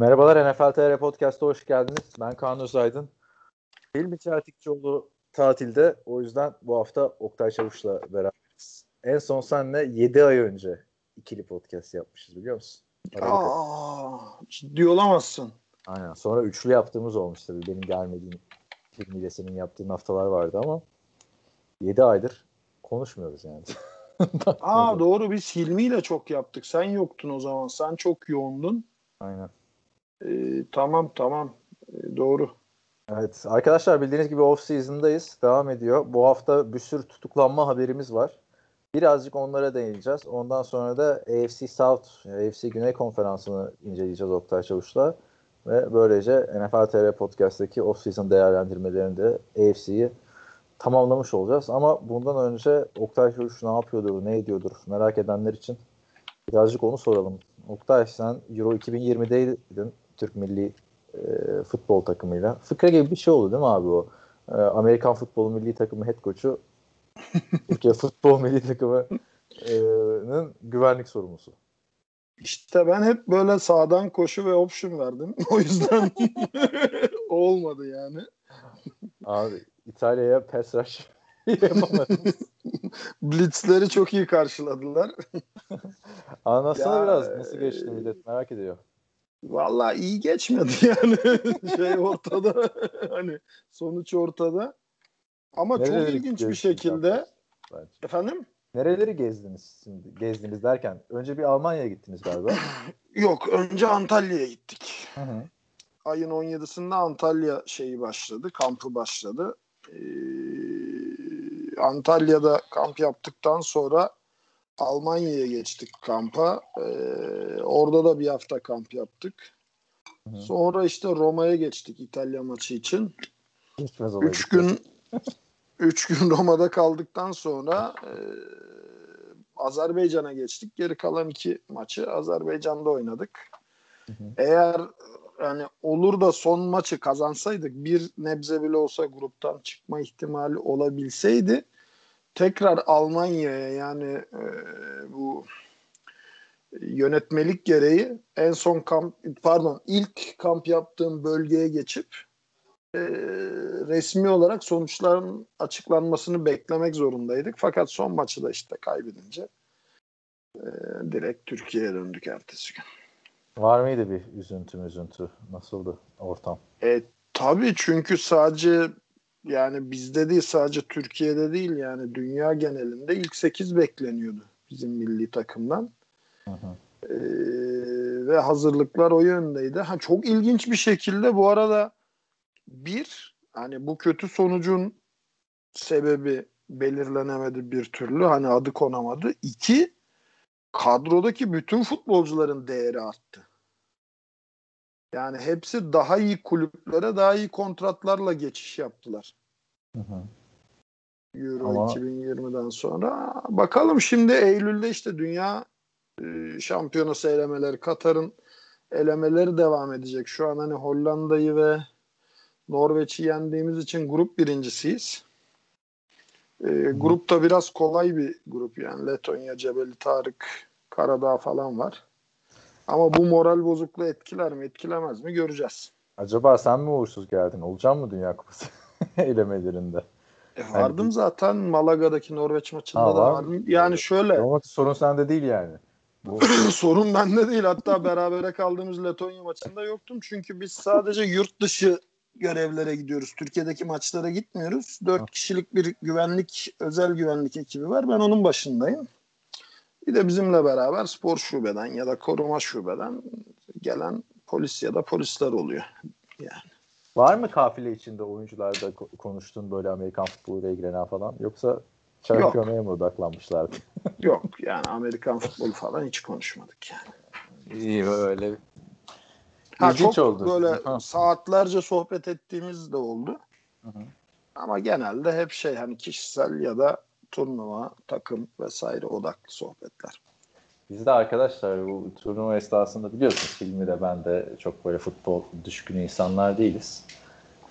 Merhabalar NFL TR Podcast'a hoş geldiniz. Ben Kaan Özaydın. Hilmi Çeltikçioğlu tatilde. O yüzden bu hafta Oktay Çavuş'la beraberiz. En son senle 7 ay önce ikili podcast yapmışız biliyor musun? Aa, ciddi olamazsın. Aynen. Sonra üçlü yaptığımız olmuş tabii. Benim gelmediğim Hilmi senin yaptığın haftalar vardı ama 7 aydır konuşmuyoruz yani. Aa doğru biz Hilmi ile çok yaptık. Sen yoktun o zaman. Sen çok yoğundun. Aynen. Ee, tamam tamam. Ee, doğru. Evet arkadaşlar bildiğiniz gibi off season'dayız. Devam ediyor. Bu hafta bir sürü tutuklanma haberimiz var. Birazcık onlara değineceğiz. Ondan sonra da AFC South, AFC Güney Konferansı'nı inceleyeceğiz Oktay Çavuş'la. Ve böylece NFL TR Podcast'taki off-season değerlendirmelerini de AFC'yi tamamlamış olacağız. Ama bundan önce Oktay Çavuş ne yapıyordur, ne ediyordur merak edenler için birazcık onu soralım. Oktay sen Euro 2020'deydin Türk milli e, futbol takımıyla. Fıkra gibi bir şey oldu değil mi abi o? E, Amerikan futbol milli takımı head coach'u Türkiye futbol milli takımının güvenlik sorumlusu. İşte ben hep böyle sağdan koşu ve option verdim. O yüzden olmadı yani. Abi İtalya'ya pass rush yapamadınız. Blitzleri çok iyi karşıladılar. Anlatsana Ya, biraz nasıl geçti millet merak ediyor. Vallahi iyi geçmedi yani. şey ortada. hani sonuç ortada. Ama çok Nereleri ilginç bir şekilde. Bence. Efendim? Nereleri gezdiniz şimdi? Gezdiniz derken önce bir Almanya'ya gittiniz galiba. Yok önce Antalya'ya gittik. Hı hı. Ayın 17'sinde Antalya şeyi başladı, kampı başladı. Ee, Antalya'da kamp yaptıktan sonra Almanya'ya geçtik kampa. Ee, orada da bir hafta kamp yaptık. Hı. Sonra işte Roma'ya geçtik İtalya maçı için. Geçmez. Üç gün üç gün Roma'da kaldıktan sonra e, Azerbaycan'a geçtik. Geri kalan iki maçı Azerbaycan'da oynadık. Hı hı. Eğer yani olur da son maçı kazansaydık bir nebze bile olsa gruptan çıkma ihtimali olabilseydi tekrar Almanya'ya yani e, bu yönetmelik gereği en son kamp pardon ilk kamp yaptığım bölgeye geçip e, resmi olarak sonuçların açıklanmasını beklemek zorundaydık. Fakat son maçı da işte kaybedince e, direkt Türkiye'ye döndük ertesi gün. Var mıydı bir üzüntü üzüntü? Nasıldı ortam? E, tabii çünkü sadece yani bizde değil sadece Türkiye'de değil yani dünya genelinde ilk 8 bekleniyordu bizim milli takımdan. Hı hı. E, ve hazırlıklar o yöndeydi. Ha, çok ilginç bir şekilde bu arada bir hani bu kötü sonucun sebebi belirlenemedi bir türlü. Hani adı konamadı. İki kadrodaki bütün futbolcuların değeri arttı. Yani hepsi daha iyi kulüplere daha iyi kontratlarla geçiş yaptılar. Hı hı. Euro Ama- 2020'den sonra. Bakalım şimdi Eylül'de işte dünya e, şampiyonası elemeleri Katar'ın elemeleri devam edecek. Şu an hani Hollanda'yı ve Norveç'i yendiğimiz için grup birincisiyiz. E, grupta biraz kolay bir grup yani Letonya, Cebeli Tarık, Karadağ falan var. Ama bu moral bozukluğu etkiler mi etkilemez mi göreceğiz. Acaba sen mi uğursuz geldin? Olacak mı Dünya Kupası elemelerinde? E, vardım zaten Malaga'daki Norveç maçında Ha, da var vardım. Yani şöyle Ama sorun sende değil yani. Bu sorun bende değil. Hatta berabere kaldığımız Letonya maçında yoktum. Çünkü biz sadece yurt dışı görevlere gidiyoruz. Türkiye'deki maçlara gitmiyoruz. Dört kişilik bir güvenlik, özel güvenlik ekibi var. Ben onun başındayım. Bir de bizimle beraber spor şubeden ya da koruma şubeden gelen polis ya da polisler oluyor. var mı kafile içinde oyuncularda ko- konuştuğun böyle Amerikan futboluyla ilgilenen falan? Yoksa şampiyonaya mı odaklanmışlardı? Yok yani Amerikan futbolu falan hiç konuşmadık yani. İyi böyle. Ha, İlginç çok oldu. böyle Ha. saatlerce sohbet ettiğimiz de oldu. Hı hı. Ama genelde hep şey hani kişisel ya da turnuva, takım vesaire odaklı sohbetler. Biz de arkadaşlar bu turnuva esnasında biliyorsunuz Hilmi de ben de çok böyle futbol düşkün insanlar değiliz.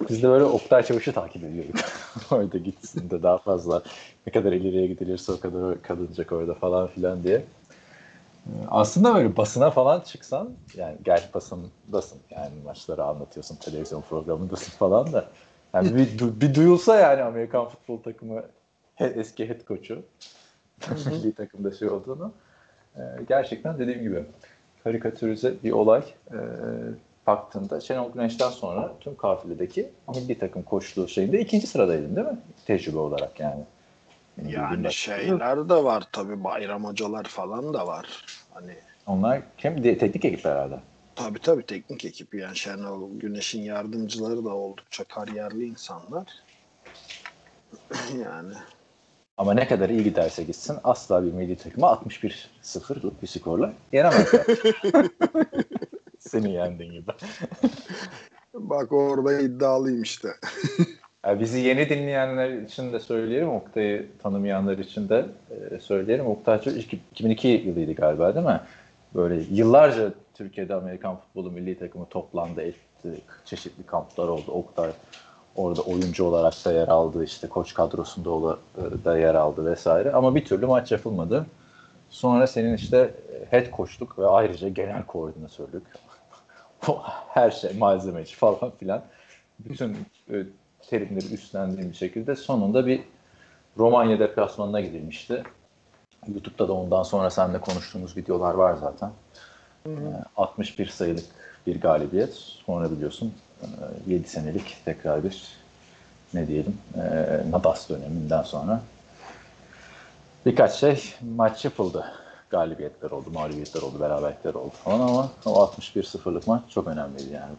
Biz de böyle Oktay Çavuş'u takip ediyorduk. orada gitsin de daha fazla ne kadar ileriye gidilirse o kadar kazanacak orada falan filan diye. Aslında böyle basına falan çıksan yani gerçi basındasın yani maçları anlatıyorsun televizyon programındasın falan da yani bir, bir duyulsa yani Amerikan futbol takımı eski head coach'u milli takımda şey olduğunu e, gerçekten dediğim gibi karikatürize bir olay e, baktığında Şenol Güneş'ten sonra tüm kafiledeki milli takım koştuğu şeyinde ikinci sıradaydın değil mi? Tecrübe olarak yani. Yani şeyler de var tabi bayram hocalar falan da var. Hani onlar kim? Teknik ekip herhalde. Tabii tabii teknik ekip yani Şenol Güneş'in yardımcıları da oldukça kariyerli insanlar. yani ama ne kadar iyi giderse gitsin asla bir milli takımı 61-0'lık bir skorla yenemezler. Seni yendin gibi. Bak orada iddialıyım işte. yani bizi yeni dinleyenler için de söyleyelim, Oktay'ı tanımayanlar için de e, söyleyelim. Oktay 2002 yılıydı galiba değil mi? Böyle yıllarca Türkiye'de Amerikan futbolu milli takımı toplandı, etti. Çeşitli kamplar oldu. Oktay orada oyuncu olarak da yer aldı. işte koç kadrosunda e, da yer aldı vesaire. Ama bir türlü maç yapılmadı. Sonra senin işte head coachluk ve ayrıca genel koordinatörlük her şey malzemeci falan filan bütün e, terimleri üstlendiğim bir şekilde sonunda bir Romanya deplasmanına gidilmişti. YouTube'da da ondan sonra seninle konuştuğumuz videolar var zaten. Hı hı. 61 e, sayılık bir galibiyet. Sonra biliyorsun 7 senelik tekrar bir ne diyelim e, Nadas döneminden sonra birkaç şey maç yapıldı. Galibiyetler oldu, mağlubiyetler oldu, beraberlikler oldu falan ama o 61-0'lık maç çok önemliydi yani.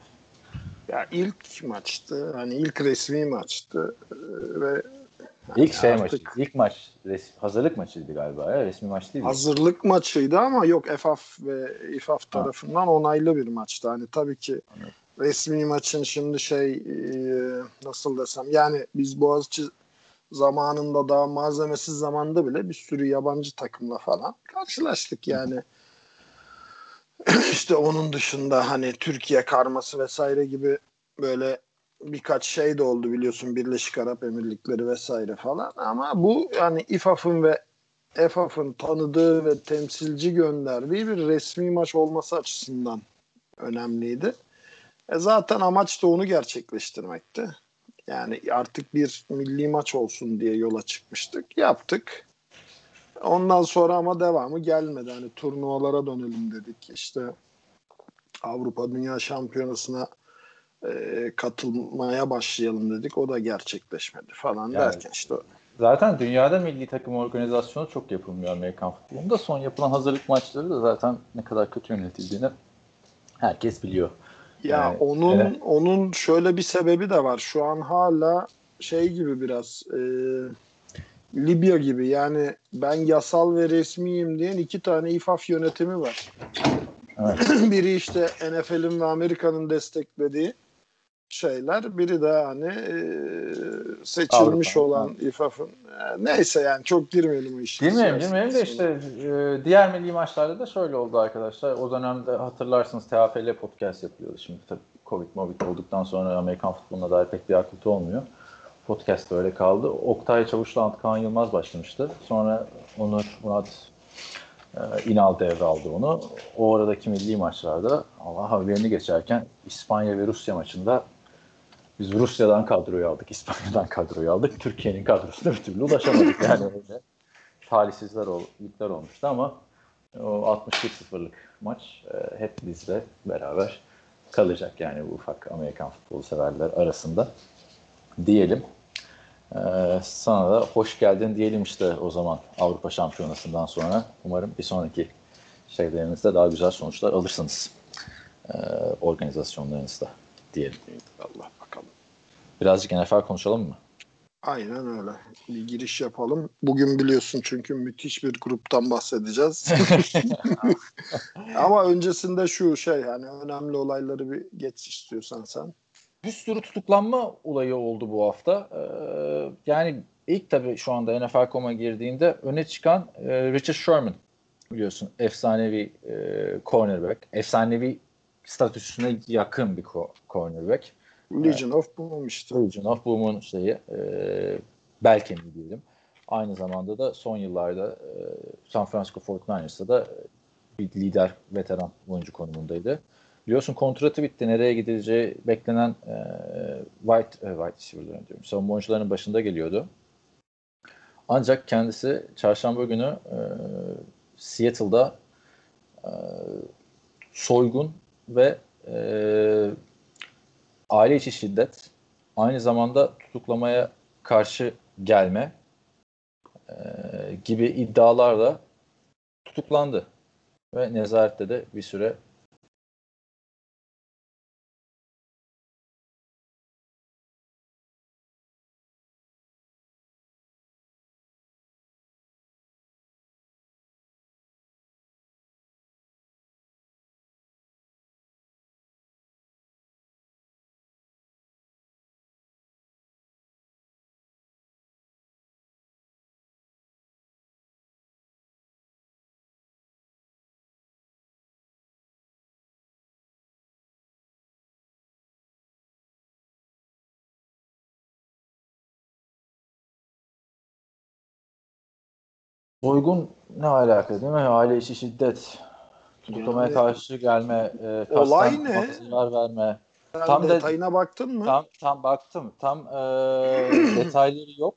Ya ilk maçtı. Hani ilk resmi maçtı e, ve İlk şey artık... maçı, ilk maç res, hazırlık maçıydı galiba ya, resmi maç değil. Hazırlık maçıydı ama yok EFAF ve İFAF tarafından ha. onaylı bir maçtı. Hani tabii ki evet. Resmi maçın şimdi şey e, nasıl desem yani biz Boğaziçi zamanında daha malzemesiz zamanda bile bir sürü yabancı takımla falan karşılaştık yani. işte onun dışında hani Türkiye karması vesaire gibi böyle birkaç şey de oldu biliyorsun Birleşik Arap Emirlikleri vesaire falan ama bu yani İFAF'ın ve EFAF'ın tanıdığı ve temsilci gönderdiği bir resmi maç olması açısından önemliydi. E zaten amaç da onu gerçekleştirmekti. Yani artık bir milli maç olsun diye yola çıkmıştık. Yaptık. Ondan sonra ama devamı gelmedi. Hani turnuvalara dönelim dedik. İşte Avrupa Dünya Şampiyonası'na e, katılmaya başlayalım dedik. O da gerçekleşmedi falan yani, derken işte Zaten dünyada milli takım organizasyonu çok yapılmıyor Amerikan futbolunda. Son yapılan hazırlık maçları da zaten ne kadar kötü yönetildiğini herkes biliyor. Ya yani, onun evet. onun şöyle bir sebebi de var. Şu an hala şey gibi biraz e, Libya gibi yani ben yasal ve resmiyim diyen iki tane İFAF yönetimi var. Evet. Biri işte NFL'in ve Amerika'nın desteklediği şeyler. Biri de hani e, seçilmiş Avrupa. olan İFAF'ın. E, neyse yani çok girmeyelim o işe. Girmeyelim girmeyelim de işte e, diğer milli maçlarda da şöyle oldu arkadaşlar. O dönemde hatırlarsınız TFL podcast yapıyordu. Şimdi tabii Covid Covid olduktan sonra Amerikan futboluna dair pek bir aktivite olmuyor. Podcast böyle kaldı. Oktay Çavuş'la Antkan Yılmaz başlamıştı. Sonra Onur Murat İnal devraldı onu. O aradaki milli maçlarda Allah haberini geçerken İspanya ve Rusya maçında biz Rusya'dan kadroyu aldık, İspanya'dan kadroyu aldık. Türkiye'nin kadrosuna bir türlü ulaşamadık. Yani öyle talihsizler ol, olmuştu ama o 61-0'lık maç e, hep bizle beraber kalacak yani bu ufak Amerikan futbolu severler arasında diyelim. Ee, sana da hoş geldin diyelim işte o zaman Avrupa Şampiyonası'ndan sonra. Umarım bir sonraki şeylerinizde daha güzel sonuçlar alırsınız. Ee, organizasyonlarınızda diyelim. Allah. Birazcık NFL konuşalım mı? Aynen öyle. Bir giriş yapalım. Bugün biliyorsun çünkü müthiş bir gruptan bahsedeceğiz. Ama öncesinde şu şey hani önemli olayları bir geç istiyorsan sen. Bir sürü tutuklanma olayı oldu bu hafta. Ee, yani ilk tabii şu anda NFL.com'a girdiğinde öne çıkan e, Richard Sherman biliyorsun efsanevi e, cornerback. Efsanevi statüsüne yakın bir cornerback. Legion of Boom işte. Legion of Boom'un şeyi e, Belkeni diyelim. Aynı zamanda da son yıllarda e, San Francisco 49ers'ta da bir lider veteran oyuncu konumundaydı. Biliyorsun kontratı bitti. Nereye gidileceği beklenen e, White, e, White receiver'ların diyorum. Savunma oyuncularının başında geliyordu. Ancak kendisi çarşamba günü e, Seattle'da e, soygun ve e, aile içi şiddet aynı zamanda tutuklamaya karşı gelme e, gibi iddialarla tutuklandı. Ve nezarette de bir süre Soygun ne alaka değil mi? Aile içi şiddet, tutuklamaya Yani- karşı gelme, e, Olay ne? verme. Sen Tam detayına baktın mı? Tam tam baktım. Tam e, detayları yok.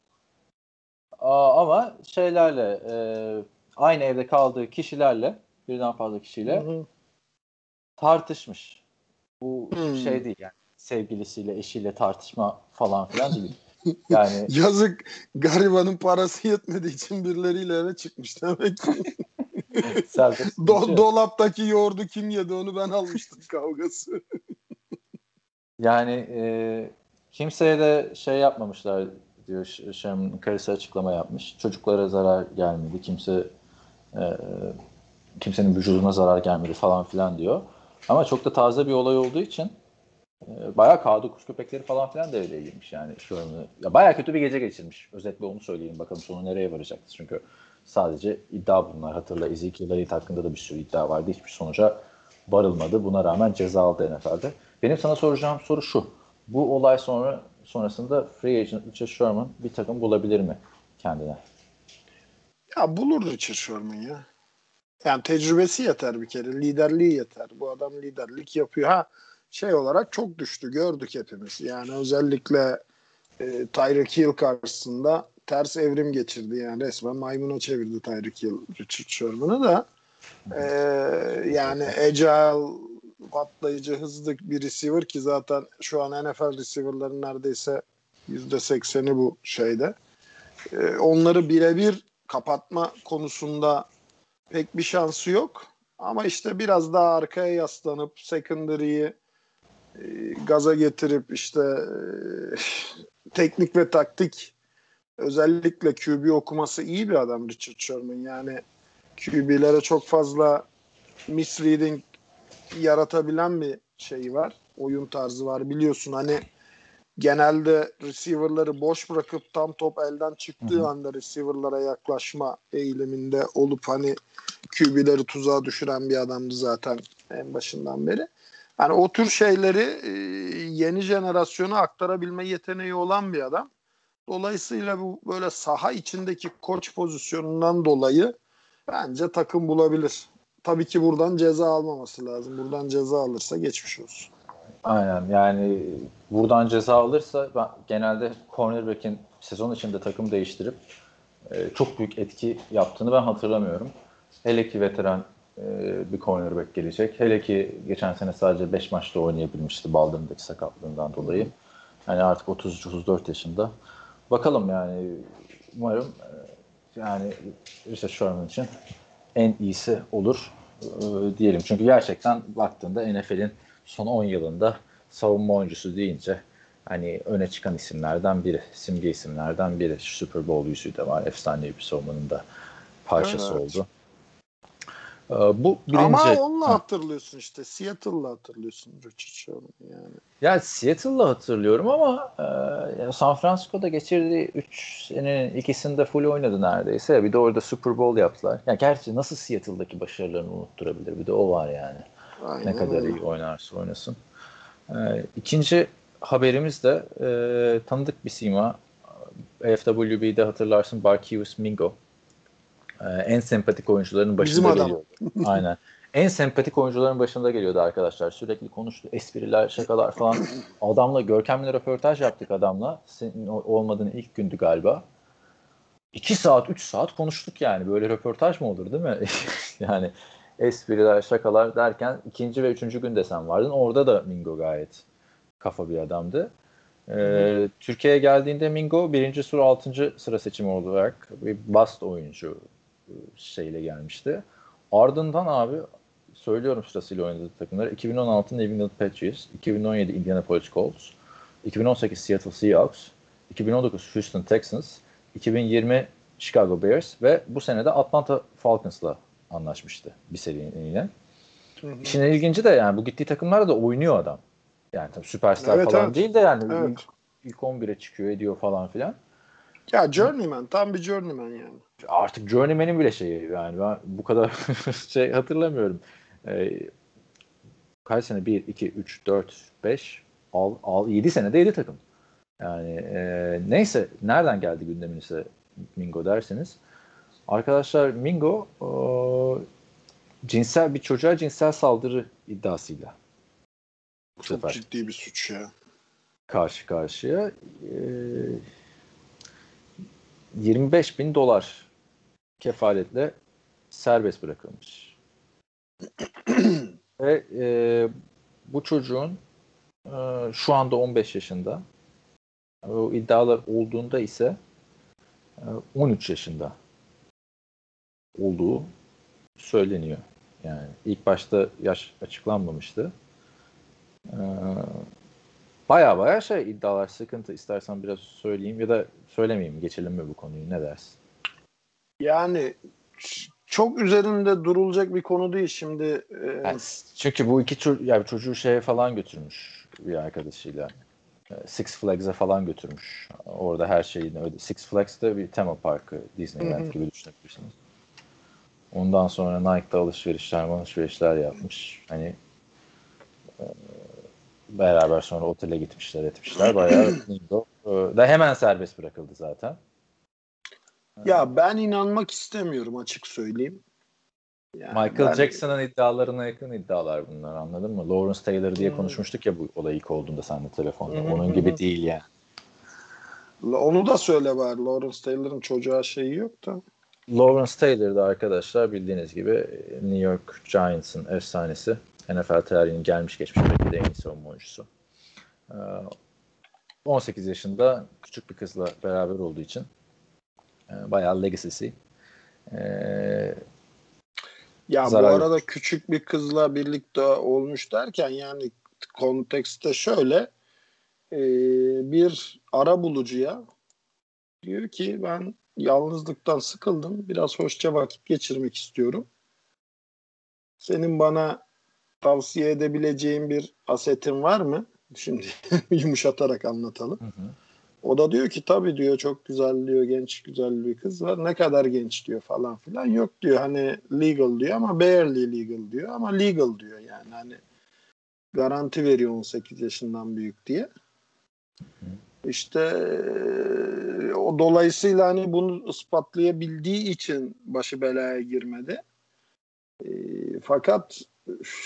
Aa, ama şeylerle e, aynı evde kaldığı kişilerle birden fazla kişiyle Hı hı. tartışmış. Bu Hmm. şey değil yani sevgilisiyle eşiyle tartışma falan filan değil. Yani Yazık garibanın parası yetmediği için birileriyle eve çıkmış demek. Do- dolaptaki yoğurdu kim yedi onu ben almıştım kavgası. Yani e, kimseye de şey yapmamışlar diyor Ş- Sherman'ın karısı açıklama yapmış. Çocuklara zarar gelmedi. Kimse e, kimsenin vücuduna zarar gelmedi falan filan diyor. Ama çok da taze bir olay olduğu için e, bayağı kağıdı kuş köpekleri falan filan devreye girmiş yani Sherman'ı. Ya bayağı kötü bir gece geçirmiş. Özetle onu söyleyeyim. Bakalım sonu nereye varacaktır. Çünkü sadece iddia bunlar. Hatırla Ezekiel Elliott hakkında da bir sürü iddia vardı. Hiçbir sonuca varılmadı. Buna rağmen ceza aldı NFL'de. Benim sana soracağım soru şu. Bu olay sonra sonrasında free agent Richard Sherman bir takım bulabilir mi kendine? Ya bulur Richard Sherman ya. Yani tecrübesi yeter bir kere. Liderliği yeter. Bu adam liderlik yapıyor. Ha şey olarak çok düştü. Gördük hepimiz. Yani özellikle e, Tyreek Hill karşısında ters evrim geçirdi. Yani resmen maymuna çevirdi Tyreek Hill Richard Sherman'ı da. E, yani agile patlayıcı hızlı bir receiver ki zaten şu an NFL receiver'ların neredeyse %80'i bu şeyde. E, onları birebir kapatma konusunda pek bir şansı yok. Ama işte biraz daha arkaya yaslanıp secondary'yi gaza getirip işte e, teknik ve taktik özellikle QB okuması iyi bir adam Richard Sherman. Yani QB'lere çok fazla misreading yaratabilen bir şey var. Oyun tarzı var. Biliyorsun hani genelde receiver'ları boş bırakıp tam top elden çıktığı Hı hı. anda receiver'lara yaklaşma eğiliminde olup hani QB'leri tuzağa düşüren bir adamdı zaten en başından beri. Yani o tür şeyleri e, yeni jenerasyona aktarabilme yeteneği olan bir adam. Dolayısıyla bu böyle saha içindeki koç pozisyonundan dolayı bence takım bulabilir. Tabii ki buradan ceza almaması lazım. Buradan ceza alırsa geçmiş olsun. Aynen yani buradan ceza alırsa ben genelde cornerback'in sezon içinde takım değiştirip e, çok büyük etki yaptığını ben hatırlamıyorum. Hele ki veteran bir cornerback gelecek. Hele ki geçen sene sadece 5 maçta oynayabilmişti baldırındaki sakatlığından dolayı. Yani artık 33-34 yaşında. Bakalım yani umarım e, yani Richard Sherman için en iyisi olur e, diyelim. Çünkü gerçekten baktığında NFL'in son 10 yılında savunma oyuncusu deyince hani öne çıkan isimlerden biri, simge isimlerden biri. Super Bowl yüzüğü de var. Efsanevi bir savunmanın da parçası Evet. oldu. Ee, bu birinci. Ama onunla hatırlıyorsun işte. Seattle'la hatırlıyorsun Richard Sherman yani. Ya Seattle'la hatırlıyorum ama e, San Francisco'da geçirdiği 3 senenin ikisinde full oynadı neredeyse. Bir de orada Super Bowl yaptılar. Ya gerçi nasıl Seattle'daki başarılarını unutturabilir? Bir de o var yani. Aynen Ne kadar öyle. iyi oynarsa oynasın. Ee, ikinci haberimiz de e, tanıdık bir sima. FWB'de hatırlarsın Barkevius Mingo. Ee, en sempatik oyuncuların başında Bizim adam. geliyordu. Aynen. En sempatik oyuncuların başında geliyordu arkadaşlar. Sürekli konuştu. Espriler, şakalar falan. Adamla görkemli röportaj yaptık adamla. Senin olmadığın ilk gündü galiba. 2 saat, 3 saat konuştuk yani. Böyle röportaj mı olur değil mi? yani espriler, şakalar derken ikinci ve üçüncü günde sen vardın. Orada da Mingo gayet kafa bir adamdı. Ee, Türkiye'ye geldiğinde Mingo birinci sıra altıncı sıra seçimi olarak bir bast oyuncu şeyle gelmişti. Ardından abi söylüyorum sırasıyla oynadığı takımları 2016 New England Patriots, 2017 Indianapolis Colts, 2018 Seattle Seahawks, 2019 Houston Texans, 2020 Chicago Bears ve bu sene de Atlanta Falcons'la anlaşmıştı bir seriliğine. İşin ilginci de yani bu gittiği takımlarda da oynuyor adam. Yani tabii süperstar Evet, falan evet. değil de yani Evet. ilk, ilk 11'e çıkıyor ediyor falan filan. Ya journeyman tam bir journeyman yani. Artık Journeyman'in bile şeyi yani ben bu kadar şey hatırlamıyorum. Ee, kaç sene? 1, 2, 3, 4, 5, 6, 6 7 senede 7 takım. Yani e, neyse nereden geldi gündeminize Mingo derseniz. Arkadaşlar Mingo e, cinsel bir çocuğa cinsel saldırı iddiasıyla bu Çok sefer ciddi bir suç ya. karşı karşıya. E, 25 bin dolar kefaletle serbest bırakılmış. Ve e, bu çocuğun e, şu anda 15 yaşında. O iddialar olduğunda ise e, 13 yaşında olduğu söyleniyor. Yani ilk başta yaş açıklanmamıştı. E, baya baya şey iddialar sıkıntı. İstersen biraz söyleyeyim ya da söylemeyeyim. Geçelim mi bu konuyu? Ne dersin? Yani çok üzerinde durulacak bir konu değil şimdi. e, Yani çünkü bu iki ço- yani çocuğu şeye falan götürmüş bir arkadaşıyla. E, Six Flags'a falan götürmüş. Orada her şeyini öde. Six Flags'da bir tema parkı Disneyland gibi düşünebilirsiniz. Ondan sonra Nike'da alışverişler, alışverişler yapmış. Hani e, beraber sonra otele gitmişler, etmişler. Bayağı Mingo e, da hemen serbest bırakıldı zaten. ya ben inanmak istemiyorum açık söyleyeyim. Yani Michael ben- Jackson'ın iddialarına yakın iddialar bunlar anladın mı? Lawrence Taylor diye Hmm. konuşmuştuk ya bu olay ilk olduğunda seninle telefonda. Hı hı Onun gibi değil yani. Onu da söyle bari. Lawrence Taylor'ın çocuğa şeyi yok da. Lawrence Taylor da arkadaşlar bildiğiniz gibi New York Giants'ın efsanesi. NFL tarihinin gelmiş geçmiş belki de en iyi savunma oyuncusu. Ee, 18 yaşında küçük bir kızla beraber olduğu için e, bayağı legacy'si. Ee, Ya Zarar bu arada küçük bir kızla birlikte olmuş derken yani kontekste şöyle e, bir ara bulucuya diyor ki ben yalnızlıktan sıkıldım biraz hoşça vakit geçirmek istiyorum. Senin bana tavsiye edebileceğin bir asetin var mı? Şimdi yumuşatarak anlatalım. hı hı. O da diyor ki tabii diyor çok güzel diyor genç güzel bir kız var. Ne kadar genç diyor falan filan. Yok diyor hani legal diyor ama barely legal diyor ama legal diyor yani hani garanti veriyor 18 yaşından büyük diye. İşte eee, o dolayısıyla hani bunu ispatlayabildiği için başı belaya girmedi. Eee, fakat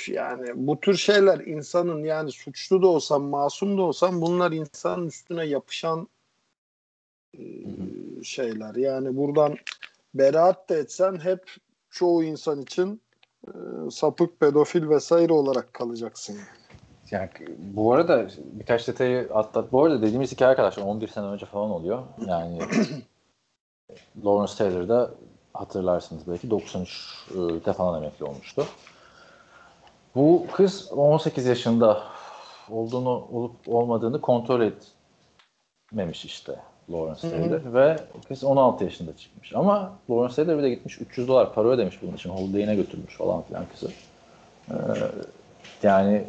yani bu tür şeyler insanın yani suçlu da olsam masum da olsam bunlar insanın üstüne yapışan eee, şeyler. Yani buradan beraat da etsen hep çoğu insan için eee, sapık, pedofil vesaire olarak kalacaksın. Yani bu arada birkaç detayı atlat. Bu arada dediğimiz iki arkadaşlar 11 sene önce falan oluyor. Yani Lawrence Taylor da hatırlarsınız belki 93'te falan emekli olmuştu. Bu kız 18 yaşında olduğunu olup olmadığını kontrol etmemiş işte Lawrence Hı hı. Taylor ve kız 16 yaşında çıkmış. Ama Lawrence Taylor bir de gitmiş 300 dolar para ödemiş bunun için. Holiday'ine götürmüş falan filan kızı. Ee, yani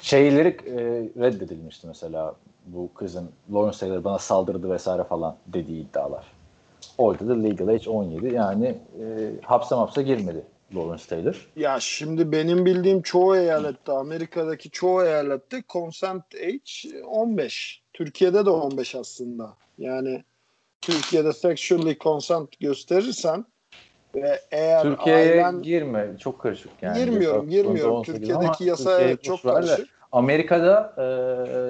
şeyleri e, reddedilmişti mesela bu kızın Lawrence Taylor bana saldırdı vesaire falan dediği iddialar. Orada da legal age 17 yani e, hapse mapse girmedi Lawrence Taylor. Ya şimdi benim bildiğim çoğu eyalette, Amerika'daki çoğu eyalette consent age 15. Türkiye'de de 15 aslında. Yani Türkiye'de sexually consent gösterirsen Ve eğer Türkiye'ye ailen... girme. Çok karışık yani. Girmiyorum, girmiyorum. Türkiye'deki yasa çok karışık. Amerika'da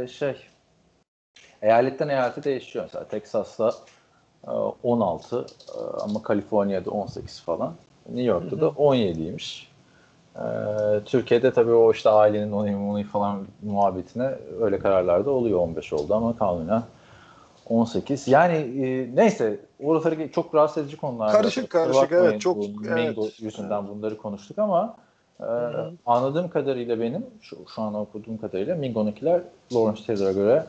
e, şey eyaletten eyalete değişiyor. Mesela Texas'ta 16 e, e, ama Kaliforniya'da 18 falan. New York'ta da 17'ymiş. Ee, Türkiye'de tabii o işte ailenin onayı onayı falan muhabbetine öyle kararlarda oluyor 15 oldu ama kanunen 18. Yani e, neyse oraları çok rahatsız edici konular. Karışık karışık evet çok Mingo evet. yüzünden bunları konuştuk ama e, anladığım kadarıyla benim şu, şu an okuduğum kadarıyla Mingo'nunkiler Lawrence Taylor'a göre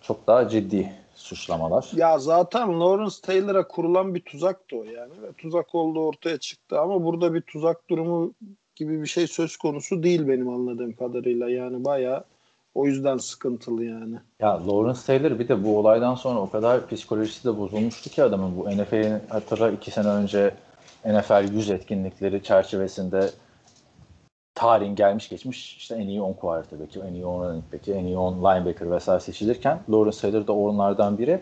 çok daha ciddi suçlamalar. Ya zaten Lawrence Taylor'a kurulan bir tuzaktı o yani. Ve tuzak olduğu ortaya çıktı ama burada bir tuzak durumu gibi bir şey söz konusu değil benim anladığım kadarıyla. Yani bayağı o yüzden sıkıntılı yani. Ya Lawrence Taylor bir de bu olaydan sonra o kadar psikolojisi de bozulmuştu ki adamın bu NFL'in hatırla iki sene önce NFL 100 etkinlikleri çerçevesinde tarihin gelmiş geçmiş işte en iyi 10 quarterback'i, en iyi 10 running back'i, en iyi 10 linebacker vesaire seçilirken Lawrence Taylor da onlardan biri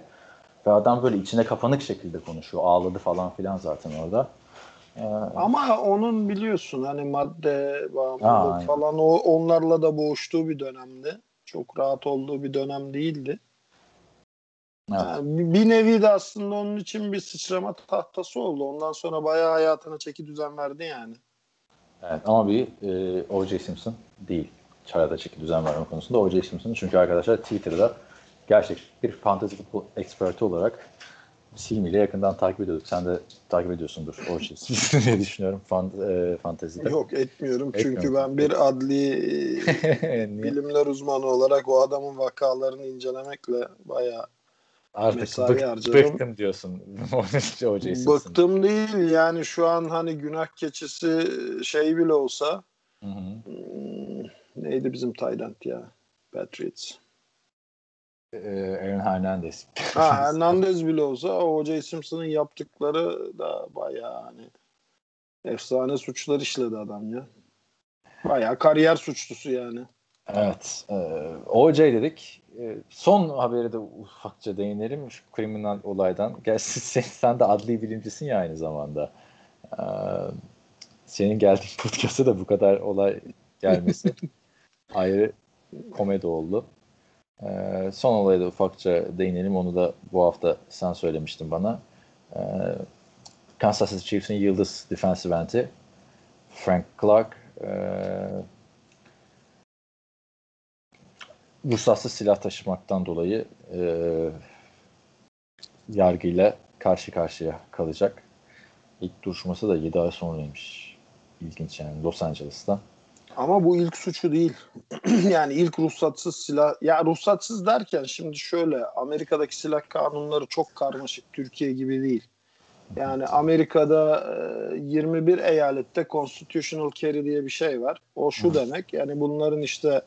ve adam böyle içine kapanık şekilde konuşuyor. Ağladı falan filan zaten orada. Ee, Ama onun biliyorsun hani madde bağımlılık falan o onlarla da boğuştuğu bir dönemdi. Çok rahat olduğu bir dönem değildi. Evet. Yani bir nevi de aslında onun için bir sıçrama tahtası oldu. Ondan sonra bayağı hayatına çeki düzen verdi yani. Evet ama bir e, O.J. Simpson değil. Çarada çeki düzen verme konusunda O.J. Simpson. Çünkü arkadaşlar Twitter'da gerçek bir fantasy futbol eksperti olarak Silmi ile yakından takip ediyorduk. Sen de takip ediyorsundur o şey. diye düşünüyorum fan, e, fantezide. Yok etmiyorum. Etmiyorum. Çünkü ben bir adli bilimler uzmanı olarak o adamın vakalarını incelemekle bayağı Artık bık. Bıktım diyorsun. Bıktım değil yani şu an hani günah keçisi şey bile olsa hı hı. Hmm, neydi bizim Tayland ya Patriots. Ee, Aaron Hernandez. ha, Hernandez bile olsa O.J. Simpson'ın yaptıkları da bayağı hani efsane suçlar işledi adam ya. Bayağı kariyer suçlusu yani. Evet. E, O.J. dedik. E, son haberi de ufakça değinelim. Şu kriminal olaydan. Gerçi sen, sen de adli bilimcisin ya aynı zamanda. E, senin geldiğin podcast'a da bu kadar olay gelmesi ayrı komedi oldu. Ee, son olaya da ufakça değinelim. Onu da bu hafta sen söylemiştin bana. Ee, Kansas City Chiefs'in yıldız defensive end'i Frank Clark e, ruhsatsız silah taşımaktan dolayı e, yargıyla karşı karşıya kalacak. İlk duruşması da 7 ay sonraymış. İlginç yani Los Angeles'ta. Ama bu ilk suçu değil. yani ilk ruhsatsız silah. Ya ruhsatsız derken şimdi şöyle Amerika'daki silah kanunları çok karmaşık. Türkiye gibi değil. Yani Amerika'da 21 eyalette constitutional carry diye bir şey var. O şu demek. Yani bunların işte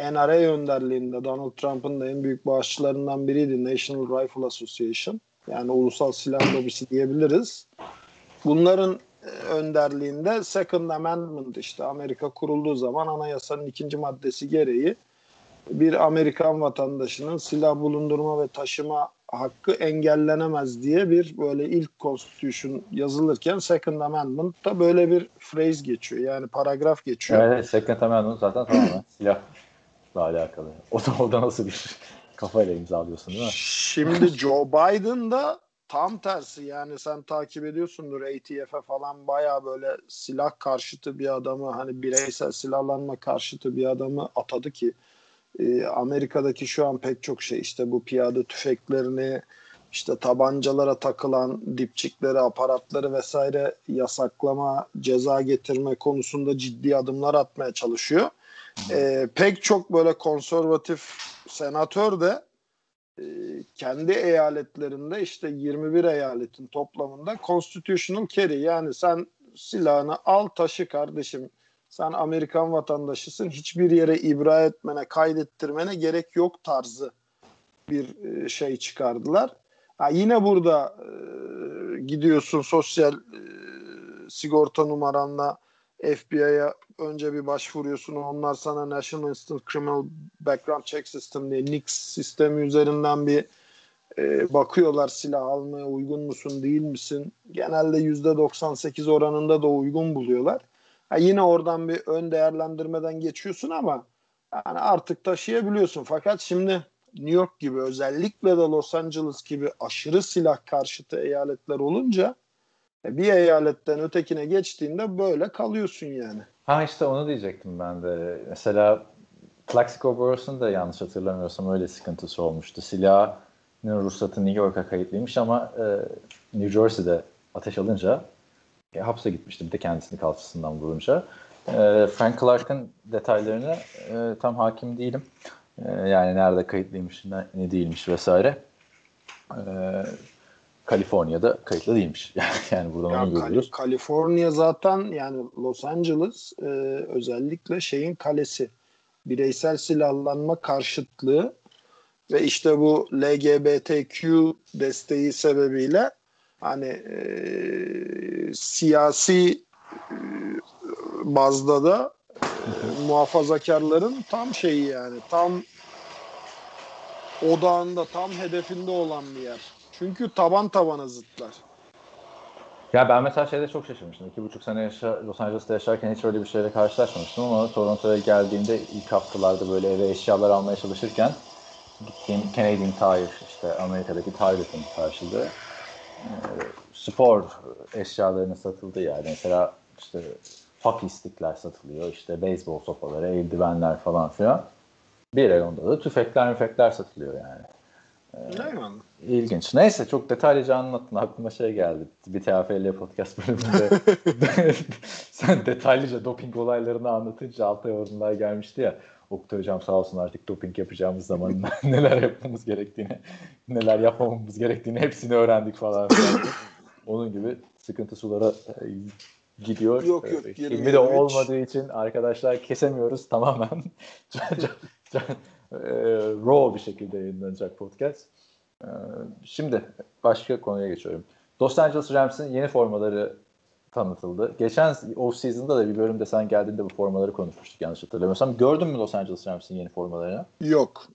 NRA önderliğinde Donald Trump'ın da en büyük bağışçılarından biriydi National Rifle Association. Yani ulusal silah lobisi diyebiliriz. Bunların önderliğinde Second Amendment işte Amerika kurulduğu zaman anayasanın ikinci maddesi gereği bir Amerikan vatandaşının silah bulundurma ve taşıma hakkı engellenemez diye bir böyle ilk Constitution yazılırken Second Amendment'ta böyle bir phrase geçiyor. Yani paragraf geçiyor. Evet, Second Amendment zaten tamamen silahla alakalı. O da, o da nasıl bir kafayla imzalıyorsun değil mi? Şimdi Joe Biden da tam tersi yani sen takip ediyorsundur ATF'e falan baya böyle silah karşıtı bir adamı hani bireysel silahlanma karşıtı bir adamı atadı ki e, Amerika'daki şu an pek çok şey işte bu piyade tüfeklerini işte tabancalara takılan dipçikleri, aparatları vesaire yasaklama, ceza getirme konusunda ciddi adımlar atmaya çalışıyor. E, pek çok böyle konservatif senatör de e, kendi eyaletlerinde işte 21 eyaletin toplamında constitutional carry yani sen silahını al taşı kardeşim. Sen Amerikan vatandaşısın. Hiçbir yere ibra etmene kaydettirmene gerek yok tarzı bir e, şey çıkardılar. Ha, yine burada e, gidiyorsun sosyal e, sigorta numaranla FBI'ya önce bir başvuruyorsun. Onlar sana National Instant Criminal Background Check System diye NICS sistemi üzerinden bir e, bakıyorlar silah almaya uygun musun değil misin? Genelde %98 oranında da uygun buluyorlar. Ha, yine oradan bir ön değerlendirmeden geçiyorsun ama yani artık taşıyabiliyorsun. Fakat şimdi New York gibi özellikle de Los Angeles gibi aşırı silah karşıtı eyaletler olunca bir eyaletten ötekine geçtiğinde böyle kalıyorsun yani. Ha işte onu diyecektim ben de. Mesela Plaxico Boros'un da yanlış hatırlamıyorsam öyle sıkıntısı olmuştu. Silahın ruhsatı New York'a kayıtlıymış ama e, New Jersey'de ateş alınca e, hapse gitmişti bir de kendisini kalçasından vurunca. E, Frank Clark'ın detaylarına e, tam hakim değilim. E, yani nerede kayıtlıymış, ne, ne değilmiş vesaire. E, Kaliforniya'da kayıtlı değilmiş. yani buradan ya, onu görüyoruz. Kaliforniya zaten yani Los Angeles e, özellikle şeyin kalesi. Bireysel silahlanma karşıtlığı ve işte bu LGBTQ desteği sebebiyle hani e, siyasi e, bazda da e, muhafazakarların tam şeyi yani tam odağında tam hedefinde olan bir yer. Çünkü taban tabana zıtlar. Ya ben mesela şeyde çok şaşırmıştım. İki buçuk sene yaşa, Los Angeles'ta yaşarken hiç öyle bir şeyle karşılaşmamıştım ama Toronto'ya geldiğimde ilk haftalarda böyle eve eşyalar almaya çalışırken gittiğim Canadian Tire işte Amerika'daki Tire'ın karşılığı e, spor eşyalarının satıldığı yani mesela işte hockey stickler satılıyor işte beyzbol sopaları, eldivenler falan filan. Bir reyonda da tüfekler müfekler satılıyor yani. Eyvallah. İlginç. Neyse çok detaylıca anlattın. Aklıma şey geldi. Bir TFL podcast bölümünde sen detaylıca doping olaylarını anlatınca Altay Ordu'nlar gelmişti ya. Oktay Hocam sağ olsun artık doping yapacağımız zaman neler yapmamız gerektiğini, neler yapmamamız gerektiğini hepsini öğrendik falan. Onun gibi sıkıntı sulara e, gidiyor. Yok yok. Filmi de olmadığı için arkadaşlar kesemiyoruz tamamen. e, raw bir şekilde yayınlanacak podcast. E, şimdi başka konuya geçiyorum. Los Angeles Rams'in yeni formaları tanıtıldı. Geçen off-season'da da bir bölümde sen geldiğinde bu formaları konuşmuştuk yanlış hatırlamıyorsam. Gördün mü Los Angeles Rams'in yeni formalarını? Yok.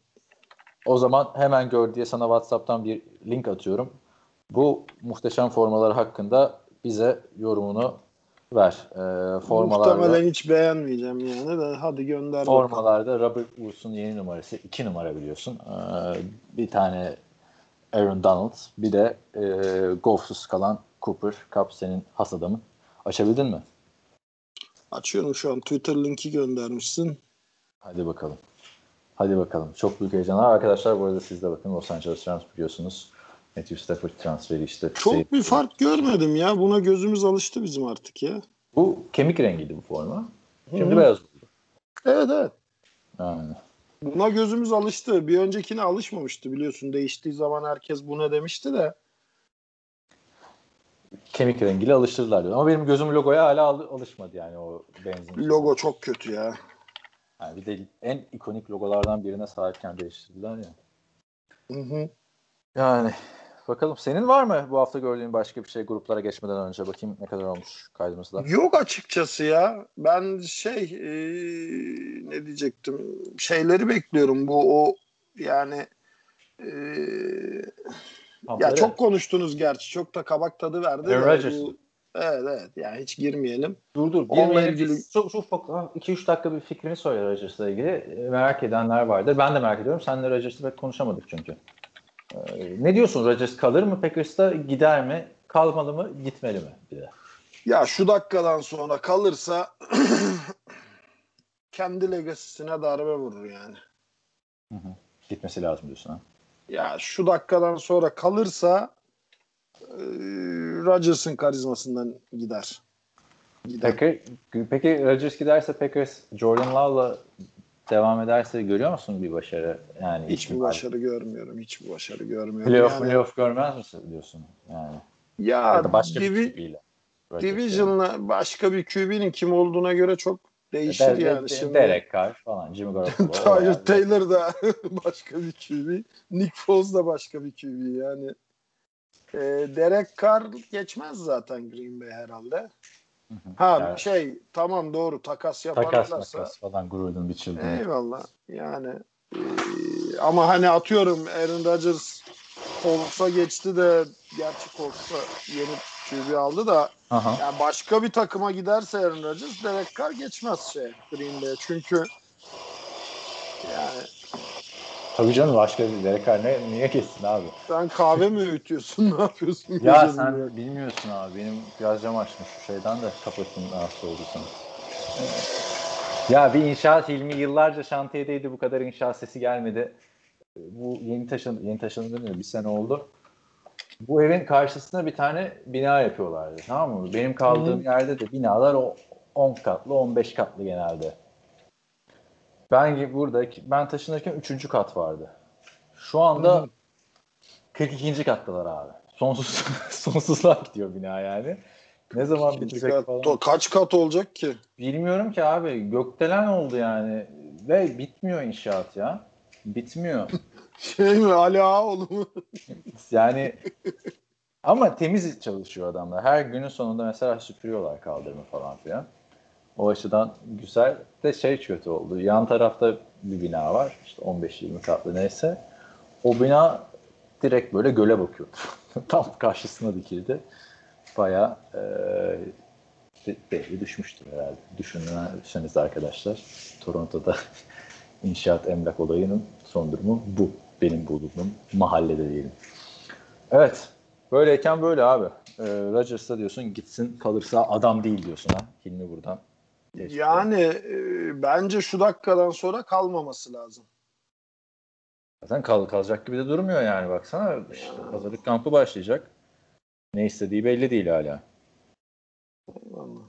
O zaman hemen gör diye sana WhatsApp'tan bir link atıyorum. Bu muhteşem formalar hakkında bize yorumunu ver. E, formalarda, Muhtemelen hiç beğenmeyeceğim yani de hadi gönder. Formalarda bakalım. Robert Woods'un yeni numarası 2 numara biliyorsun. E, bir tane Aaron Donald bir de e, golfsuz kalan Cooper Cup senin has adamın. Açabildin mi? Açıyorum şu an. Twitter linki göndermişsin. Hadi bakalım. Hadi bakalım. Çok büyük heyecanlar. Arkadaşlar bu arada siz de bakın Los Angeles Rams biliyorsunuz. Matthew Stafford transferi işte. Çok şey, bir fark görmedim ya. Buna gözümüz alıştı bizim artık ya. Bu kemik rengiydi bu forma. Şimdi Hı-hı. beyaz oldu. Evet evet. Yani. Buna gözümüz alıştı. Bir öncekine alışmamıştı biliyorsun. Değiştiği zaman herkes buna demişti de. Kemik rengiyle alıştırdılar diyor. Ama benim gözüm logoya hala alışmadı yani o benzin. Logo çok kötü ya. Yani bir de en ikonik logolardan birine sahipken değiştirdiler ya. Hı hı. Yani Bakalım senin var mı bu hafta gördüğün başka bir şey gruplara geçmeden önce bakayım ne kadar olmuş kaydımızda? Yok açıkçası ya. Ben şey e, ne diyecektim şeyleri bekliyorum bu o yani e, ya çok konuştunuz gerçi çok da kabak tadı verdi. Aaron bu, Evet evet yani hiç girmeyelim. Dur dur. Onunla ilgili çok çok 2-3 dakika bir fikrini söyle Rodgers'la ilgili. E, merak edenler vardır. Ben de merak ediyorum. Senle Rodgers'ı pek konuşamadık çünkü. Ee, ne diyorsun Rodgers kalır mı Packers'ta gider mi? Kalmalı mı? Gitmeli mi? Bir de. Ya şu dakikadan sonra kalırsa kendi legasisine darbe vurur yani. Hı hı. Gitmesi lazım diyorsun ha. Ya şu dakikadan sonra kalırsa e, Rodgers'ın karizmasından gider. gider. Peki, peki Rodgers giderse Packers Jordan Love'la devam ederse görüyor musun bir başarı? Yani hiç bir başarı görmüyorum. Hiç bir başarı görmüyorum. Playoff, yani, playoff görmez misin diyorsun yani? Ya, ya başka divi, bir QB'yle. Division'la başka bir QB'nin kim olduğuna göre çok değişir de, yani. De, Şimdi Derek Carr falan, Jimmy Garoppolo. Tyler Taylor da başka bir QB. Nick Foles da başka bir QB yani. E, Derek Carr geçmez zaten Green Bay herhalde. Ha yani, şey tamam doğru takas yaparlarsa. Takas takas falan Gruden biçildi. Eyvallah yani e, ama hani atıyorum Aaron Rodgers Colts'a geçti de gerçi Colts'a yeni QB aldı da Aha. yani başka bir takıma giderse Aaron Rodgers Derek Carr geçmez şey Green Bay. Çünkü yani Tabii canım başka bir Derek ne, niye kessin abi? sen kahve mi öğütüyorsun ne yapıyorsun? Ya sen ya? bilmiyorsun abi. Benim biraz cam açmış şu şeyden de kapatın rahatsız olduysan. Ya bir inşaat ilmi yıllarca şantiyedeydi bu kadar inşaat sesi gelmedi. Bu yeni taşın yeni taşındı mı? Bir sene oldu. Bu evin karşısına bir tane bina yapıyorlardı. Tamam mı? Benim kaldığım Hı. yerde de binalar o 10 katlı, 15 katlı genelde. Ben burada ben taşınırken 3. kat vardı. Şu anda Hı. 42. kattalar abi. Sonsuz sonsuzluğa gidiyor bina yani. Ne zaman bitecek kat- falan. to- kaç kat olacak ki? Bilmiyorum ki abi. Gökdelen oldu yani. Ve bitmiyor inşaat ya. Bitmiyor. Şey mi Ali Ağaoğlu mu? Yani ama temiz çalışıyor adamlar. Her günün sonunda mesela süpürüyorlar kaldırımı falan filan. O açıdan güzel. De şey kötü oldu. Yan tarafta bir bina var. İşte 15-20 katlı neyse. O bina direkt böyle göle bakıyor. Tam karşısına dikildi. Bayağı e, de- değeri düşmüştür herhalde. Düşünürseniz arkadaşlar. Toronto'da inşaat emlak olayının son durumu bu. Benim bulunduğum mahallede diyelim. Evet. Böyleyken böyle abi. Ee, Rodgers'a diyorsun gitsin kalırsa adam değil diyorsun ha. Hilmi buradan. Geçti. Yani e, bence şu dakikadan sonra kalmaması lazım. Zaten kal kalacak gibi de durmuyor yani baksana. İşte hazırlık kampı başlayacak. Ne istediği belli değil hala. Eyvallah.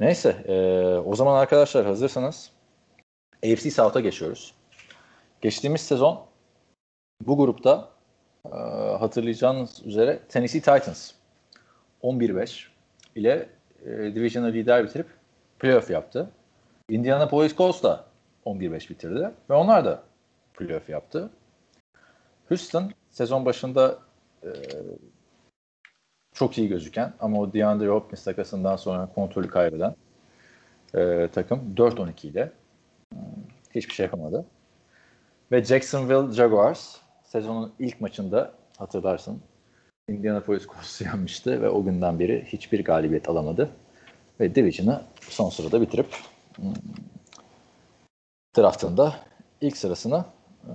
Neyse. e, o zaman arkadaşlar hazırsanız AFC South'a geçiyoruz. Geçtiğimiz sezon bu grupta e, hatırlayacağınız üzere Tennessee Titans 11-5 ile e, Division'ı lider bitirip playoff yaptı. Indianapolis Colts da 11-5 bitirdi ve onlar da playoff yaptı. Houston sezon başında e, çok iyi gözüken ama o DeAndre Hopkins takasından sonra kontrolü kaybeden e, takım 4-12 ile hmm, hiçbir şey yapamadı. Ve Jacksonville Jaguars sezonun ilk maçında hatırlarsın Indianapolis Colts'u yenmişti ve o günden beri hiçbir galibiyet alamadı. Ve Division'ı son sırada bitirip hmm, draftında ilk sırasını e,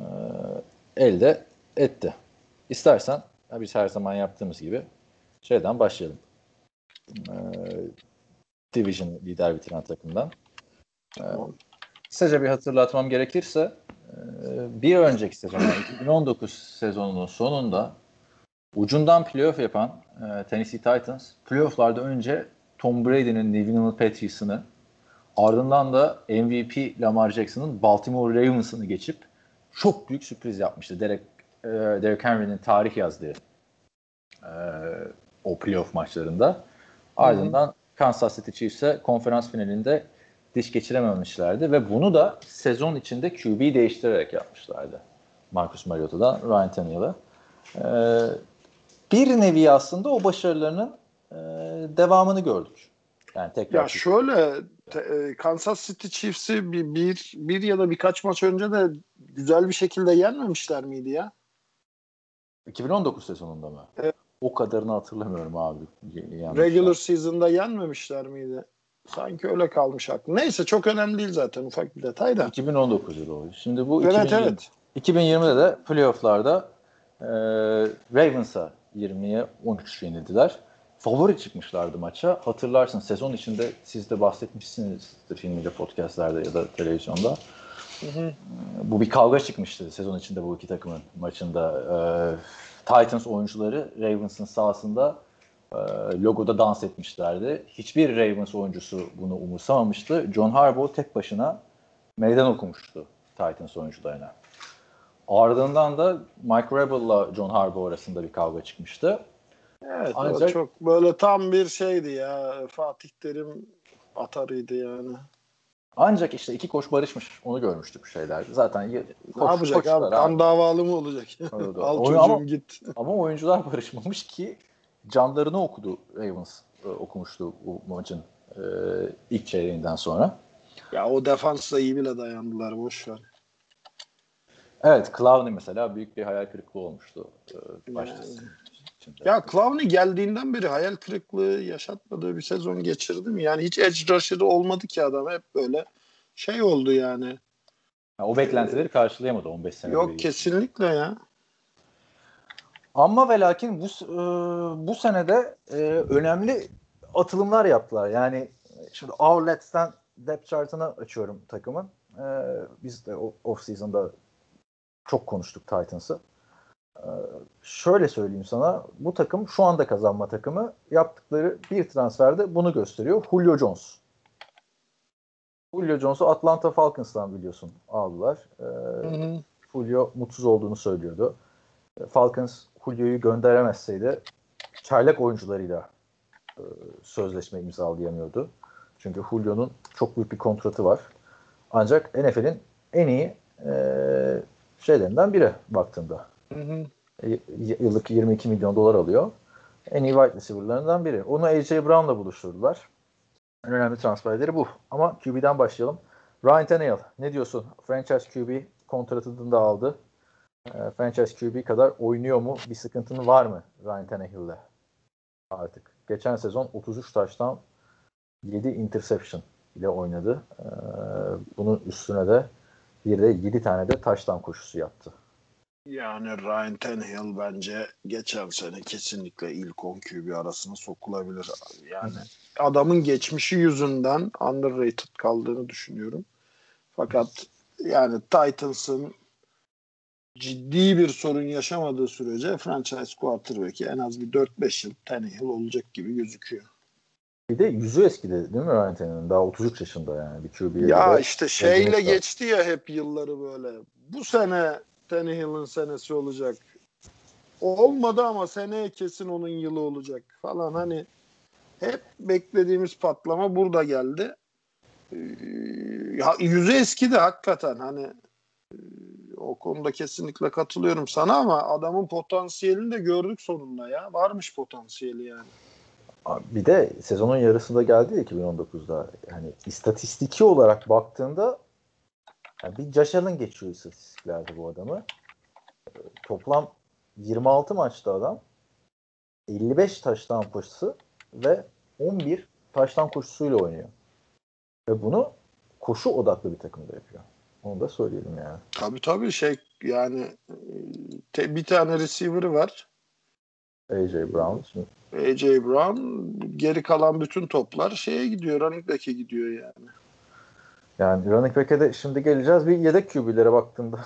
elde etti. İstersen biz her zaman yaptığımız gibi şeyden başlayalım. Ee, Division lider bitiren takımdan. Ee, kısaca bir hatırlatmam gerekirse e, bir önceki sezon yani 2019 sezonunun sonunda ucundan playoff yapan e, Tennessee Titans playofflarda önce Tom Brady'nin New England Patriots'ını ardından da MVP Lamar Jackson'ın Baltimore Ravens'ını geçip çok büyük sürpriz yapmıştı. Derek, e, Derek Henry'nin tarih yazdığı e, o playoff maçlarında. Ardından Kansas City Chiefs'e konferans finalinde diş geçirememişlerdi ve bunu da sezon içinde QB değiştirerek yapmışlardı. Marcus Mariota'dan Ryan Tannehill'a. Ee, bir nevi aslında o başarılarının e, devamını gördük. Yani tekrar Ya şöyle te- e, Kansas City Chiefs'i bir, bir, bir ya da birkaç maç önce de güzel bir şekilde yenmemişler miydi ya? 2019 sezonunda mı? Evet. O kadarını hatırlamıyorum abi. Yanlış Regular season'da yenmemişler miydi? Sanki öyle kalmış aklım. Neyse çok önemli değil zaten ufak bir detay da. 2019 yılı o. Şimdi bu Evet 2020, evet. 2020'de de playofflarda e, Ravens'a 20'ye 13 yenildiler. Favori çıkmışlardı maça. Hatırlarsın sezon içinde siz de bahsetmişsinizdir filmde, podcastlerde ya da televizyonda. Bu bir kavga çıkmıştı sezon içinde bu iki takımın maçında. E, Titans oyuncuları Ravens'ın sahasında e, logoda dans etmişlerdi. Hiçbir Ravens oyuncusu bunu umursamamıştı. John Harbaugh tek başına meydan okumuştu Titans oyuncularına. Ardından da Mike Rebel'la John Harbaugh arasında bir kavga çıkmıştı. Evet Ancak- çok böyle tam bir şeydi ya. Fatih Terim atarıydı yani. Ancak işte iki koç barışmış. Onu görmüştük şeyler. Zaten y- Ne koç- yapacak koçlar abi? Kan davalı mı olacak? Al oyun- çocuğum ama- git. Ama oyuncular barışmamış ki canlarını okudu Ravens e, okumuştu bu maçın e, ilk çeyreğinden sonra. Ya o defansla iyi bile dayandılar boş ver. Evet Clowney mesela büyük bir hayal kırıklığı olmuştu. E, başlasın. Ya Clowney geldiğinden beri hayal kırıklığı yaşatmadığı bir sezon geçirdi mi? Yani hiç edge rusher'ı olmadı ki adam. Hep böyle şey oldu yani. Ha, o beklentileri karşılayamadı 15 sene. Yok kesinlikle ya. Ama ve lakin bu e, bu senede e, önemli atılımlar yaptılar. Yani şimdi Outlets'ten depth chart'ını açıyorum takımın. E, biz de off season'da çok konuştuk Titans'ı. Şöyle söyleyeyim sana. Bu takım şu anda kazanma takımı yaptıkları bir transferde bunu gösteriyor. Julio Jones. Julio Jones'u Atlanta Falcons'tan biliyorsun aldılar. E, hı hı. Julio mutsuz olduğunu söylüyordu. Falcons Julio'yu gönderemezseydi çaylak oyuncularıyla e, sözleşme imzalayamıyordu. Çünkü Julio'nun çok büyük bir kontratı var. Ancak NFL'in en iyi e, şeylerinden biri baktığında. Hı hı. E, yıllık 22 milyon dolar alıyor. En iyi wide receiver'larından biri. Onu AJ Brown'la buluşturdular. En önemli transferleri bu. Ama QB'den başlayalım. Ryan Tannehill ne diyorsun? Franchise QB kontratını da aldı. E, franchise QB kadar oynuyor mu? Bir sıkıntın var mı Ryan Tannehill'le artık? Geçen sezon 33 taştan 7 interception ile oynadı. E, bunun üstüne de bir de 7 tane de taştan koşusu yaptı. Yani Ryan Tannehill bence geçen sene kesinlikle ilk 10 QB arasına sokulabilir. Yani adamın geçmişi yüzünden underrated kaldığını düşünüyorum. Fakat yani Titans'ın ciddi bir sorun yaşamadığı sürece franchise quarterback'i en az bir 4-5 yıl Tannehill olacak gibi gözüküyor. Bir de yüzü eskidi değil mi Ryan Tannehill'in? Daha 33 yaşında yani bir QB'ye Ya işte şeyle geçti ya hep yılları böyle. Bu sene Tannehill'in senesi olacak. Olmadı ama seneye kesin onun yılı olacak falan hani hep beklediğimiz patlama burada geldi. Ee, yüzü eskidi hakikaten hani o konuda kesinlikle katılıyorum sana ama adamın potansiyelini de gördük sonunda ya. Varmış potansiyeli yani. Bir de sezonun yarısında geldi ya 2019'da. Yani istatistiki olarak baktığında yani bir Josh Allen geçiyor istatistiklerde bu adamı. Toplam 26 maçta adam 55 taştan koşusu ve 11 taştan koşusuyla oynuyor. Ve bunu koşu odaklı bir takımda yapıyor. Onu da söyleyelim yani. Tabii tabii şey yani te, bir tane receiver'ı var. AJ Brown. AJ Brown geri kalan bütün toplar şeye gidiyor. Running back'e gidiyor yani. Yani running back'e de şimdi geleceğiz. Bir yedek QB'lere baktığında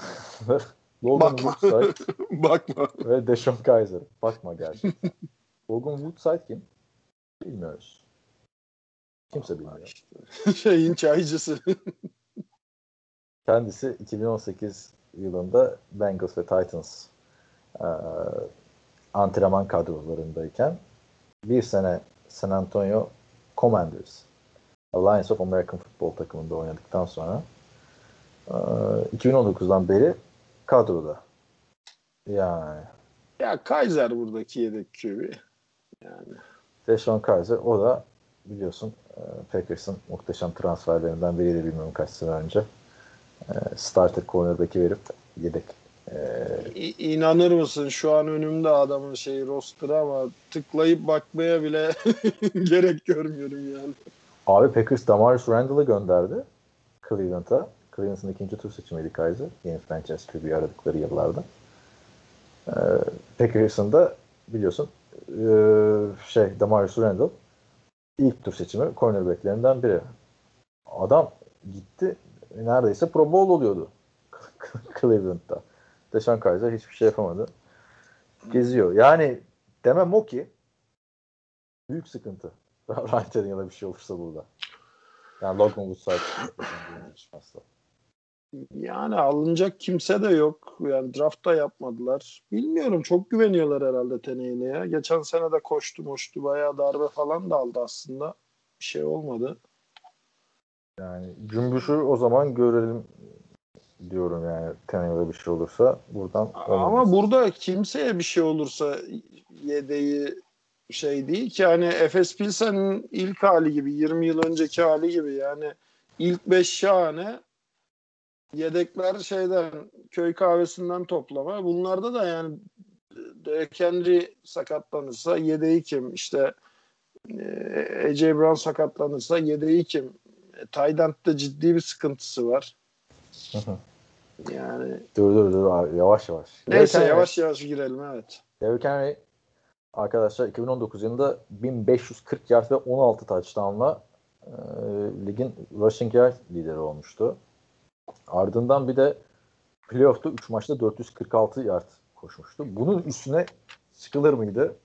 Logan Bakma. Woodside Bakma. ve Deshaun Kaiser. Bakma gerçekten. Logan Woodside kim? Bilmiyoruz. Kimse bilmiyor. İşte. Şeyin çaycısı. Kendisi 2018 yılında Bengals ve Titans e, antrenman kadrolarındayken bir sene San Antonio Commanders Alliance of American Football takımında oynadıktan sonra e, 2019'dan beri kadroda. Yani. Ya Kaiser buradaki yedek QB. Yani. Deshaun Kaiser o da biliyorsun e, Packers'ın muhteşem transferlerinden biriydi bilmiyorum kaç sene önce. E, starter cornerback'i verip yedek. Ee, İnanır mısın şu an önümde adamın şeyi roster'ı ama tıklayıp bakmaya bile gerek görmüyorum yani. Abi Packers Damarius Randall'ı gönderdi Cleveland'a. Cleveland'ın ikinci tur seçimiydi Kaiser. Yeni franchise QB aradıkları yıllarda. Ee, Packers'ın da biliyorsun e, şey Damarius Randall ilk tur seçimi cornerbacklerinden biri. Adam gitti neredeyse Pro Bowl oluyordu Cleveland'da. Deshaun Kaiser hiçbir şey yapamadı. Geziyor. Yani demem o ki büyük sıkıntı. Ryan Tannehill'a bir şey olursa burada. Yani Logan Woodside yani alınacak kimse de yok. Yani draft da yapmadılar. Bilmiyorum çok güveniyorlar herhalde Tannehill'e ya. Geçen sene de koştu moştu bayağı darbe falan da aldı aslında. Bir şey olmadı. Yani cümbüşü o zaman görelim diyorum yani Tannehill'e bir şey olursa buradan olmaz. Ama burada kimseye bir şey olursa yedeği şey değil ki hani Efes Pilsen'in ilk hali gibi 20 yıl önceki hali gibi yani ilk 5 şahane Yedekler şeyden köy kahvesinden toplama. Bunlarda da yani Derek Henry sakatlanırsa yedeği kim? İşte e, AJ Brown sakatlanırsa yedeği kim? E, Tydent'te ciddi bir sıkıntısı var. yani Dur dur dur abi, yavaş yavaş. neyse yavaş yavaş girelim evet. Derrick Henry arkadaşlar 2019 yılında 1540 yard ve 16 touchdown'la e, ligin rushing yard lideri olmuştu. Ardından bir de playoff'ta 3 maçta 446 yard koşmuştu. Bunun üstüne çıkılır mıydı?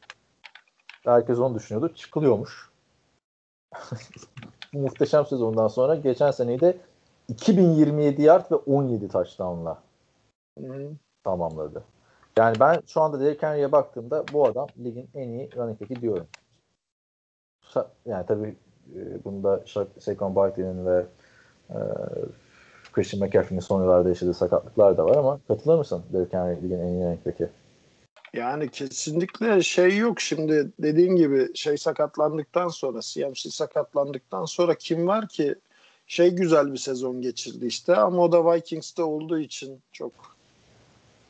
Herkes onu düşünüyordu. Çıkılıyormuş. Muhteşem sezondan sonra geçen seneyi de 2027 yard ve 17 touchdown'la Hı. tamamladı. Yani ben şu anda Derrick Henry'e baktığımda bu adam ligin en iyi running back'i diyorum. Yani tabii e, bunda Saquon Barkley'nin ve e, Christian McCaffrey'nin son yıllarda yaşadığı sakatlıklar da var ama katılır mısın Derrick Henry ligin en iyi running back'i? Yani kesinlikle şey yok şimdi dediğin gibi şey sakatlandıktan sonra CMC sakatlandıktan sonra kim var ki şey güzel bir sezon geçirdi işte ama o da Vikings'te olduğu için çok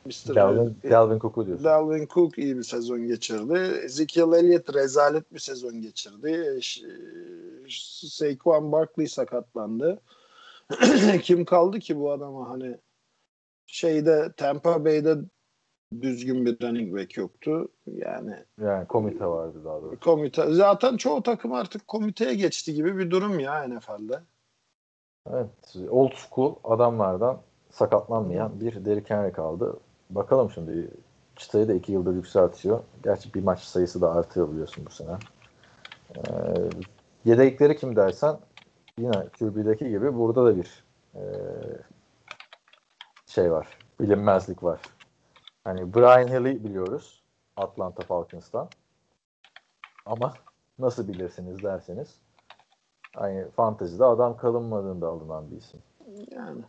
Mr. Dalvin, Dalvin Cook'u diyorsun. Dalvin Cook iyi bir sezon geçirdi. Ezekiel Elliott rezalet bir sezon geçirdi. Ş- Saquon Barkley sakatlandı. Kim kaldı ki bu adama hani şeyde Tampa Bay'de düzgün bir running back yoktu. Yani Yani komite vardı daha doğrusu. komite zaten çoğu takım artık komiteye geçti gibi bir durum ya NFL'de. Evet. Old school adamlardan sakatlanmayan bir Derrick Henry kaldı. Bakalım şimdi çıtayı da iki yıldır yükseltiyor. Gerçi bir maç sayısı da artıyor biliyorsun bu sene. Ee, yedekleri kim dersen yine QB'deki gibi burada da bir e, şey var. Bilinmezlik var. Hani Brian Hill'i biliyoruz Atlanta Falcons'tan. Ama nasıl bilirsiniz derseniz hani fantezide adam kalınmadığında alınan bir isim. Yani.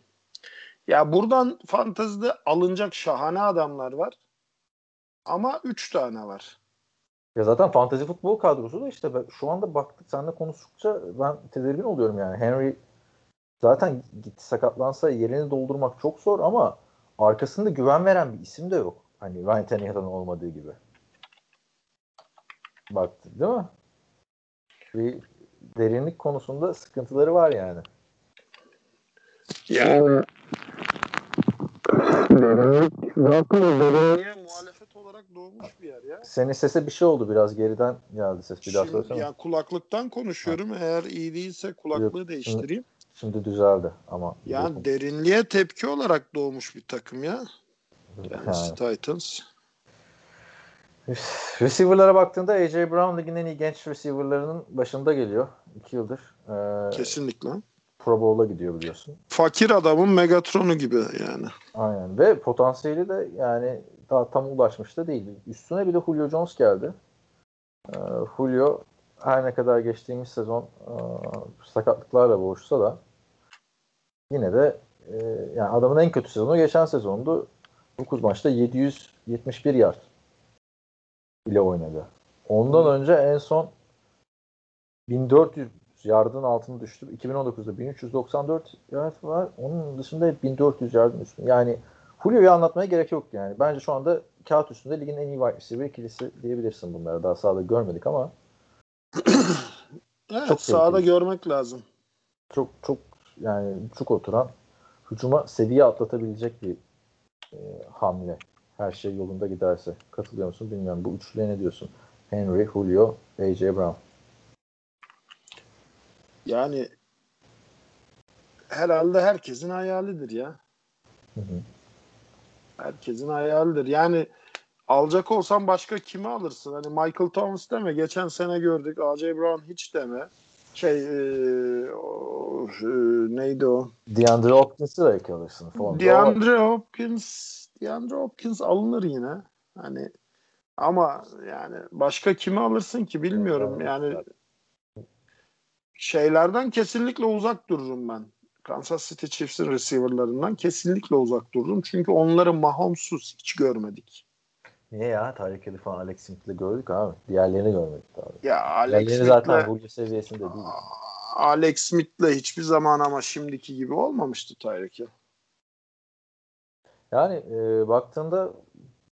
Ya buradan fantezide alınacak şahane adamlar var. Ama 3 tane var. Ya zaten fantezi futbol kadrosu da işte ben- şu anda baktık seninle konuştukça ben tedirgin oluyorum yani. Henry zaten gitti sakatlansa yerini doldurmak çok zor ama arkasında güven veren bir isim de yok. Hani Ryan Tannehill'ın olmadığı gibi. Baktı değil mi? Bir derinlik konusunda sıkıntıları var yani. Yani zaten derinliğe muhalefet olarak doğmuş bir yer ya. Senin sese bir şey oldu biraz geriden geldi ses bir daha Şimdi, söylesene. yani kulaklıktan konuşuyorum. Eğer iyi değilse kulaklığı Yok, değiştireyim. Şimdi düzeldi ama. Yani derinliğe tepki olarak doğmuş bir takım ya. Yani Yani. Titans. Receiver'lara baktığında AJ Brown ligin en iyi genç receiver'larının başında geliyor. 2 yıldır. Ee, Kesinlikle. Pro Bowl'a gidiyor biliyorsun. Fakir adamın Megatron'u gibi yani. Aynen ve potansiyeli de yani daha tam ulaşmış da değil. Üstüne bir de Julio Jones geldi. Ee, Julio her ne kadar geçtiğimiz sezon e, sakatlıklarla boğuşsa da yine de e, yani adamın en kötü sezonu geçen sezondu. 9 maçta 771 yard ile oynadı. Ondan önce en son 1400 yardın altına düştü. 2019'da 1394 yard var. Onun dışında hep 1400 yardın üstünde. Yani Julio'yu anlatmaya gerek yok yani. Bence şu anda kağıt üstünde ligin en iyi wide receiver ikilisi diyebilirsin bunları. Daha sahada görmedik ama Evet, Çok sahada görmek lazım. çok çok yani çok oturan hücuma seviye atlatabilecek bir e, hamle. Her şey yolunda giderse. Katılıyor musun bilmiyorum. Bu üçlüye ne diyorsun? Henry, Julio, AJ Brown. Yani herhalde herkesin hayalidir ya. Hı hı. Herkesin hayalidir. Yani alacak olsan başka kimi alırsın? Hani Michael Thomas deme. Geçen sene gördük. A.J. Brown hiç deme. Şey e, o, e, neydi o? DeAndre Hopkins'i belki alırsın. DeAndre Hopkins DeAndre Hopkins alınır yine. Hani ama yani başka kimi alırsın ki bilmiyorum. Evet, Yani. Şeylerden kesinlikle uzak dururum ben. Kansas City Chiefs'in receiver'larından kesinlikle uzak dururum. Çünkü onları Mahomes'uz hiç görmedik. Niye ya? Tyreek Hill falan Alex Smith'le gördük abi. Diğerlerini görmedik abi. Ya Alex Diğerlerini zaten Smith'le Julio seviyesinde değil. Alex Smith'le hiçbir zaman ama şimdiki gibi olmamıştı Tyreek Hill. Yani e, baktığında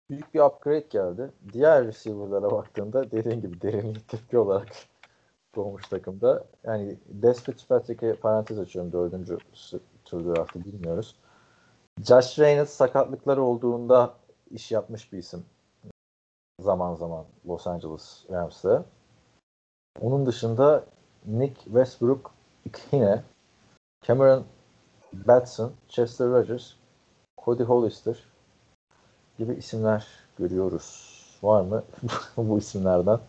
büyük bir upgrade geldi. Diğer receiver'lara baktığında dediğin gibi derinlik tepki olarak doğmuş takımda. Yani Des Fitzpatrick'e parantez açıyorum dördüncü tur draftı bilmiyoruz. Josh Reynolds sakatlıkları olduğunda iş yapmış bir isim. Zaman zaman Los Angeles Rams'te. Onun dışında Nick Westbrook yine Cameron Batson, Chester Rogers, Cody Hollister gibi isimler görüyoruz. Var mı bu isimlerden?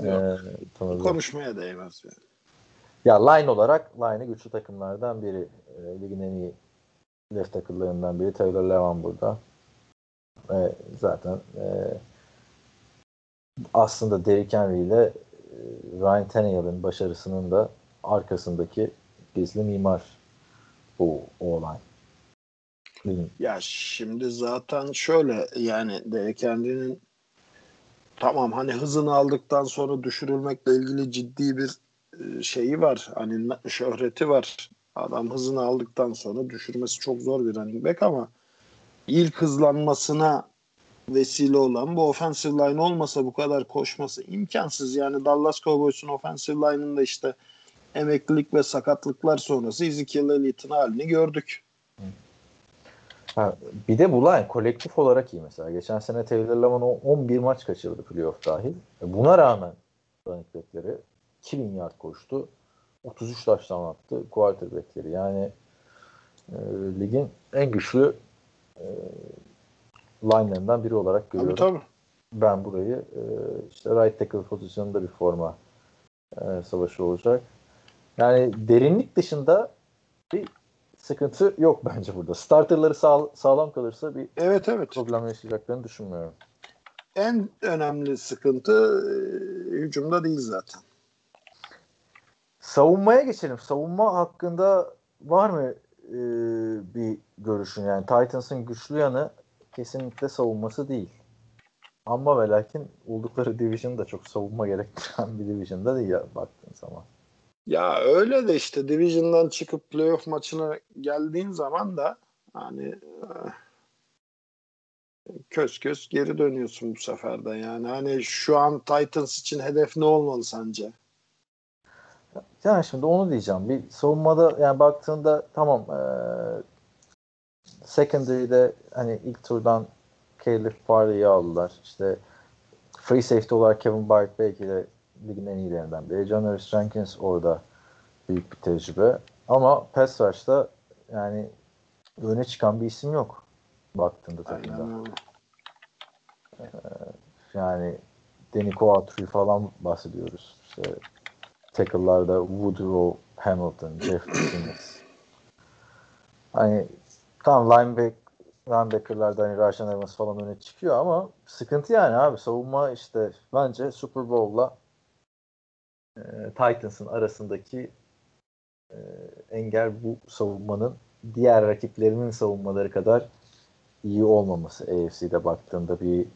Yok. Ee, Konuşmaya değmez yani. Ya line olarak line'ı güçlü takımlardan biri. E, ligin en iyi left tackle'larından biri Taylor Levan burada. E, zaten e, aslında Derrick Henry ile e, Ryan Tannehill'in başarısının da arkasındaki gizli mimar bu olay. Ya şimdi zaten şöyle yani Derek Henry'nin tamam hani hızını aldıktan sonra düşürülmekle ilgili ciddi bir e, şeyi var. Hani şöhreti var. Adam hızını aldıktan sonra düşürmesi çok zor bir running back ama ilk hızlanmasına vesile olan bu offensive line olmasa bu kadar koşması imkansız. Yani Dallas Cowboys'un offensive line'ında işte emeklilik ve sakatlıklar sonrası Ezekiel Elliott'ın halini gördük. Ha, bir de bu line kolektif olarak iyi mesela. Geçen sene Taylor Lamon 11 maç kaçırdı playoff dahil. E, buna rağmen running backleri 2000 yard koştu. 33 taştan attı quarterbackleri. Yani e, ligin en güçlü e, line'lerinden biri olarak görüyorum. Tabii, tabii. Ben burayı e, işte right tackle pozisyonunda bir forma e, savaşı olacak. Yani derinlik dışında bir sıkıntı yok bence burada. Starterları sağ, sağlam kalırsa bir evet, evet. problem yaşayacaklarını düşünmüyorum. En önemli sıkıntı e, hücumda değil zaten. Savunmaya geçelim. Savunma hakkında var mı e, bir görüşün? Yani Titans'ın güçlü yanı kesinlikle savunması değil. Ama ve lakin oldukları division da çok savunma gerektiren bir division'da değil baktığın zaman. Ya öyle de işte Division'dan çıkıp playoff maçına geldiğin zaman da hani e, köz köz geri dönüyorsun bu sefer de. Yani hani şu an Titans için hedef ne olmalı sence? Yani şimdi onu diyeceğim. Bir savunmada yani baktığında tamam e, secondary'de hani ilk turdan Caleb Farley'i aldılar. İşte free safety olarak Kevin Byard belki de ligin en iyilerinden biri. John Jenkins orada büyük bir tecrübe. Ama pass rush'ta yani öne çıkan bir isim yok baktığında takımda. Ee, yani Denico Autry falan bahsediyoruz. İşte tackle'larda Woodrow Hamilton, Jeff Simmons. Hani tam lineback, linebacker'larda hani Rajan Evans falan öne çıkıyor ama sıkıntı yani abi. Savunma işte bence Super Bowl'la e, Titans'ın arasındaki e, engel bu savunmanın diğer rakiplerinin savunmaları kadar iyi olmaması AFC'de baktığında bir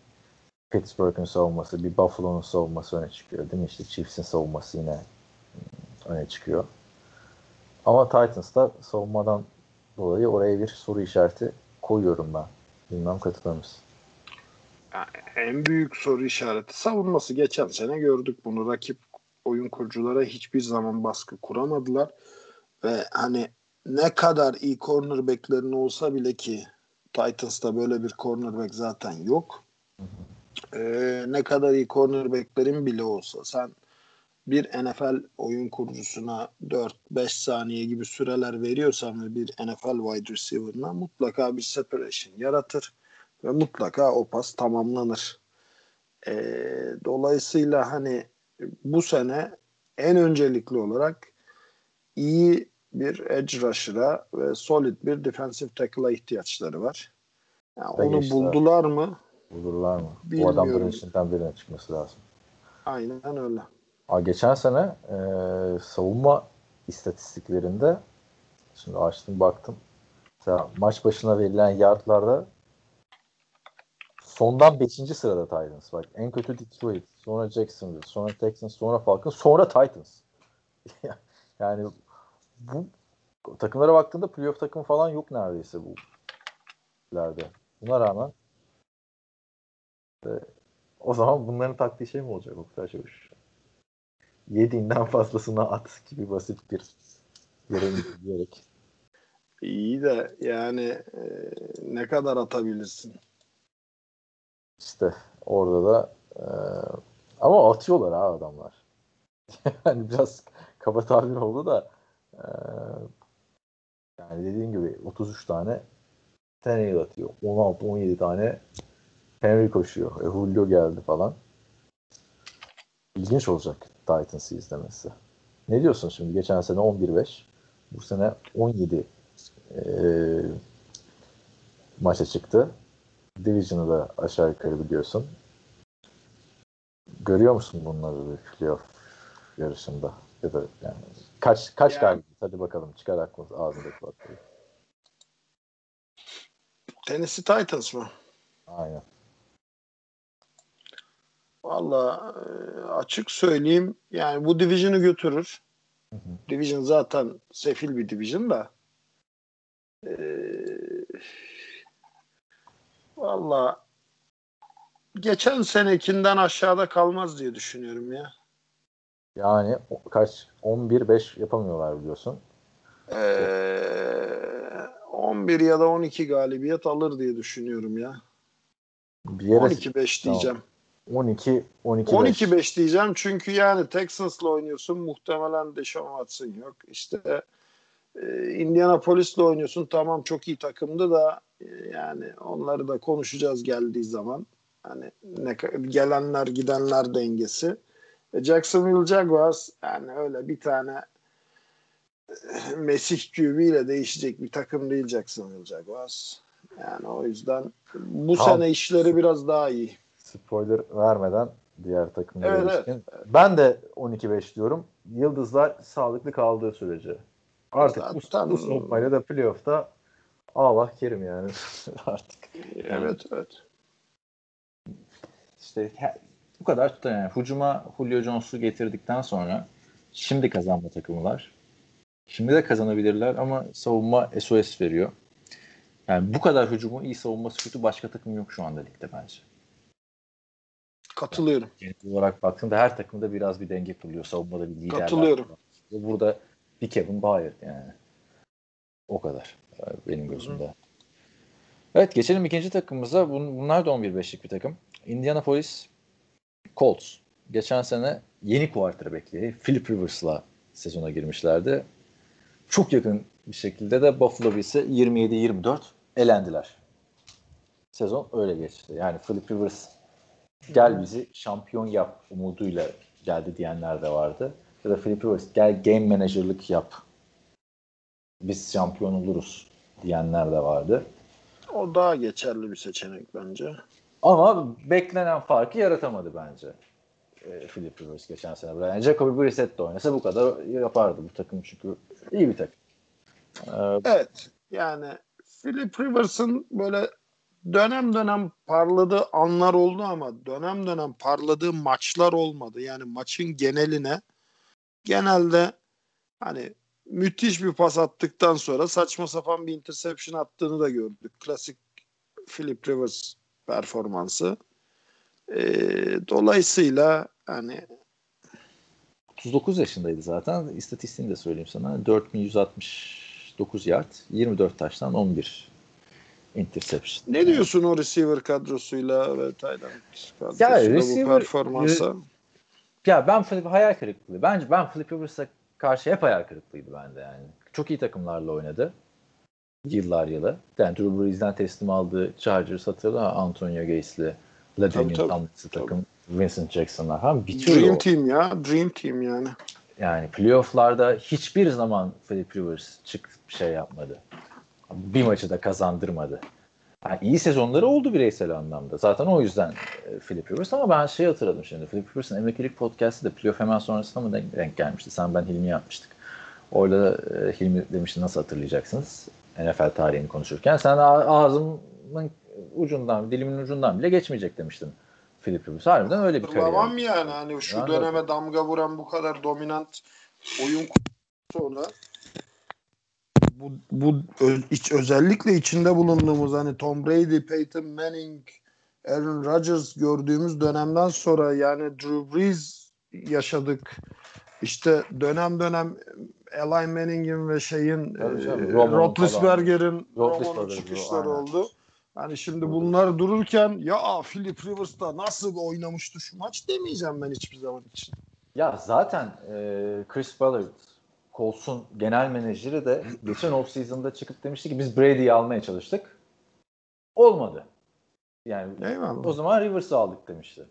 Pittsburgh'ın savunması, bir Buffalo'nun savunması öne çıkıyor. Değil mi? İşte Chiefs'in savunması yine hmm, öne çıkıyor. Ama Titans'ta savunmadan dolayı oraya bir soru işareti koyuyorum ben. Bilmem katılır mısın? en büyük soru işareti savunması. Geçen sene gördük bunu. Rakip oyun kuruculara hiçbir zaman baskı kuramadılar. Ve hani ne kadar iyi cornerback'lerin olsa bile ki Titans'ta böyle bir cornerback zaten yok. Ee, ne kadar iyi cornerback'lerin bile olsa sen bir NFL oyun kurucusuna 4-5 saniye gibi süreler veriyorsan ve bir NFL wide receiver'ına mutlaka bir separation yaratır ve mutlaka o pas tamamlanır. Ee, dolayısıyla hani bu sene en öncelikli olarak iyi bir edge rusher'a ve solid bir defensive tackle'a ihtiyaçları var. Yani onu buldular mı? Bulurlar mı? Bilmiyorum. Bu adamların içinden birine çıkması lazım. Aynen öyle. Aa, geçen sene e, savunma istatistiklerinde şimdi açtım baktım. Mesela maç başına verilen yardlarda sondan 5. sırada Titans. Bak en kötü Detroit, sonra Jacksonville, sonra Texans, sonra Falcons, sonra Titans. yani bu takımlara baktığında playoff takım falan yok neredeyse bu ileride. Buna rağmen e, o zaman bunların taktiği şey mi olacak Oktay Çavuş? Yediğinden fazlasına at gibi basit bir yere diyerek. İyi de yani e, ne kadar atabilirsin? İşte orada da e, ama atıyorlar ha adamlar. yani biraz kaba tabir oldu da e, yani dediğin gibi 33 tane Tannehill atıyor. 16-17 tane Henry koşuyor. E, Julio geldi falan. İlginç olacak Titans'ı izlemesi. Ne diyorsun şimdi? Geçen sene 11-5. Bu sene 17 e, maça çıktı. Division'ı da aşağı yukarı biliyorsun. Görüyor musun bunları bir playoff yarışında? Ya da yani kaç kaç yani, galibiyet? Hadi bakalım çıkar aklınız ağzındaki baklayı. Tennessee Titans mı? Aynen. Valla e, açık söyleyeyim yani bu division'ı götürür. Hı hı. Division zaten sefil bir division da. Ee, Valla geçen senekinden aşağıda kalmaz diye düşünüyorum ya. Yani kaç 11-5 yapamıyorlar biliyorsun. Ee, 11 ya da 12 galibiyet alır diye düşünüyorum ya. Bir yere 12-5 diyeceğim. 12 12 12-5 diyeceğim çünkü yani Texans'la oynuyorsun muhtemelen Deshaun Watson yok. İşte e, Indianapolis'le oynuyorsun tamam çok iyi takımdı da yani onları da konuşacağız geldiği zaman. Hani ne gelenler gidenler dengesi. E, Jacksonville Jaguars yani öyle bir tane e, Mesih QB ile değişecek bir takım değil Jacksonville Jaguars. Yani o yüzden bu tamam. sene işleri biraz daha iyi. Spoiler vermeden diğer takımlara evet, evet. Ben de 12-5 diyorum. Yıldızlar sağlıklı kaldığı sürece. Artık Zaten... bu, bu savunmayla da playoff'ta Allah kerim yani artık. Evet evet. İşte bu kadar tutar yani. Hucuma Julio Jones'u getirdikten sonra şimdi kazanma takımılar. Şimdi de kazanabilirler ama savunma SOS veriyor. Yani bu kadar hücumu iyi savunması kötü başka takım yok şu anda ligde bence. Katılıyorum. Yani genel olarak baktığında her takımda biraz bir denge kuruluyor. Savunmada bir lider Katılıyorum. Var. Burada bir Kevin Byard yani. O kadar benim gözümde. Hı. Evet geçelim ikinci takımımıza. Bunlar da 11-5'lik bir takım. Indianapolis Colts. Geçen sene yeni quarterback'li Philip Rivers'la sezona girmişlerdi. Çok yakın bir şekilde de Buffalo Bills'e 27-24 elendiler. Sezon öyle geçti. Yani Philip Rivers gel bizi şampiyon yap umuduyla geldi diyenler de vardı. Ya da Philip Rivers gel game manager'lık yap. Biz şampiyon oluruz diyenler de vardı. O daha geçerli bir seçenek bence. Ama beklenen farkı yaratamadı bence. E, Philip Rivers geçen sene. Yani Jacoby Brissett de oynasa bu kadar yapardı bu takım çünkü iyi bir takım. Ee, evet. Yani Philip Rivers'ın böyle dönem dönem parladığı anlar oldu ama dönem dönem parladığı maçlar olmadı. Yani maçın geneline genelde hani müthiş bir pas attıktan sonra saçma sapan bir interception attığını da gördük. Klasik Philip Rivers performansı. E, dolayısıyla hani 39 yaşındaydı zaten. İstatistiğini de söyleyeyim sana. 4169 yard, 24 taştan 11 interception. Ne diyorsun o receiver kadrosuyla ve Tayland kadrosuyla ya, receiver, bu performansa? Ya ben Flip hayal kırıklığı. Bence ben Flip Rivers'a karşı hep hayal kırıklığıydı bende yani. Çok iyi takımlarla oynadı. Yıllar yılı. Yani Drew Brees'den teslim aldığı Chargers hatırla Antonio Gates'li LaDainian Tomlinson takım Vincent Jackson'lar falan bitiyor. Dream o. Team ya. Dream Team yani. Yani playoff'larda hiçbir zaman Philip Rivers çık şey yapmadı. Bir maçı da kazandırmadı. Yani iyi sezonları oldu bireysel anlamda. Zaten o yüzden e, Philip Rivers ama ben şey hatırladım şimdi. Philip Rivers'ın emeklilik podcast'ı da playoff hemen sonrasında mı denk, denk gelmişti? Sen ben Hilmi yapmıştık. Orada e, Hilmi demişti nasıl hatırlayacaksınız? NFL tarihini konuşurken. Sen ağzımın ucundan, dilimin ucundan bile geçmeyecek demiştin. Philip Rivers. Harbiden öyle bir kariyer. Tamam yani hani şu ben döneme de... damga vuran bu kadar dominant oyun sonra bu, bu iç, özellikle içinde bulunduğumuz hani Tom Brady, Peyton Manning, Aaron Rodgers gördüğümüz dönemden sonra yani Drew Brees yaşadık. İşte dönem dönem Eli Manning'in ve şeyin e, Roethlisberger'in Roman'ın çıkışları oldu. Hani şimdi bunlar dururken ya Philip Rivers'ta nasıl oynamıştı şu maç demeyeceğim ben hiçbir zaman için. Ya zaten e, Chris Ballard Colts'un genel menajeri de geçen off season'da çıkıp demişti ki biz Brady'yi almaya çalıştık. Olmadı. Yani Eyvallah. o zaman Rivers'ı aldık demişti.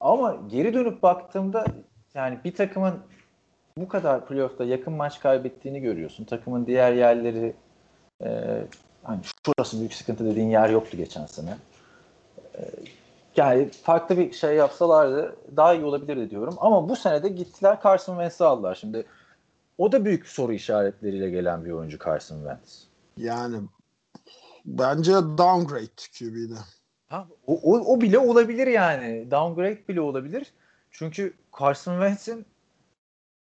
Ama geri dönüp baktığımda yani bir takımın bu kadar playoff'ta yakın maç kaybettiğini görüyorsun. Takımın diğer yerleri e, hani şurası büyük sıkıntı dediğin yer yoktu geçen sene. E, yani farklı bir şey yapsalardı daha iyi olabilirdi diyorum. Ama bu sene de gittiler Carson Wentz'i aldılar. Şimdi o da büyük soru işaretleriyle gelen bir oyuncu Carson Wentz. Yani bence downgrade QB'de. Ha, o, o, o bile olabilir yani. Downgrade bile olabilir. Çünkü Carson Wentz'in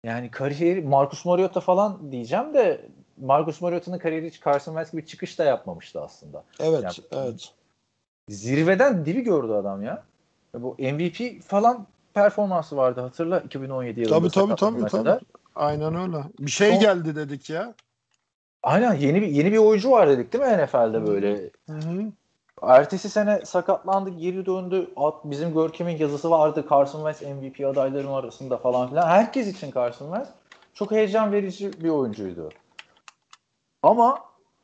yani kariyeri Marcus Mariota falan diyeceğim de Marcus Mariota'nın kariyeri hiç Carson Wentz gibi çıkış da yapmamıştı aslında. Evet, yani, evet. Zirveden dibi gördü adam ya. Bu MVP falan performansı vardı hatırla 2017 yılında. Tabii tabii tabii. tabii. Aynen öyle. Bir şey Son... geldi dedik ya. Aynen yeni bir yeni bir oyuncu var dedik değil mi NFL'de böyle. Hı hı. Ertesi sene sakatlandı, geri döndü. Bizim Görkem'in yazısı vardı. Carson Wentz MVP adaylarının arasında falan filan. Herkes için Carson Wentz çok heyecan verici bir oyuncuydu. Ama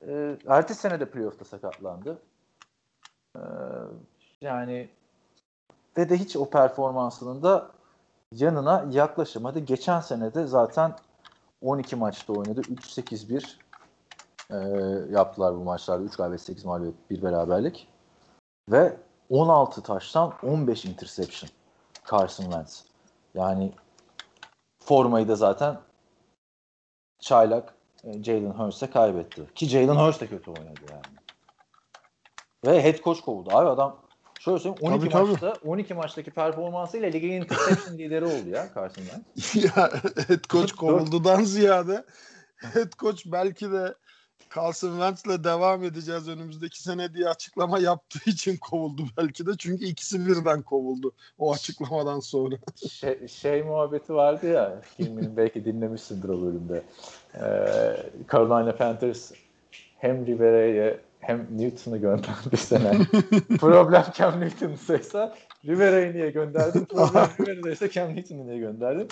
e, ertesi sene de playoff'ta sakatlandı. E, yani ve de hiç o performansının da yanına yaklaşamadı. Geçen sene de zaten 12 maçta oynadı. 3-8-1 e, yaptılar bu maçlarda. 3 galibiyet 8 mağlubiyet 1 beraberlik. Ve 16 taştan 15 interception Carson Wentz. Yani formayı da zaten çaylak e, Jalen Hurst'e kaybetti. Ki Jalen Hurst de kötü oynadı yani. Ve head coach kovuldu. Abi adam şöyle söyleyeyim 12 tabii, maçta tabii. 12 maçtaki performansıyla ligin interception lideri oldu ya Wentz. ya head coach kovuldudan ziyade head coach belki de Carson Wentz'le devam edeceğiz önümüzdeki sene diye açıklama yaptığı için kovuldu belki de. Çünkü ikisi birden kovuldu o açıklamadan sonra. Şey, şey muhabbeti vardı ya, filmini belki dinlemişsindir o bölümde. Ee, Carolina Panthers hem Rivera'yı hem Newton'u gönderdi sene. Problem Cam Newton'sa Rivera'yı niye gönderdin? Problem Rivera'daysa Cam Newton'u niye gönderdin?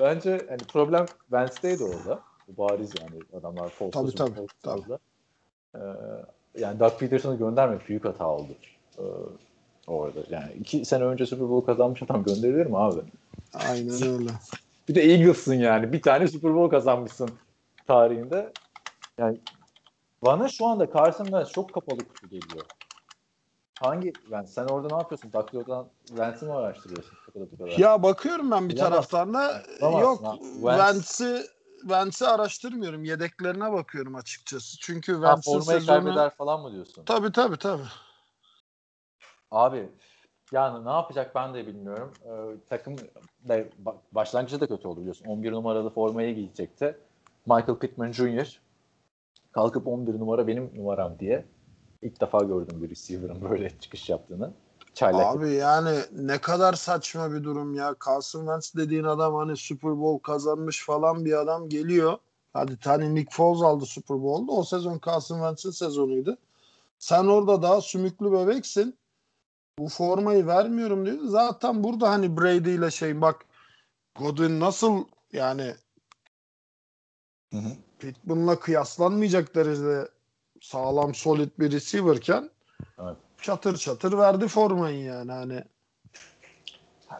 Bence hani problem Wentz'teydi orada. Bu bariz yani adamlar false tabii, tabii, tabii. Ee, yani Doug Peterson'ı göndermek büyük hata oldu. Ee, orada. Yani iki sene önce Super Bowl kazanmış adam gönderilir mi abi? Aynen öyle. bir de Eagles'ın yani. Bir tane Super Bowl kazanmışsın tarihinde. Yani bana şu anda Wentz çok kapalı kutu geliyor. Hangi yani sen orada ne yapıyorsun? Daklo'dan Wentz'i mi araştırıyorsun? Ya bakıyorum ben bir taraftan da yok Wentz'i Wentz'i araştırmıyorum. Yedeklerine bakıyorum açıkçası. Çünkü Wentz'in sezonu... kaybeder falan mı diyorsun? Tabii tabii tabii. Abi yani ne yapacak ben de bilmiyorum. Ee, takım da başlangıçta da kötü oldu biliyorsun. 11 numaralı formayı giyecekti. Michael Pittman Jr. kalkıp 11 numara benim numaram diye ilk defa gördüm bir receiver'ın böyle çıkış yaptığını. Çaylak. Abi yani ne kadar saçma bir durum ya. Carson Wentz dediğin adam hani Super Bowl kazanmış falan bir adam geliyor. Hadi tane Nick Foles aldı Super Bowl'da. O sezon Carson Wentz'in sezonuydu. Sen orada daha sümüklü bebeksin. Bu formayı vermiyorum diyor. Zaten burada hani Brady ile şey bak Godwin nasıl yani Pittman'la kıyaslanmayacak derecede sağlam solid bir receiver'ken evet çatır çatır verdi formayı yani hani.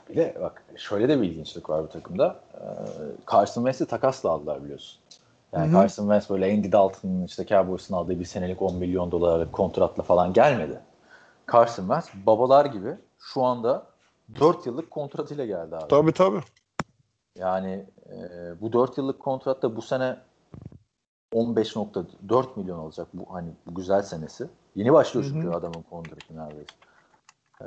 Bir de bak şöyle de bir ilginçlik var bu takımda. Ee, Carson Wentz'i takasla aldılar biliyorsun. Yani Hı-hı. Carson Wentz böyle Andy Dalton'ın işte Cowboys'un aldığı bir senelik 10 milyon dolarlık kontratla falan gelmedi. Carson Wentz babalar gibi şu anda 4 yıllık kontratıyla geldi abi. Tabii tabii. Yani e, bu 4 yıllık kontratta bu sene 15.4 milyon olacak bu hani bu güzel senesi. Yeni başlıyor çünkü Hı-hı. adamın kontratı neredeyse. Ee,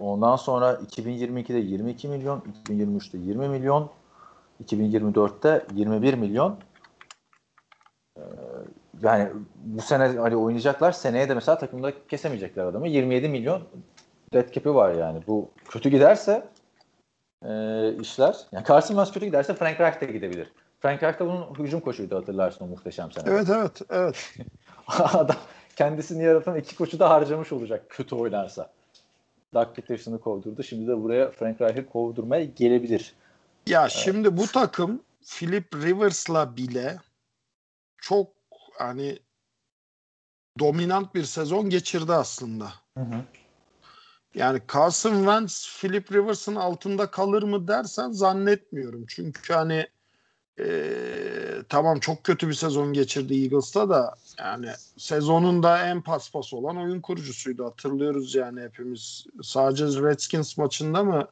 ondan sonra 2022'de 22 milyon, 2023'te 20 milyon, 2024'te 21 milyon. yani bu sene hani oynayacaklar seneye de mesela takımda kesemeyecekler adamı. 27 milyon dead cap'i var yani. Bu kötü giderse e, işler. Yani Carson Wentz kötü giderse Frank Reich de gidebilir. Frank Reich de bunun hücum koçuydu hatırlarsın o muhteşem sene. Evet evet evet. Adam kendisini yaratan iki koçu da harcamış olacak kötü oynarsa. Doug Peterson'ı kovdurdu. Şimdi de buraya Frank Reich'i kovdurmaya gelebilir. Ya evet. şimdi bu takım Philip Rivers'la bile çok hani dominant bir sezon geçirdi aslında. Hı hı. Yani Carson Wentz Philip Rivers'ın altında kalır mı dersen zannetmiyorum. Çünkü hani e, tamam çok kötü bir sezon geçirdi Eagles'ta da yani sezonun da en paspas olan oyun kurucusuydu hatırlıyoruz yani hepimiz. Sadece Redskins maçında mı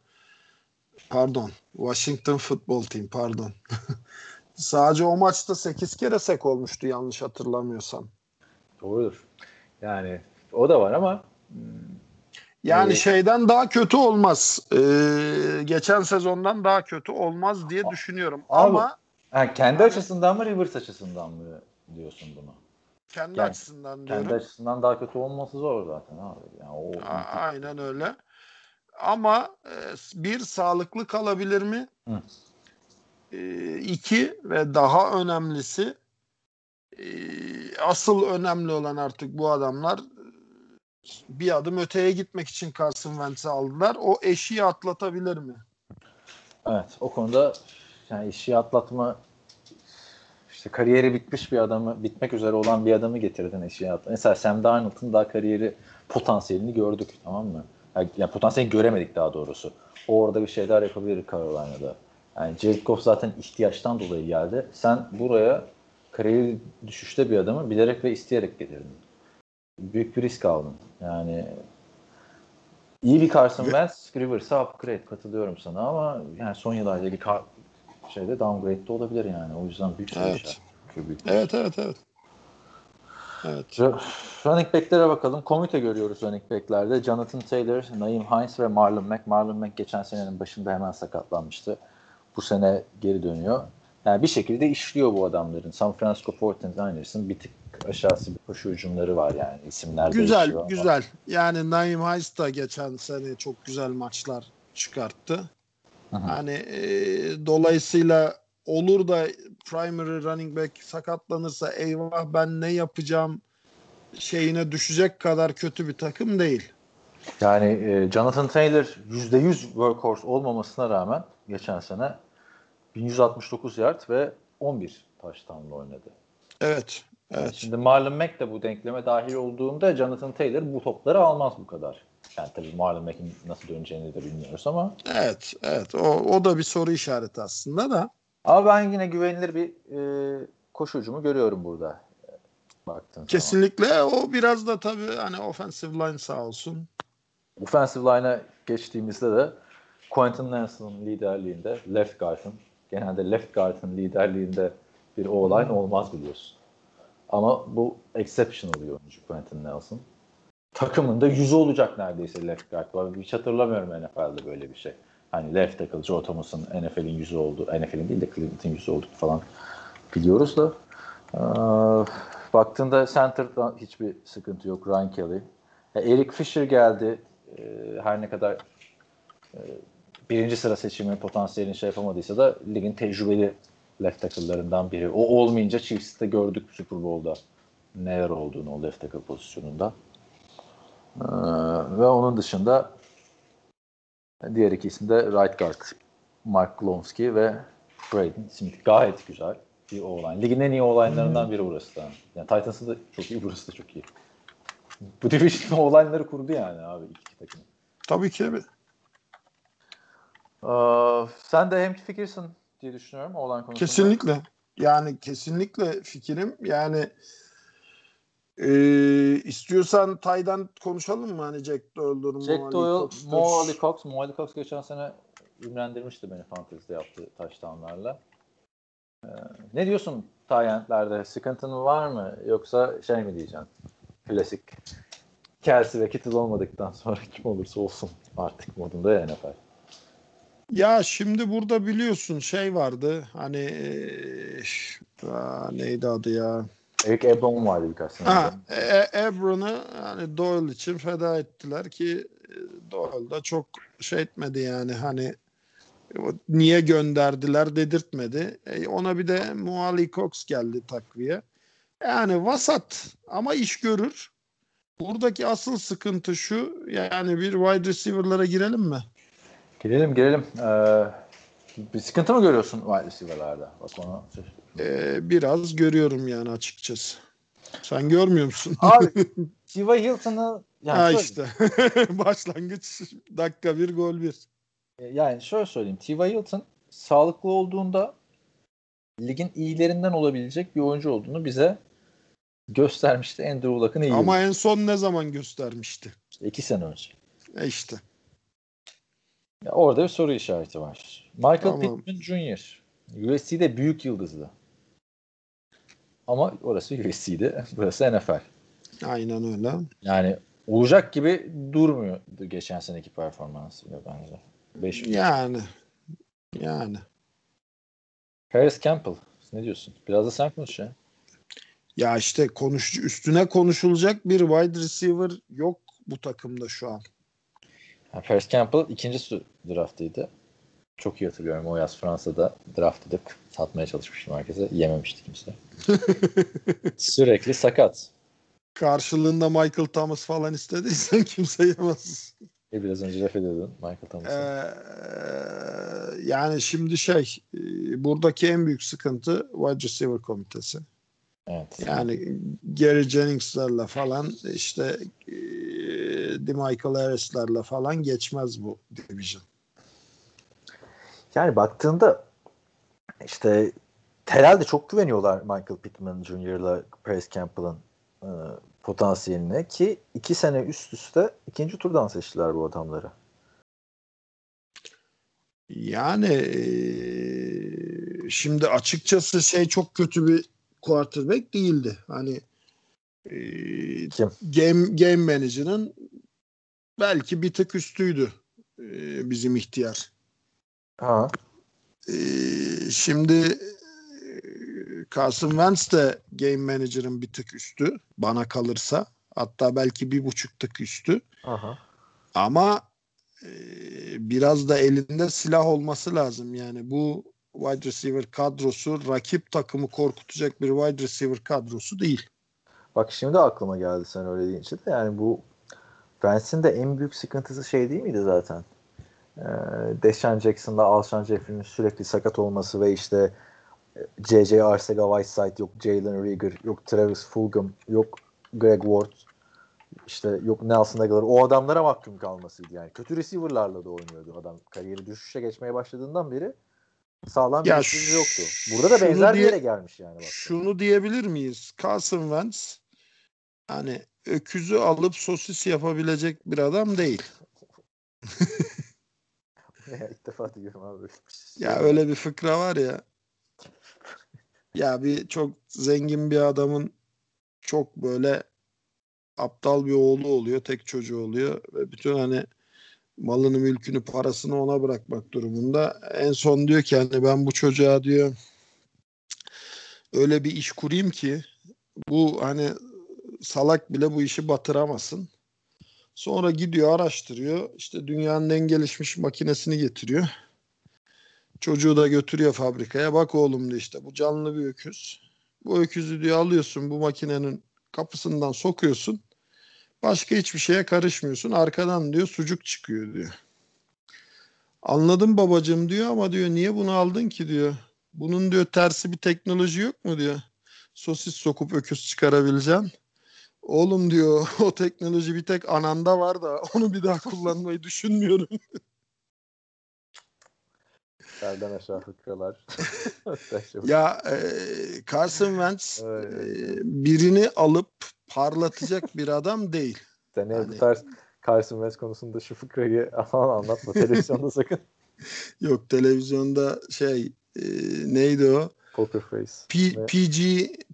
pardon Washington Football Team pardon. Sadece o maçta 8 kere sek olmuştu yanlış hatırlamıyorsam. Doğrudur. Yani o da var ama hmm, yani ee, şeyden daha kötü olmaz. Ee, geçen sezondan daha kötü olmaz diye düşünüyorum. Abi, Ama yani kendi yani, açısından mı Rivers açısından mı diyorsun bunu? Kendi yani, açısından diyorum. Kendi açısından daha kötü olması zor zaten abi. Yani o, A- aynen öyle. Ama e, bir sağlıklı kalabilir mi? Hı. E, iki ve daha önemlisi e, asıl önemli olan artık bu adamlar bir adım öteye gitmek için Carson Wentz'i aldılar. O eşiği atlatabilir mi? Evet o konuda yani eşiği atlatma işte kariyeri bitmiş bir adamı, bitmek üzere olan bir adamı getirdin eşiği atlatma. Mesela Sam Darnold'un daha kariyeri potansiyelini gördük tamam mı? Yani, yani potansiyelini göremedik daha doğrusu. O orada bir şeyler yapabilir Carolina'da. Yani Jared Goff zaten ihtiyaçtan dolayı geldi. Sen buraya kariyeri düşüşte bir adamı bilerek ve isteyerek getirdin büyük bir risk aldın. Yani iyi bir Carson Wentz, Rivers'a upgrade katılıyorum sana ama yani son yıllardaki ka- şeyde downgrade de olabilir yani. O yüzden büyük evet. işareti. Evet, evet, evet. Evet. Running back'lere bakalım. Komite görüyoruz running back'lerde. Jonathan Taylor, Naim Hines ve Marlon Mack. Marlon Mack geçen senenin başında hemen sakatlanmıştı. Bu sene geri dönüyor. Yani bir şekilde işliyor bu adamların. San Francisco 49ers'ın bir tık aşağısı bir koşu hücumları var yani isimler Güzel güzel. Ama. Yani Naim Hayes da geçen sene çok güzel maçlar çıkarttı. Hı. Hani e, dolayısıyla olur da primary running back sakatlanırsa eyvah ben ne yapacağım şeyine düşecek kadar kötü bir takım değil. Yani e, Jonathan Taylor %100 workhorse olmamasına rağmen geçen sene 1169 yard ve 11 touchdown'la oynadı. Evet. Evet. Şimdi Marlon Mack de bu denkleme dahil olduğunda Jonathan Taylor bu topları almaz bu kadar. Yani tabii Marlon Mack'in nasıl döneceğini de bilmiyoruz ama. Evet, evet. O, o da bir soru işareti aslında da. Ama ben yine güvenilir bir e, koşucumu görüyorum burada. Baktığın Kesinlikle. Zaman. O biraz da tabii hani offensive line sağ olsun. Offensive line'a geçtiğimizde de Quentin Nelson'ın liderliğinde left guard'ın genelde left guard'ın liderliğinde bir o-line olmaz biliyorsun. Ama bu exceptional bir oyuncu Quentin Nelson. Takımında yüzü olacak neredeyse left guard var. Hiç hatırlamıyorum NFL'de böyle bir şey. Hani left tackle Joe Thomas'ın NFL'in yüzü oldu. NFL'in değil de Cleveland'ın yüzü oldu falan biliyoruz da. Ee, baktığında center'da hiçbir sıkıntı yok. Ryan Kelly. Ya Eric Fisher geldi. Ee, her ne kadar e, birinci sıra seçimi potansiyelini şey yapamadıysa da ligin tecrübeli left tackle'larından biri. O olmayınca Chiefs'te gördük Super Bowl'da neler olduğunu o left tackle pozisyonunda. Ee, ve onun dışında diğer iki isim de right guard Mark Glowski ve Braden Smith. Gayet güzel bir o-line. Ligin en iyi o-line'larından biri burası da. Yani Titans'ı da çok iyi, burası da çok iyi. Bu division o-line'ları kurdu yani abi iki takım. Tabii ki evet. Ee, sen de hem fikirsin diye düşünüyorum olan konusunda. Kesinlikle. Yani kesinlikle fikrim. Yani e, istiyorsan Tay'dan konuşalım mı? Hani Jack Doyle'dur, Jack Doyle, Mo Ali Cox. Mo Ali Cox geçen sene ünlendirmişti beni fantezy'de yaptığı touchdownlarla. Ee, ne diyorsun Tayent'lerde? Sıkıntın var mı? Yoksa şey mi diyeceksin? Klasik Kelsey ve Kittle olmadıktan sonra kim olursa olsun artık modunda ya NFL. Ya şimdi burada biliyorsun şey vardı hani e, neydi adı ya Eric Ebron vardı birkaç sene. Ha, e- Ebron'u yani Doyle için feda ettiler ki e, Doyle da çok şey etmedi yani hani niye gönderdiler dedirtmedi. E, ona bir de Muali Cox geldi takviye. Yani vasat ama iş görür. Buradaki asıl sıkıntı şu yani bir wide receiver'lara girelim mi? Girelim girelim. Ee, bir sıkıntı mı görüyorsun wide receiver'larda? Bak onu Ee, biraz görüyorum yani açıkçası. Sen görmüyor musun? Abi Tiva Hilton'ı yani ha şöyle, işte. Başlangıç dakika bir gol bir. yani şöyle söyleyeyim. Tiva Hilton sağlıklı olduğunda ligin iyilerinden olabilecek bir oyuncu olduğunu bize göstermişti Andrew Luck'ın iyi. Ama en son ne zaman göstermişti? İki sene önce. E işte. Ya orada bir soru işareti var. Michael Tamam. Pittman Jr. USC'de büyük yıldızdı. Ama orası USC'de, burası NFL. Aynen öyle. Yani olacak gibi durmuyor geçen seneki performansıyla bence. 5 Yani. Yani. Paris Campbell. Ne diyorsun? Biraz da sen konuş ya. Ya işte konuş üstüne konuşulacak bir wide receiver yok bu takımda şu an. Yani Paris Campbell ikinci su- draftıydı. Çok iyi hatırlıyorum. O yaz Fransa'da draft edip satmaya çalışmıştım herkese. Yememişti kimse. Sürekli sakat. Karşılığında Michael Thomas falan istediysen kimse yemez. E biraz önce laf ediyordun Michael Ee, Thomas'a. yani şimdi şey e, buradaki en büyük sıkıntı wide receiver komitesi. evet. Yani Gary Jennings'lerle falan işte e, DeMichael Harris'lerle falan geçmez bu division. Yani baktığında işte herhalde çok güveniyorlar Michael Pittman Jr.'la Paris Campbell'ın e, potansiyeline ki iki sene üst üste ikinci turdan seçtiler bu adamları. Yani eee, şimdi açıkçası şey çok kötü bir quarterback değildi. Hani eee, Kim? game game manager'ın belki bir tık üstüydü eee, bizim ihtiyar. Ha. Eee, şimdi eee, Carson Wentz de game manager'ın bir tık üstü bana kalırsa. Hatta belki bir buçuk tık üstü. Aha. Ama e, biraz da elinde silah olması lazım. Yani bu wide receiver kadrosu rakip takımı korkutacak bir wide receiver kadrosu değil. Bak şimdi aklıma geldi sen öyle deyince de yani bu Vance'in de en büyük sıkıntısı şey değil miydi zaten? Ee, Deshaun Jackson'la Alshon Jeffrey'nin sürekli sakat olması ve işte J.J. Arcega-Whiteside yok Jalen Rieger yok Travis Fulgham yok Greg Ward işte yok Nelson Aguilar o adamlara mahkum kalmasıydı yani. Kötü receiver'larla da oynuyordu adam. Kariyeri düşüşe geçmeye başladığından beri sağlam bir receiver yoktu. Burada da benzer bir diye- yere gelmiş yani. Bak. Şunu diyebilir miyiz? Carson Wentz hani öküzü alıp sosis yapabilecek bir adam değil. İlk defa duyuyorum abi. böyle bir şey. Ya öyle bir fıkra var ya. Ya bir çok zengin bir adamın çok böyle aptal bir oğlu oluyor, tek çocuğu oluyor ve bütün hani malını, mülkünü, parasını ona bırakmak durumunda. En son diyor ki hani ben bu çocuğa diyor öyle bir iş kurayım ki bu hani salak bile bu işi batıramasın. Sonra gidiyor araştırıyor. İşte dünyanın en gelişmiş makinesini getiriyor. Çocuğu da götürüyor fabrikaya. Bak oğlum diyor işte bu canlı bir öküz. Bu öküzü diyor alıyorsun bu makinenin kapısından sokuyorsun. Başka hiçbir şeye karışmıyorsun. Arkadan diyor sucuk çıkıyor diyor. Anladım babacığım diyor ama diyor niye bunu aldın ki diyor. Bunun diyor tersi bir teknoloji yok mu diyor. Sosis sokup öküz çıkarabileceksin. Oğlum diyor o teknoloji bir tek ananda var da onu bir daha kullanmayı düşünmüyorum. Belden aşağı fıkralar. Ya e, Carson Wentz Ay, e, birini alıp parlatacak bir adam değil. Seneye Hani- bu tarz Carson Wentz konusunda şu fıkrayı aman anlatma televizyonda sakın. Yok televizyonda şey e, neydi o? Poker face. P, Ne? PG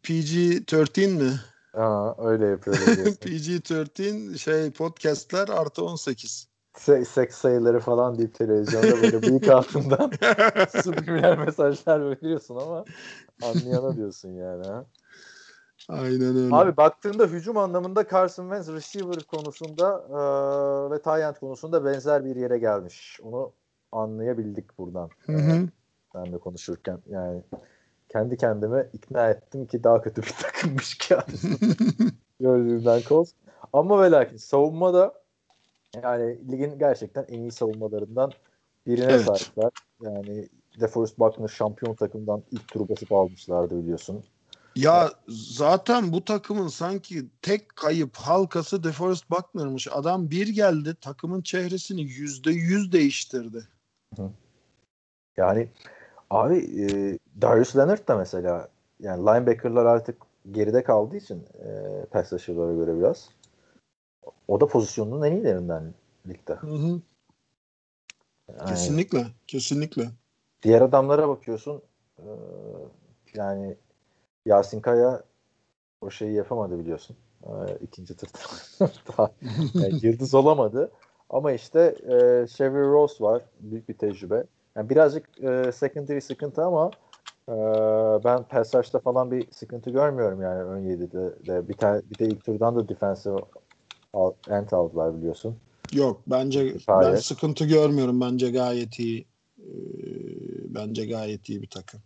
PG-13 mi? Aa, öyle diyorsun. PG-13 şey podcastler artı 18. Se- seks sayıları falan deyip televizyonda böyle bıyık altından subliminal mesajlar veriyorsun ama anlayana diyorsun yani. Ha? Aynen öyle. Abi baktığında hücum anlamında Carson Wentz receiver konusunda e, ve tight konusunda benzer bir yere gelmiş. Onu anlayabildik buradan. Hı hı. Ben de konuşurken yani kendi kendime ikna ettim ki daha kötü bir takımmış ki gördüğümden Colts. Ama ve lakin savunmada yani ligin gerçekten en iyi savunmalarından birine Evet. sahipler. Yani DeForest Buckner şampiyon takımdan ilk turu basıp almışlardı biliyorsun. Ya zaten bu takımın sanki tek kayıp halkası DeForest Buckner'mış. Adam bir geldi takımın çehresini yüzde yüz değiştirdi. Yani abi e, Darius Leonard da mesela yani linebacker'lar artık geride kaldığı için e, pass rusher'lara göre biraz o da pozisyonunun en iyilerinden ligde. Yani Kesinlikle. Kesinlikle. Diğer adamlara bakıyorsun e, yani Yasin Kaya o şeyi yapamadı biliyorsun. E, ikinci. Daha- yani yıldız olamadı. Ama işte e, Chevy Rose var. Büyük bir tecrübe. Yani birazcık e, secondary sıkıntı ama e, ben pass rush'ta falan bir sıkıntı görmüyorum yani ön 7'de. De. Bir, tane, bir de ilk turdan da defensive end aldılar biliyorsun. Yok bence ben Gayet. sıkıntı görmüyorum. Bence gayet iyi. Ee, bence gayet iyi bir takım.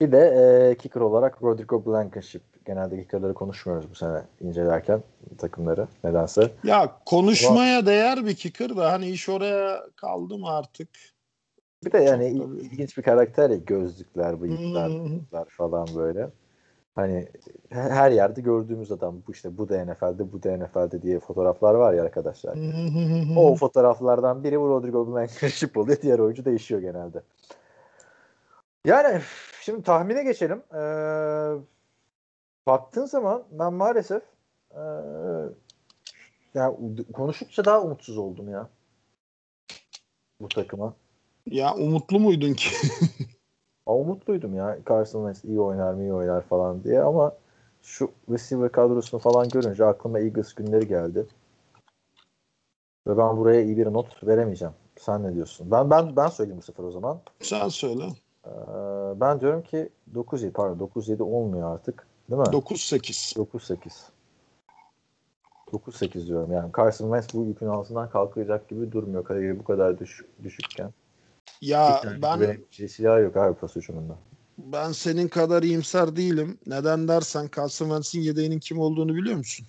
Bir de e, kicker olarak Rodrigo Blankenship. Genelde kickerları konuşmuyoruz bu sene incelerken takımları nedense. Ya konuşmaya değer bir kicker da hani iş oraya kaldı mı artık? Bir de yani Çok ilginç bir karakter ya gözlükler, bıyıklar Hmm. falan böyle. Hani he- her yerde gördüğümüz adam bu işte bu da NFL'de bu da NFL'de diye fotoğraflar var ya arkadaşlar. O fotoğraflardan biri bu Rodrigo Blankenship oluyor. Diğer oyuncu değişiyor genelde. Yani şimdi tahmine geçelim. Ee, baktığın zaman ben maalesef ee, ya konuştukça daha umutsuz oldum ya. Bu takıma. Ya umutlu muydun ki? Ama umutluydum ya. Carson Wentz iyi oynar mı iyi oynar falan diye ama şu receiver kadrosunu falan görünce aklıma Eagles günleri geldi. Ve ben buraya iyi bir not veremeyeceğim. Sen ne diyorsun? Ben ben ben söyleyeyim bu sefer o zaman. Sen söyle. Ee, ben diyorum ki 9-7 pardon 9-7 olmuyor artık. Değil mi? 9-8. 9-8. 9-8 diyorum yani. Carson Wentz bu yükün altından kalkacak gibi durmuyor. Kariyeri bu kadar düşük, düşükken. Ya Bir ben güveneceği silah yok abi pas hücumunda. ben senin kadar iyimser değilim. Neden dersen Carson Wentz'in yedeğinin kim olduğunu biliyor musun?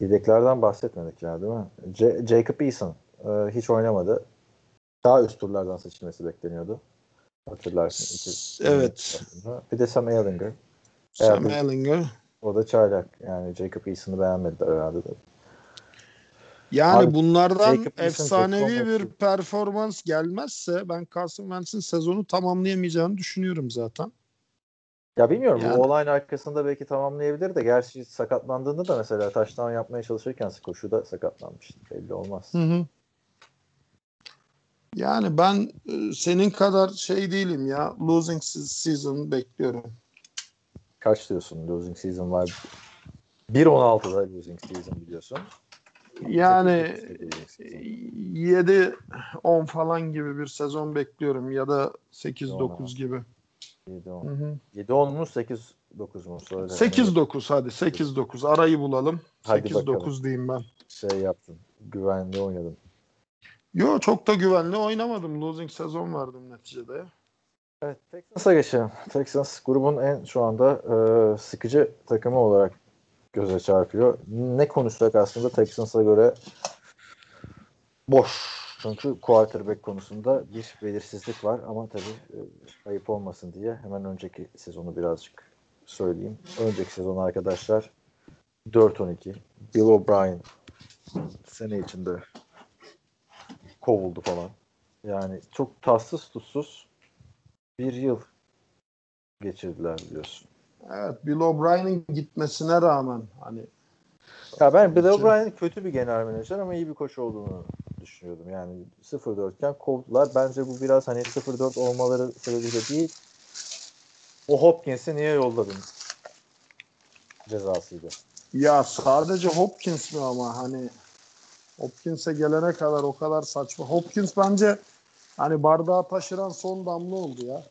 Yedeklerden bahsetmedik ya değil mi? J- Jacob Eason e, hiç oynamadı. Daha üst turlardan seçilmesi bekleniyordu. Hatırlarsın. iki- Evet. Bir de Sam Ehlinger. Sam. Ellinger. O da çaylak. Yani Jacob Eason'ı beğenmediler herhalde de. Yani Abi, bunlardan Jacob efsanevi bir performans gelmezse ben Carson Wentz'in sezonu tamamlayamayacağını düşünüyorum zaten. Ya bilmiyorum Yani- bu olayın arkasında belki tamamlayabilir de gerçi sakatlandığında da mesela taştan yapmaya çalışırken koşuda sakatlanmıştı. Belli olmaz. Yani ben e, senin kadar şey değilim ya. Losing se- season bekliyorum. Kaç diyorsun losing season var? 1.16'da losing season biliyorsun. Yani 8-9 7-10 falan gibi bir sezon bekliyorum ya da 8-9 gibi. 7-10. Hı hı. 7-10 mu 8-9 mu? Söyle. 8-9 hadi 8-9 arayı bulalım. Hadi 8-9 bakalım. diyeyim ben. Şey yaptın. Güvenli oynadın. Yo çok da güvenli oynamadım. Losing sezon verdim neticede. Evet Texans'a geçelim. Texans grubun en şu anda e, sıkıcı takımı olarak göze çarpıyor. Ne konuşsak aslında Texans'a göre boş. Çünkü quarterback konusunda bir belirsizlik var ama tabii e, ayıp olmasın diye hemen önceki sezonu birazcık söyleyeyim. Önceki sezon arkadaşlar 4-12. Bill O'Brien sene içinde kovuldu falan. Yani çok tatsız tutsuz bir yıl geçirdiler biliyorsun. Evet Bill O'Brien'in gitmesine rağmen hani Ya ben Bill. O'Brien kötü bir genel menajer ama iyi bir koç olduğunu düşünüyordum. Yani 0-4 iken kovdular. Bence bu biraz hani 0-4 olmaları sebebiyle değil. O Hopkins'i niye yolladın cezasıydı. ya sadece Hopkins mi ama hani Hopkins'e gelene kadar o kadar saçma. Hopkins bence hani bardağı taşıran son damla oldu ya.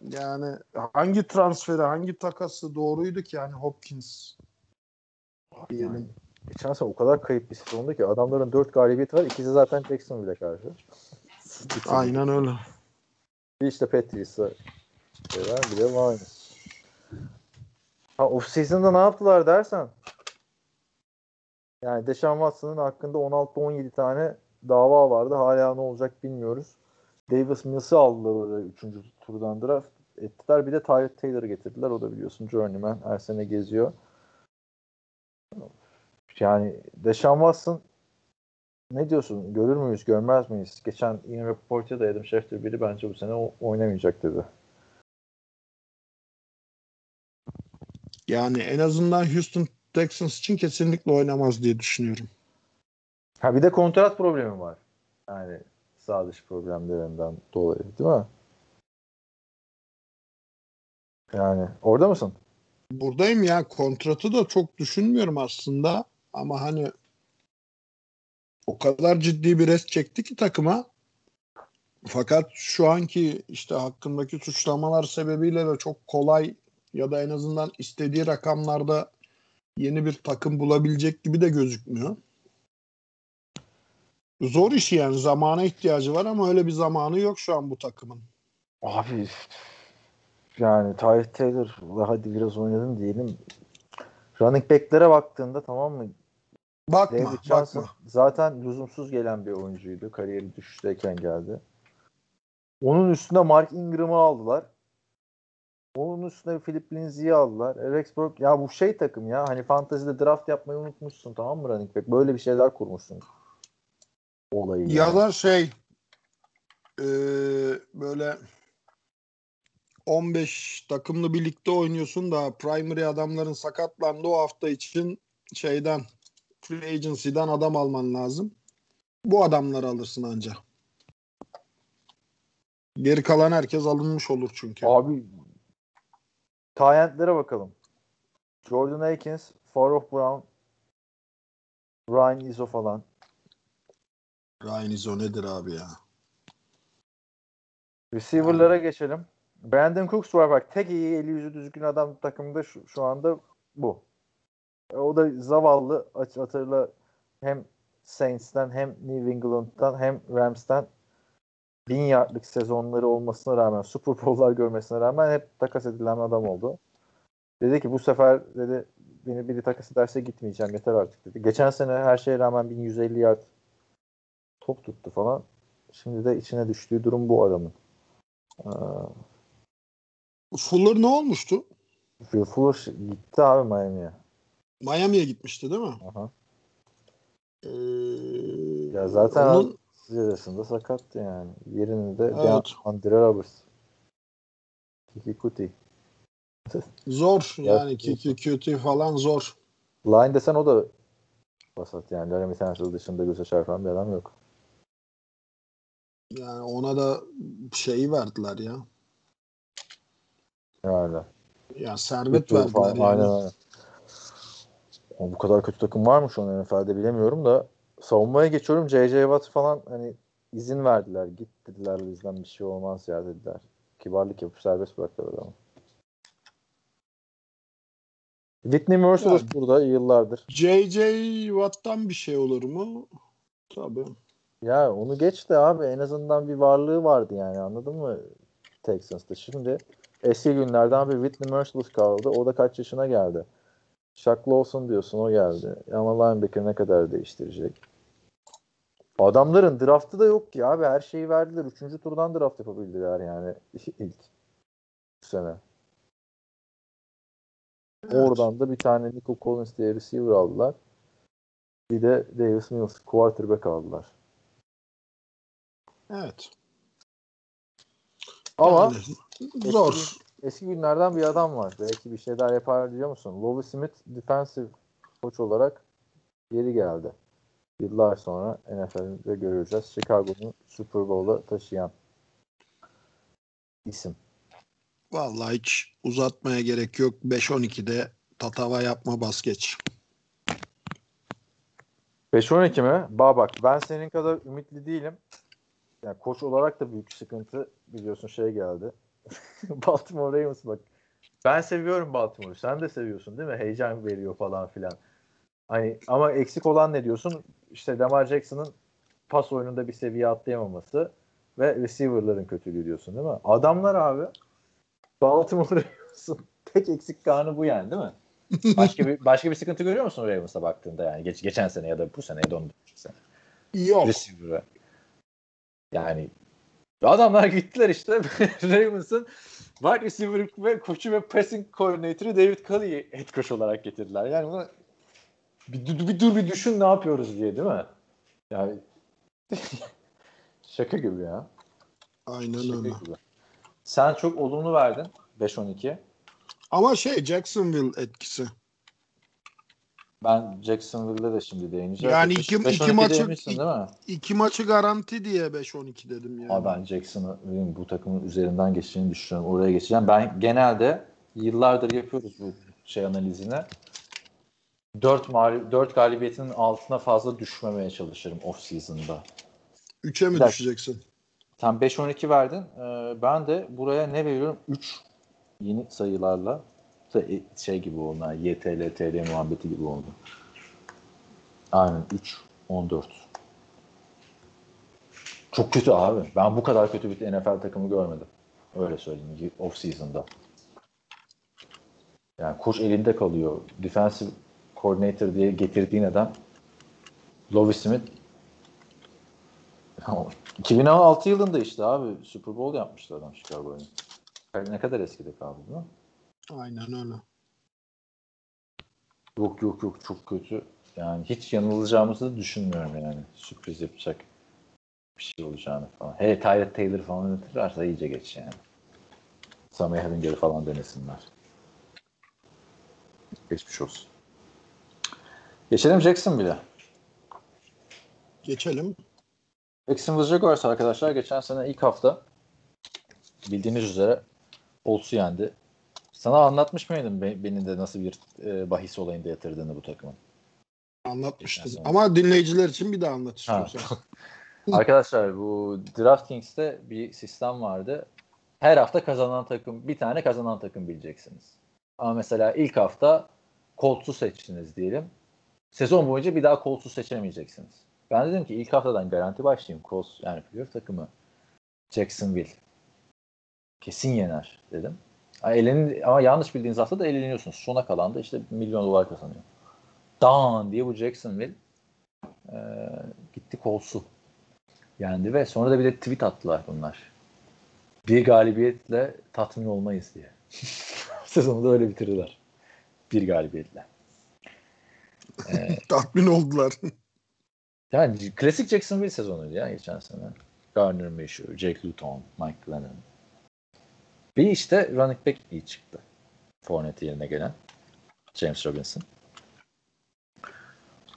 Yani hangi transferi, hangi takası doğruydu ki yani Hopkins diyelim. Geçen sene o kadar kayıp bir sezondu ki adamların 4 galibiyeti var. İkisi zaten Jacksonville'e karşı. Aynen öyle. Bir işte Patriots'a şey var, bir de Lions. Ha off season'da ne yaptılar dersen yani Deshaun Watson'ın hakkında 16-17 tane dava vardı. Hala ne olacak bilmiyoruz. Davis Mills'ı aldılar orada 3. turdan draft ettiler. Bir de Tyrod Taylor'ı getirdiler. O da biliyorsun journeyman. Her sene geziyor. Yani Deshaun Watson ne diyorsun? Görür müyüz, görmez miyiz? Geçen Ian Rappaport'a da Adam Schefter biri bence bu sene oynamayacak dedi. Yani en azından Houston Texans için kesinlikle oynamaz diye düşünüyorum. Ha bir de kontrat problemi var. Yani sağ dışı problemlerinden dolayı değil mi? Yani orada mısın? Buradayım ya. Kontratı da çok düşünmüyorum aslında. Ama hani o kadar ciddi bir res çekti ki takıma. Fakat şu anki işte hakkındaki suçlamalar sebebiyle de çok kolay ya da en azından istediği rakamlarda yeni bir takım bulabilecek gibi de gözükmüyor. Zor iş yani. Zamana ihtiyacı var ama öyle bir zamanı yok şu an bu takımın. Abi yani Tyree Taylor hadi biraz oynadın diyelim. Running back'lere baktığında tamam mı? Bakma, David Johnson bakma. zaten lüzumsuz gelen bir oyuncuydu. Kariyeri düşüşteyken geldi. Onun üstünde Mark Ingram'ı aldılar. Onun üstüne Philip Lindsay'i aldılar. Rexburg ya bu şey takım ya hani fantezide draft yapmayı unutmuşsun tamam mı running back? Böyle bir şeyler kurmuşsun. Olayı. Ya yani. da şey e, böyle 15 takımlı birlikte oynuyorsun da primary adamların sakatlandı o hafta için şeyden free agency'den adam alman lazım. Bu adamları alırsın anca. Geri kalan herkes alınmış olur çünkü. Abi Tayentlere bakalım. Jordan Akins, Farouk Brown, Ryan Izzo falan. Ryan Izzo nedir abi ya? Receiver'lara geçelim. Brandon Cooks var bak. Tek iyi eli yüzü düzgün adam takımda şu, şu anda bu. E, O da zavallı hatırla hem Saints'ten hem New England'dan hem Rams'ten bin yardlık sezonları olmasına rağmen Super Bowl'lar görmesine rağmen hep takas edilen adam oldu. Dedi ki bu sefer dedi beni biri takas ederse gitmeyeceğim yeter artık dedi. Geçen sene her şeye rağmen 1150 yard top tuttu falan. Şimdi de içine düştüğü durum bu adamın. Ee, Fuller ne olmuştu? Fuller gitti abi Miami'ye. Miami'ye gitmişti değil mi? Aha. Ee, Ya zaten onun- Zirvesinde sakattı yani. Yerini de Evet. Andre Roberts. Kiki Kuti. zor yani. Kiki Cutie falan zor. Line desen o da basat yani. Laramie Tansil dışında göze çarpan bir adam yok. Yani ona da şeyi verdiler ya. Yani. Ya servet Bütün verdiler falan, yani. Aynen aynen. O bu kadar kötü takım var mı şu an NFL'de bilemiyorum da savunmaya geçiyorum. J.J. Watt falan hani izin verdiler. Git dediler bizden bir şey olmaz ya dediler. Kibarlık yapıp serbest bıraktılar adamı. Whitney Merciless Yani- burada yıllardır. J.J. Watt'tan bir şey olur mu? Tabii. Ya onu geç de abi en azından bir varlığı vardı yani anladın mı Texans'ta. Şimdi eski günlerden bir Whitney Merciless kaldı. O da kaç yaşına geldi. Shaq Lawson diyorsun o geldi. Ama linebacker ne kadar değiştirecek? Adamların draftı da yok ki abi. Her şeyi verdiler. Üçüncü turdan draft yapabildiler yani ilk bu sene. Oradan da bir tane Nico Collins diye receiver aldılar. Bir de Davis Mills quarterback aldılar. Evet. Ama Yani zor. eski günlerden bir adam var. Belki bir şey daha yapar diyor musun? Lovie Smith defensive koç olarak geri geldi. Yıllar sonra NFL'de göreceğiz. Chicago'nu Super Bowl'a taşıyan isim. Vallahi hiç uzatmaya gerek yok. 5-12'de tatava yapma bas geç. 5-12 mi? Ba bak ben senin kadar ümitli değilim. Yani koç olarak da büyük sıkıntı biliyorsun şey geldi. Baltimore Ravens bak. Ben seviyorum Baltimore'u. Sen de seviyorsun değil mi? Heyecan veriyor falan filan. Hani ama eksik olan ne diyorsun? İşte Lamar Jackson'ın pas oyununda bir seviye atlayamaması ve receiver'ların kötülüğü diyorsun değil mi? Adamlar abi Baltimore Ravens'ın tek eksik kanı bu yani değil mi? Başka bir başka bir sıkıntı görüyor musun Ravens'a baktığında yani geç, geçen sene ya da bu sene ya da ondan sene. Yok. Receiver'a. Yani adamlar gittiler işte Ravens'ın wide receiver ve koçu ve passing coordinator'ı David Culley'i head coach olarak getirdiler. Yani bunu bir, bir, bir dur bir düşün ne yapıyoruz diye değil mi? Yani şaka gibi ya. Aynen Şaka öyle. gibi. Sen çok olumlu verdin 5-12. Ama şey Jacksonville etkisi. Ben Jacksonville'de de şimdi değineceğim. Yani iki- 5-12 iki maçı- değil mi? İki maçı garanti diye 5-12 dedim yani. Abi ben Jackson'ın bu takımın üzerinden geçeceğini düşünüyorum. Oraya geçeceğim. Ben genelde yıllardır yapıyoruz bu şey analizini. 4, mağlub 4 galibiyetinin altına fazla düşmemeye çalışırım off season'da. 3'e mi dakika. düşeceksin? Sen 5-12 verdin. Ee, ben de buraya ne veriyorum? 3 yeni sayılarla Şey- şey gibi oldu. YTL, TL muhabbeti gibi oldu. Aynen 3, 14. Çok kötü abi. Ben bu kadar kötü bir NFL takımı görmedim. Öyle söyleyeyim off season'da. Yani koç elinde kalıyor. Defensive coordinator diye getirdiğin adam Lovie Smith 2016 yılında işte abi Super Bowl yapmıştı adam Chicago'yu. Ne kadar eskide kaldı değil mi? Aynen öyle. Yok yok yok çok kötü. Yani hiç yanılacağımızı da düşünmüyorum yani. Sürpriz yapacak bir şey olacağını falan. Hele Tyrod Taylor falan yönetirlerse iyice geç yani. Sammy Havinger'ı falan denesinler. Geçmiş olsun. Geçelim Jacksonville'e. Geçelim. Jacksonville Jaguars arkadaşlar geçen sene ilk hafta bildiğiniz üzere Colts'u yendi. Sana anlatmış mıydım be- benim de nasıl bir e, bahis olayında yatırdığını bu takımın? Anlatmıştım. Geçen sene. Ama dinleyiciler için bir daha anlat. Arkadaşlar bu DraftKings'te bir sistem vardı. Her hafta kazanan takım, bir tane kazanan takım bileceksiniz. Ama mesela ilk hafta Colts'u seçtiniz diyelim. Sezon boyunca bir daha Colts'u seçemeyeceksiniz. Ben dedim ki ilk haftadan garanti başlayayım. Colts yani playoff takımı Jacksonville kesin yener dedim. Eleni, ama yanlış bildiğiniz hafta da eleniyorsunuz. Sona kalan da işte milyon dolar kazanıyor. Dan diye bu Jacksonville e, gitti Colts'u yendi ve sonra da bir de tweet attılar bunlar. Bir galibiyetle tatmin olmayız diye. Sezonu da öyle bitirdiler. Bir galibiyetle. Ee, Tatmin oldular. yani klasik Jacksonville sezonuydu ya geçen sene. Gardner Minshew, Jake Luton, Mike Glennon. Bir işte running back iyi çıktı. Fournette yerine gelen James Robinson.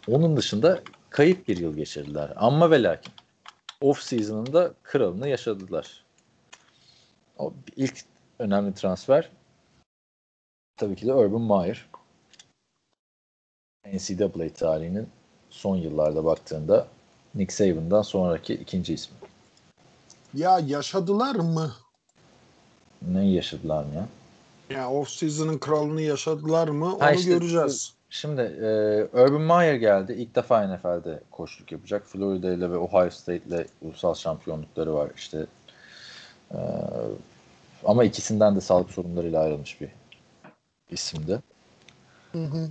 Onun dışında kayıp bir yıl geçirdiler. Ama ve lakin off season'ında kralını yaşadılar. O ilk önemli transfer tabii ki de Urban Meyer. NCAA tarihinin son yıllarda baktığında Nick Saban'dan sonraki ikinci ismi. Ya yaşadılar mı? Ne yaşadılar mı ya? Ya off season'ın kralını yaşadılar mı? Ha Onu işte, göreceğiz. Şimdi e, Urban Meyer geldi. İlk defa NFL'de koçluk yapacak. Florida ile ve Ohio State ile ulusal şampiyonlukları var. İşte e, ama ikisinden de sağlık sorunlarıyla ayrılmış bir isimdi. Hı hı.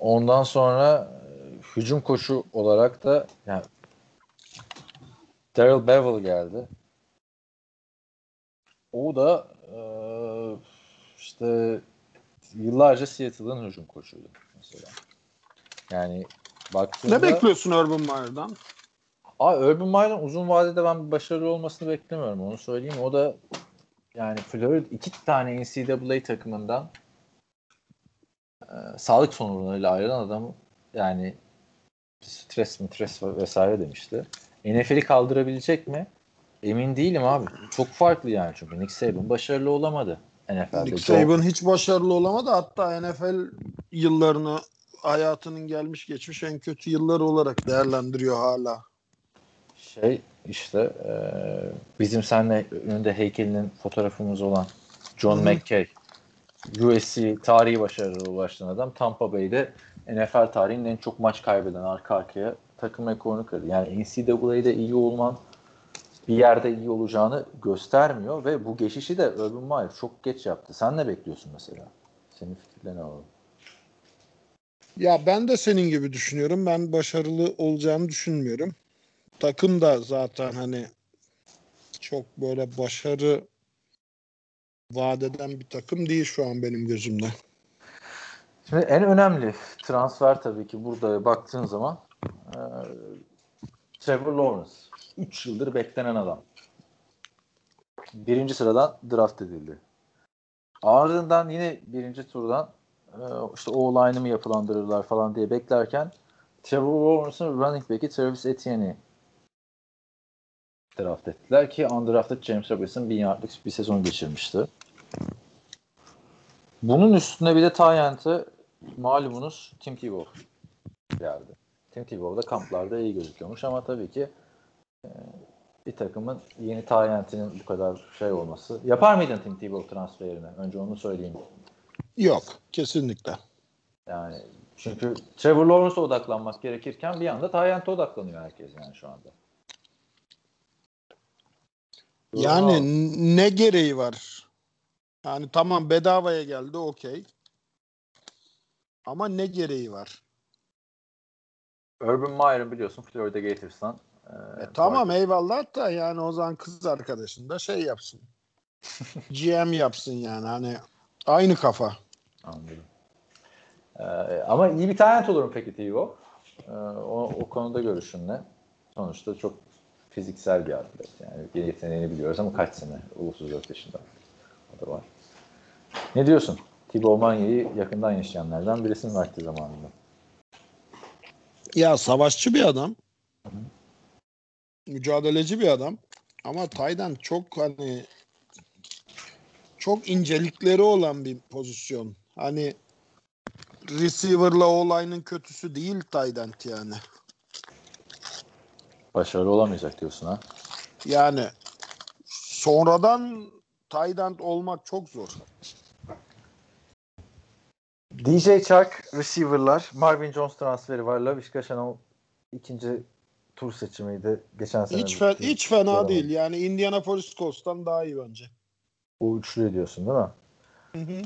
Ondan sonra e, hücum koşu olarak da yani Daryl Bevel geldi. O da e, işte yıllarca Seattle'ın hücum koçuydu mesela. Yani baktığında Ne bekliyorsun Urban Meyer'dan? Aa, Urban Meyer'ın uzun vadede ben başarılı olmasını beklemiyorum. Onu söyleyeyim. O da yani Florida iki tane NCAA takımından e, sağlık sorunlarıyla ayrılan adam yani stres mi stres vesaire demişti. NFL'i kaldırabilecek mi? Emin değilim abi. Çok farklı yani çünkü Nick Saban başarılı olamadı NFL'de. Nick Saban hiç başarılı olamadı. Hatta NFL yıllarını hayatının gelmiş geçmiş en kötü yılları olarak değerlendiriyor hala. şey işte e, bizim seninle önünde heykelinin fotoğrafımız olan John Hı-hı. McKay USC tarihi başarılı ulaştıran adam Tampa Bay'de NFL tarihinin en çok maç kaybeden arka arkaya takım rekorunu kırdı. Yani NCAA'de iyi olman bir yerde iyi olacağını göstermiyor ve bu geçişi de Urban Meyer çok geç yaptı. Sen ne bekliyorsun mesela? Senin fikirlerini alalım. Ya ben de senin gibi düşünüyorum. Ben başarılı olacağını düşünmüyorum. Takım da zaten hani çok böyle başarı vadeden bir takım değil şu an benim gözümde. Şimdi en önemli transfer tabii ki burada baktığın zaman e, Trevor Lawrence. 3 yıldır beklenen adam. Birinci sıradan draft edildi. Ardından yine birinci turdan e, işte o line'ı mı yapılandırırlar falan diye beklerken Trevor Lawrence'ın running back'i Travis Etienne'i draft ettiler ki undrafted James Robinson bin yardlık bir sezon geçirmişti. Bunun üstüne bir de Tyent'ı malumunuz Tim Tebow geldi. Tim Tebow da kamplarda iyi gözüküyormuş ama tabii ki bir takımın yeni Tyent'inin bu kadar şey olması. Yapar mıydın Tim Tebow transferini? Önce onu söyleyeyim. Yok. Kesinlikle. Yani çünkü Trevor Lawrence'a odaklanmak gerekirken bir anda Tyent'e odaklanıyor herkes yani şu anda. Yani ne gereği var? Yani tamam bedavaya geldi okey. Ama ne gereği var? Urban Meyer'ın biliyorsun Florida Gators'tan e, e, tamam farklı. eyvallah da yani o zaman kız arkadaşın da şey yapsın. GM yapsın yani hani aynı kafa. Anladım. Ee, ama iyi bir talent olur mu peki Tivo? Ee, o, o konuda görüşün ne? Sonuçta çok fiziksel bir atlet. Yani yeteneğini biliyoruz ama kaç sene? 34 yaşında. O da var. Ne diyorsun? Thibaut Manya'yı yakından yaşayanlardan birisinin vakti zamanında. Ya savaşçı bir adam. Hı-hı. Mücadeleci bir adam. Ama Tayden çok hani çok incelikleri olan bir pozisyon. Hani receiver'la olayının kötüsü değil Taydent yani. Başarılı olamayacak diyorsun ha? Yani sonradan Taydent olmak çok zor. DJ Chark receiver'lar. Marvin Jones transferi var. Lavishka Chanel ikinci tur seçimiydi geçen sene. Hiç, fe, hiç fena değil. Yani Indianapolis Colts'tan daha iyi bence. O üçlü diyorsun değil mi? Hı hı.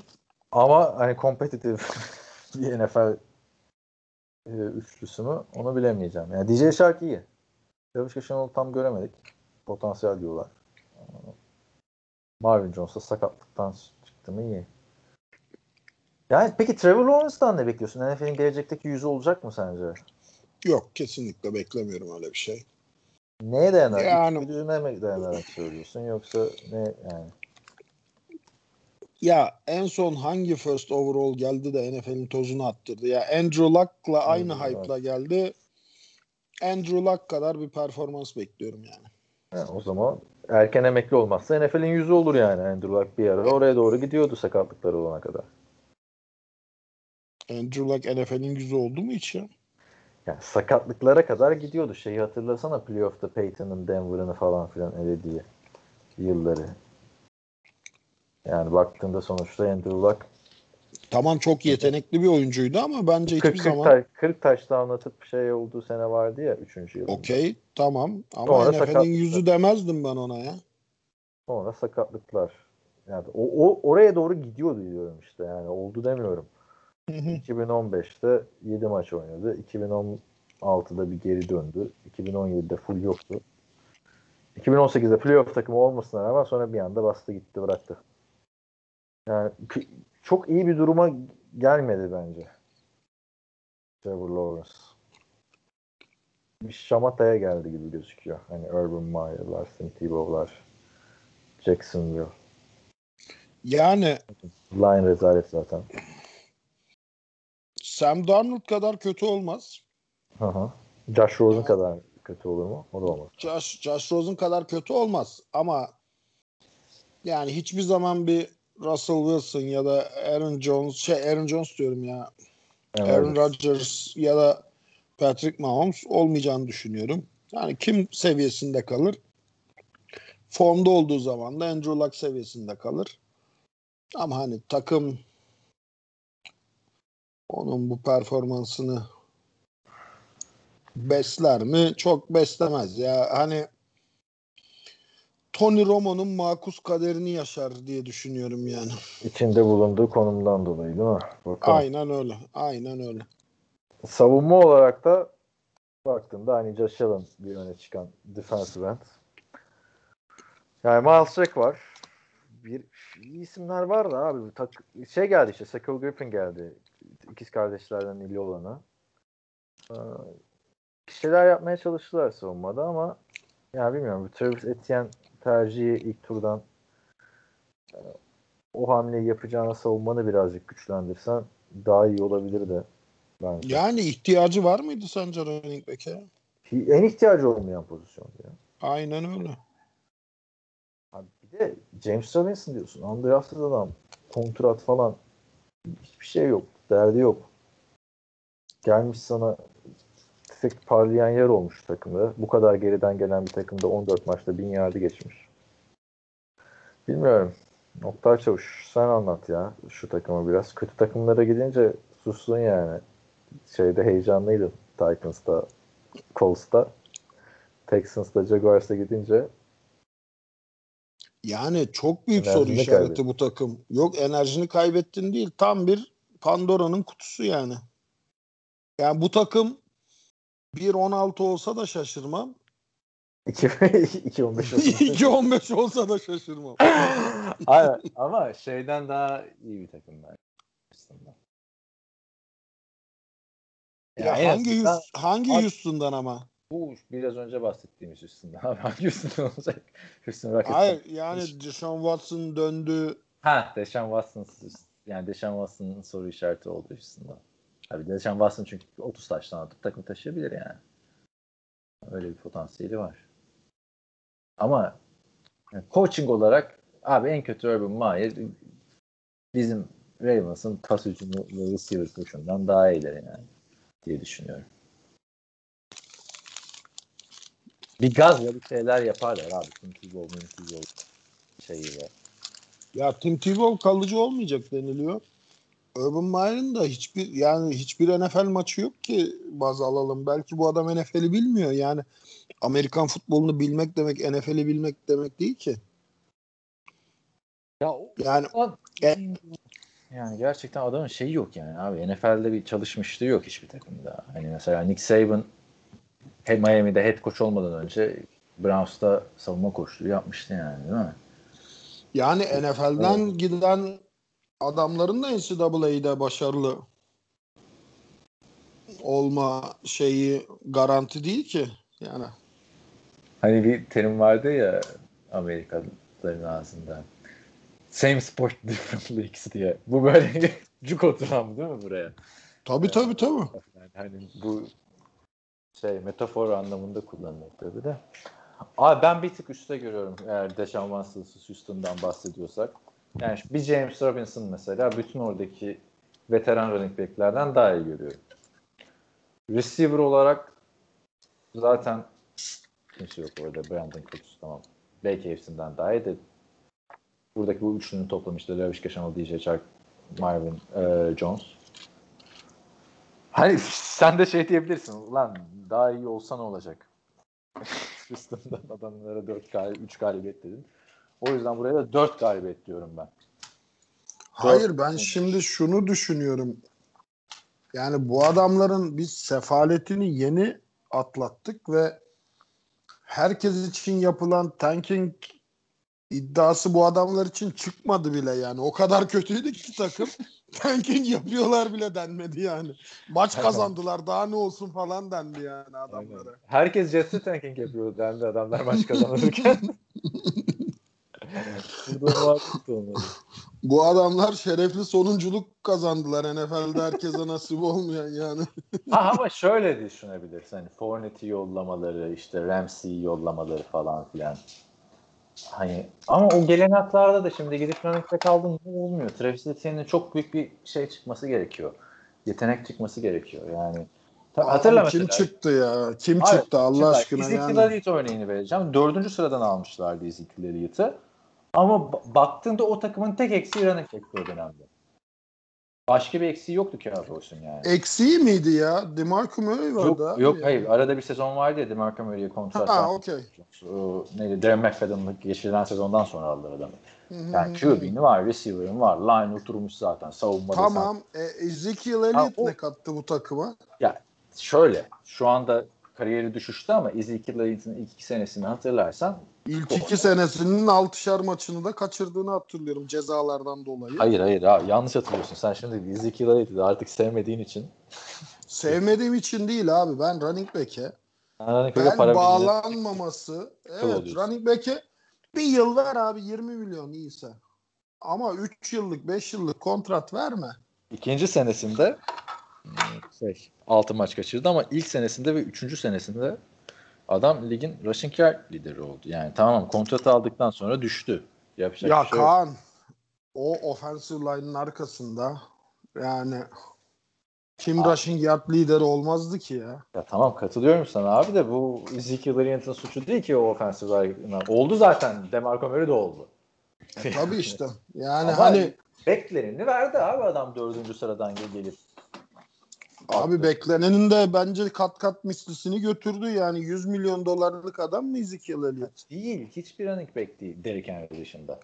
Ama hani kompetitif bir NFL e, üçlüsü mü onu bilemeyeceğim. Yani DJ Shark iyi. Lavishka Chanel'ı tam göremedik. Potansiyel diyorlar. Marvin Jones'a sakatlıktan çıktı mı iyi. Yani peki Trevor Lawrence'dan ne bekliyorsun? NFL'in gelecekteki yüzü olacak mı sence? Yok kesinlikle beklemiyorum öyle bir şey. Neye dayanarak? Yani, İçgüdüne mi dayanarak söylüyorsun yoksa ne yani? Ya en son hangi first overall geldi de NFL'in tozunu attırdı? Ya Andrew Luck'la aynı hmm, hype'la evet. geldi. Andrew Luck kadar bir performans bekliyorum yani. Ha, o zaman erken emekli olmazsa NFL'in yüzü olur yani Andrew Luck bir ara oraya doğru gidiyordu sakatlıkları olana kadar. Andrew Luck NFL'in yüzü oldu mu hiç ya? Yani sakatlıklara kadar gidiyordu. Şeyi hatırlasana playoff'ta Peyton'ın Denver'ını falan filan elediği yılları. Yani baktığında sonuçta Andrew Luck Tamam çok yetenekli bir oyuncuydu ama bence 40, hiçbir 40 zaman... Taş, 40 taşta anlatıp şey olduğu sene vardı ya 3. yılında. Okey tamam ama NFL'in yüzü demezdim ben ona ya. Sonra sakatlıklar. Yani o, o oraya doğru gidiyordu diyorum işte yani oldu demiyorum. 2015'te 7 maç oynadı. 2016'da bir geri döndü. 2017'de full yoktu. 2018'de playoff takımı olmasına rağmen sonra bir anda bastı gitti bıraktı. Yani çok iyi bir duruma gelmedi bence. Trevor Lawrence. Bir şamataya geldi gibi gözüküyor. Hani Urban Meyer'lar, Tim Tebow'lar, Jacksonville. Yani Line rezalet zaten. Sam Darnold kadar kötü olmaz. Hı hı. Josh Rosen kadar kötü olur mu? O da olmaz. Josh, Josh Rosen kadar kötü olmaz ama yani hiçbir zaman bir Russell Wilson ya da Aaron Jones şey Aaron Jones diyorum ya. Evet. Aaron Rodgers ya da Patrick Mahomes olmayacağını düşünüyorum. Yani kim seviyesinde kalır? Formda olduğu zaman da Andrew Luck seviyesinde kalır. Ama hani takım onun bu performansını besler mi? Çok beslemez ya. Hani Tony Romo'nun makus kaderini yaşar diye düşünüyorum yani. İçinde bulunduğu konumdan dolayı değil mi? Bakalım. Aynen öyle. Aynen öyle. Savunma olarak da baktığında hani Josh Allen bir öne çıkan defensive end. Yani Miles Jack var. Bir iyi isimler var da abi. Tak, şey geldi işte. Shaquille Griffin geldi. İkiz kardeşlerden ili olanı. Ee, bir şeyler yapmaya çalıştılar savunmada ama ya bilmiyorum. Travis Etienne tercihi ilk turdan e, o hamleyi yapacağına savunmanı birazcık güçlendirsen daha iyi olabilir de. Bence. Yani ihtiyacı var mıydı sence running back'e? En ihtiyacı olmayan pozisyon ya. Aynen öyle. Abi bir de James Robinson diyorsun. Undrafted adam. Kontrat falan. Hiçbir şey yok. Derdi yok. Gelmiş sana tek parlayan yer olmuş takımda. Bu kadar geriden gelen bir takımda 14 maçta 1000 yardı geçmiş. Bilmiyorum. Nokta Çavuş sen anlat ya şu takımı biraz. Kötü takımlara gidince sustun yani. Şeyde heyecanlıydı Titans'ta, Colts'ta. Texans'ta, Jaguars'a gidince yani çok büyük enerjini soru işareti kaybettin. bu takım. Yok enerjini kaybettin değil. Tam bir Pandora'nın kutusu yani. Yani bu takım 1.16 olsa da şaşırmam. 2.15 olsa. 2.15 olsa da şaşırmam. Aynen ama şeyden daha iyi bir takım ben. Ya, ya hangi yüz, hangi Houston'dan ama? Bu biraz önce bahsettiğimiz Houston'dan. hangi Houston'dan olacak? Houston Rockets'tan. Hayır yani Deshaun Watson döndü. Ha Deshaun Watson yani Deshaun Watson'ın soru işareti oldu Houston'da. Abi Deshaun Watson çünkü 30 taştan atıp takım taşıyabilir yani. Öyle bir potansiyeli var. Ama yani coaching olarak abi en kötü Urban Meyer bizim Ravens'ın pas hücumu ve receiver koşundan daha iyiler yani diye düşünüyorum. Bir gazla bir şeyler yaparlar abi. Tim Tebow, Tim Tebow şeyiyle. Ya Tim Tebow kalıcı olmayacak deniliyor. Urban Meyer'ın da hiçbir yani hiçbir NFL maçı yok ki baz alalım. Belki bu adam NFL'i bilmiyor. Yani Amerikan futbolunu bilmek demek NFL'i bilmek demek değil ki. Ya yani o, e, yani gerçekten adamın şeyi yok yani abi. NFL'de bir çalışmışlığı yok hiçbir takımda. Hani mesela Nick Saban Miami'de head coach olmadan önce Browns'ta savunma koçluğu yapmıştı yani değil mi? Yani NFL'den evet. giden adamların da NCAA'de başarılı olma şeyi garanti değil ki yani. Hani bir terim vardı ya Amerikalıların ağzında. Same sport different leagues diye. Bu böyle cuk oturan değil mi buraya? Tabii yani, tabii tabii. Yani hani bu şey metafor anlamında kullanılıyor tabii de. Abi ben bir tık üstte görüyorum eğer Deshaun Watson Houston'dan bahsediyorsak. Yani bir James Robinson mesela bütün oradaki veteran running back'lerden daha iyi görüyorum. Receiver olarak zaten kimse yok orada. Brandon Cooks tamam. Belki hepsinden daha iyi de buradaki bu üçlünün toplamı işte Levish Gashamal, DJ Chark, Marvin e, Jones. Hani sen de şey diyebilirsin. Lan daha iyi olsa ne olacak? Houston'dan adamlara 4 galibiyet, 3 galibiyet dedin. O yüzden buraya da 4 galibiyet diyorum ben. Hayır ben şimdi şunu düşünüyorum. Yani bu adamların biz sefaletini yeni atlattık ve herkes için yapılan tanking iddiası bu adamlar için çıkmadı bile yani. O kadar kötüydü ki takım. tanking yapıyorlar bile denmedi yani. Maç kazandılar daha ne olsun falan dendi yani adamlara. Aynen. Herkes Jets'e tanking yapıyor dendi adamlar maç kazanırken. Bu adamlar şerefli sonunculuk kazandılar NFL'de herkese nasip olmayan yani. ha, ama şöyle düşünebilirsin. Hani Fournette'i yollamaları, işte Ramsey'i yollamaları falan filan. Hani ama o gelen haklarda da şimdi gidip running back aldın olmuyor. Travis Etienne'in çok büyük bir şey çıkması gerekiyor. Yetenek çıkması gerekiyor. Yani Hatırla Kim çıktı ya? Kim Abi, çıktı Allah bak, aşkına Ezekiel yani. Elliott örneğini vereceğim. Dördüncü sıradan almışlardı Ezekiel Elliott'ı. Ama ba- baktığında o takımın tek eksiği running back'ti o dönemde. Başka bir eksiği yoktu Cowboys'un yani. Eksiği miydi ya? DeMarco Murray vardı Yok, abi. yok hayır. Arada bir sezon vardı ya DeMarco Murray'e kontrat Ha okey. O neydi? Darren McFadden'ın geçirilen sezondan sonra aldılar adamı. Yani. QB'nin var, receiver'ın var. Line oturmuş zaten. Savunmada Tamam. E, Ezekiel Elliott ne kattı bu takıma? Şöyle. Şu anda kariyeri düşüşte ama Ezekiel Elliott'ın ilk iki senesini hatırlarsan İlk iki senesinin altışar maçını da kaçırdığını hatırlıyorum cezalardan dolayı. Hayır hayır ha, yanlış hatırlıyorsun. Sen şimdi Ezekiel Elliott'ı artık sevmediğin için Sevmediğim için değil abi. Ben running back'e Running ben back'e para bağlanmaması evet running back'e bir yıl ver abi 20 milyon iyiyse. Ama 3 yıllık 5 yıllık kontrat verme. İkinci senesinde hmm, şey, 6 maç kaçırdı ama ilk senesinde ve üçüncü senesinde adam ligin rushing yard lideri oldu. Yani tamam kontratı aldıktan sonra düştü. Yapacak ya şey yok. Kaan o offensive line'ın arkasında yani kim Abi. rushing yard lideri olmazdı ki ya. Ya tamam katılıyorum sana abi de bu Ezekiel Elliott'ın suçu değil ki o offensive line'lar. Oldu zaten. DeMarco Murray de oldu. E, tabii işte. Yani Ama hani beklerini verdi abi adam dördüncü sıradan gel- gelip. Abi beklenenin de bence kat kat mislisini götürdü yani 100 milyon dolarlık adam mı Ezekiel Elliott? Değil. Hiçbir running back değil Derrick Henry dışında.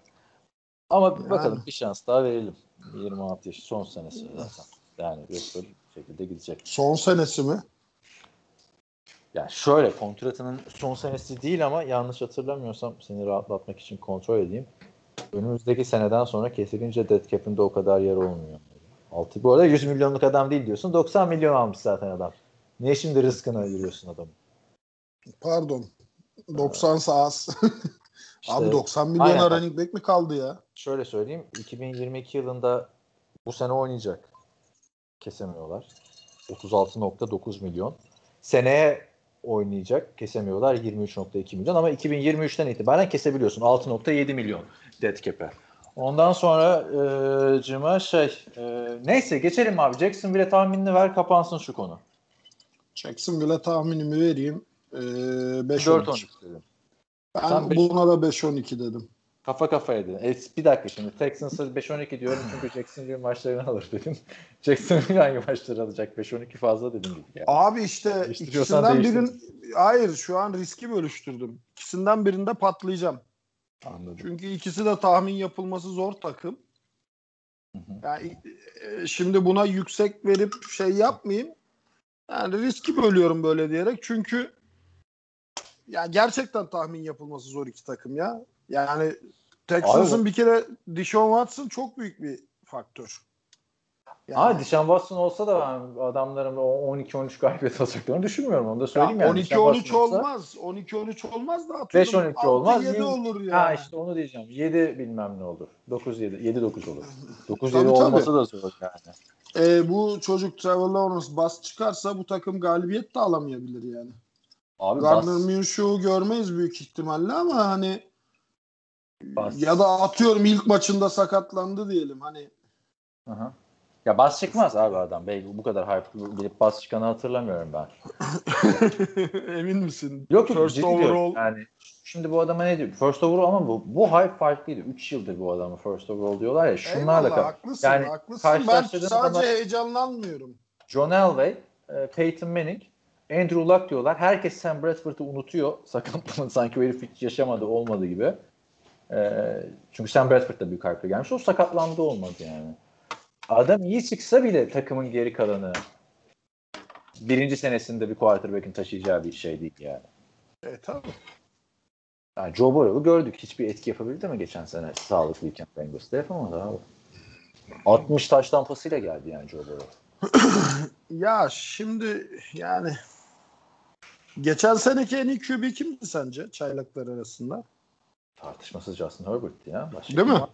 Ama Yani. bakalım bir şans daha verelim. 26 yaş son senesi zaten. Yani yoksa şekilde gidecek. Son senesi mi? Yani şöyle kontratının son senesi değil ama yanlış hatırlamıyorsam seni rahatlatmak için kontrol edeyim. Önümüzdeki seneden sonra kesilince dead cap'inde o kadar yer olmuyor. Altı bu arada 100 milyonluk adam değil diyorsun. 90 milyon almış zaten adam. Niye şimdi rızkını ayırıyorsun adamı? Pardon. 90 az. İşte Abi 90 milyon aynen. running back mi kaldı ya? şöyle söyleyeyim. 2022 yılında bu sene oynayacak. Kesemiyorlar. 36.9 milyon. Seneye oynayacak. Kesemiyorlar 23.2 milyon ama 2023'ten itibaren kesebiliyorsun. 6.7 milyon dead cap'e. Ondan sonra e, cıma şey e, neyse geçelim abi. Jacksonville tahminini ver kapansın şu konu. Jacksonville'e tahminimi vereyim. Ee, 5-12. 4-13 dedim. Ben Sen buna da 5-12 dedim. Kafa kafaya dedim. E, bir dakika şimdi Texans'ı 5-12 diyorum çünkü Jacksonville maçlarını alır dedim. Jacksonville hangi maçları alacak? 5-12 fazla dedim yani. Abi işte ikisinden birin hayır şu an riski bölüştürdüm. İkisinden birinde patlayacağım. Anladım. Çünkü ikisi de tahmin yapılması zor takım. Hı hı. Yani e, şimdi buna yüksek verip şey yapmayayım. Yani riski bölüyorum böyle diyerek. Çünkü ya gerçekten tahmin yapılması zor iki takım ya. Yani Texans'ın Abi- bir kere Deshaun Watson çok büyük bir faktör. Yani, Ama Deshaun Watson olsa da ben adamların o 12-13 galibiyet alacaklarını düşünmüyorum. Onu da ya söyleyeyim yani. 12-13 Deshaun Watson olsa- olmaz. 12-13 olmaz da atıyorum. 5-12 olmaz, 7 yirmi- olur ya. Ha işte onu diyeceğim. 7 bilmem ne olur. 9-7. 7-9 olur. 9-7 Tabii, olması da zor yani. E, bu çocuk Trevor Lawrence bas çıkarsa bu takım galibiyet de alamayabilir yani. Abi Gardner bas, Minshew'u görmeyiz büyük ihtimalle ama hani bas. ya da atıyorum ilk maçında sakatlandı diyelim hani hı. Ya bas çıkmaz abi adam. Belki bu kadar hype gelip bas çıkanı hatırlamıyorum ben. emin misin? Yok yok First overall Yani şimdi bu adama ne diyor? First overall ama bu, bu hype farklıydı. 3 yıldır bu adamı first overall diyorlar ya. Şunlarla Eyvallah, haklısın, Yani haklısın. Ben sadece zaman- heyecanlanmıyorum. John Elway, e, Peyton Manning, Andrew Luck diyorlar. Herkes Sam Bradford'ı unutuyor. Sakatlanın sanki herif hiç yaşamadı, olmadı gibi. E, çünkü Sam Bradford da büyük hype'le gelmiş. O sakatlandı olmadı yani. Adam iyi çıksa bile takımın geri kalanı birinci senesinde bir quarterback'in taşıyacağı bir şey değil yani. E tabii. Yani Joe Burrow'u gördük. Hiçbir etki yapabildi mi geçen sene sağlıklıyken Bengals'da yapamadı abi. 60 taş tampasıyla geldi yani Joe Burrow. Ya şimdi yani geçen seneki en iyi QB kimdi sence çaylaklar arasında? Tartışmasız Justin Herbert'ti ya. Başka Değil mi? var?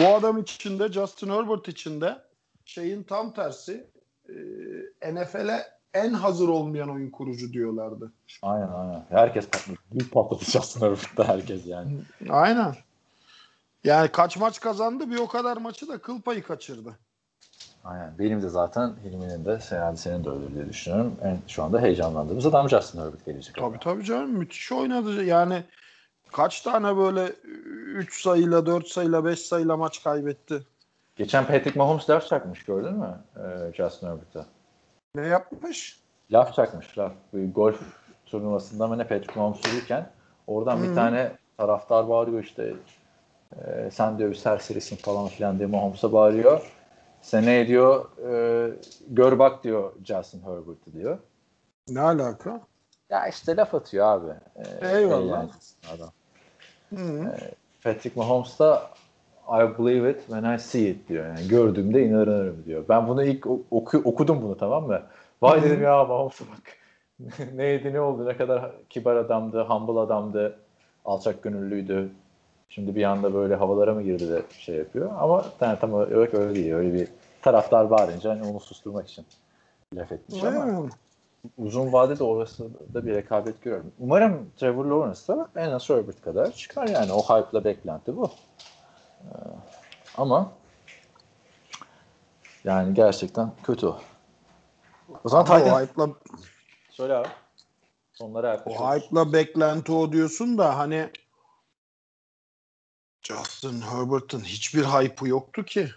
Bu adam içinde Justin Herbert içinde şeyin tam tersi e, NFL'e en hazır olmayan oyun kurucu diyorlardı. Aynen aynen. Herkes patladı. Büyük patladı Justin Herbert'ta herkes yani. Aynen. Yani kaç maç kazandı bir o kadar maçı da kıl payı kaçırdı. Aynen. Benim de zaten Hilmi'nin de herhalde senin de öyle diye düşünüyorum. En şu anda heyecanlandığımız adam Justin Herbert gelecek. Tabii tabii canım müthiş oynadı. Yani kaç tane böyle 3 sayıyla, 4 sayıyla, 5 sayıyla maç kaybetti. Geçen Patrick Mahomes laf çakmış gördün mü ee, Justin Herbert'a? Ne yapmış? Laf çakmış laf. Bir golf turnuvasında mı ne Patrick Mahomes yürürken oradan Hı-hı. bir tane taraftar bağırıyor işte e, sen diyor bir serserisin falan filan diye Mahomes'a bağırıyor. Seneye diyor e, gör bak diyor Justin Herbert'ı diyor. Ne alaka? Ya işte laf atıyor abi. Ee, Eyvallah. Adam. E, Patrick Mahomes da I believe it when I see it diyor. Yani gördüğümde inanırım diyor. Ben bunu ilk oku, okudum bunu tamam mı? Vay dedim ya Mahomes'a bak. Neydi ne oldu ne kadar kibar adamdı, humble adamdı, alçak gönüllüydü. Şimdi bir anda böyle havalara mı girdi de şey yapıyor. Ama yani tam olarak öyle değil. Öyle bir taraftar bağırınca hani onu susturmak için laf etmiş ama mi? Uzun vadede orası da bir rekabet görüyorum. Umarım Trevor Lawrence da en az Herbert kadar çıkar yani. O hype'la beklenti bu. Ee, ama yani gerçekten kötü o. O zaman Titan... O hype'la Söyle abi. Sonlara yaklaşıyoruz. O hype'la beklenti o diyorsun da hani Justin Herbert'ın hiçbir hype'ı yoktu ki.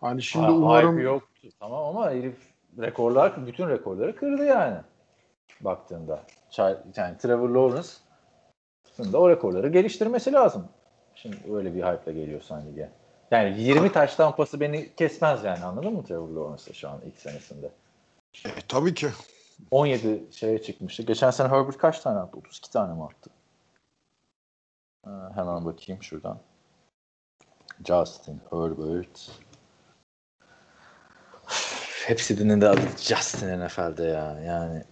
Hani şimdi ha, umarım... Hype yoktu. Tamam ama herif rekorlar, bütün rekorları kırdı yani. Baktığında. Yani Trevor Lawrence da o rekorları geliştirmesi lazım. Şimdi öyle bir hype'la geliyorsan lige. Yani 20 taş tampası beni kesmez yani anladın mı Trevor Lawrence şu an ilk senesinde? E, tabii ki. 17 şeye çıkmıştı. Geçen sene Herbert kaç tane attı? 32 tane mi attı? Ee, hemen bakayım şuradan. Justin Herbert. Hepsinin de adı Justin NFL'de ya. Yani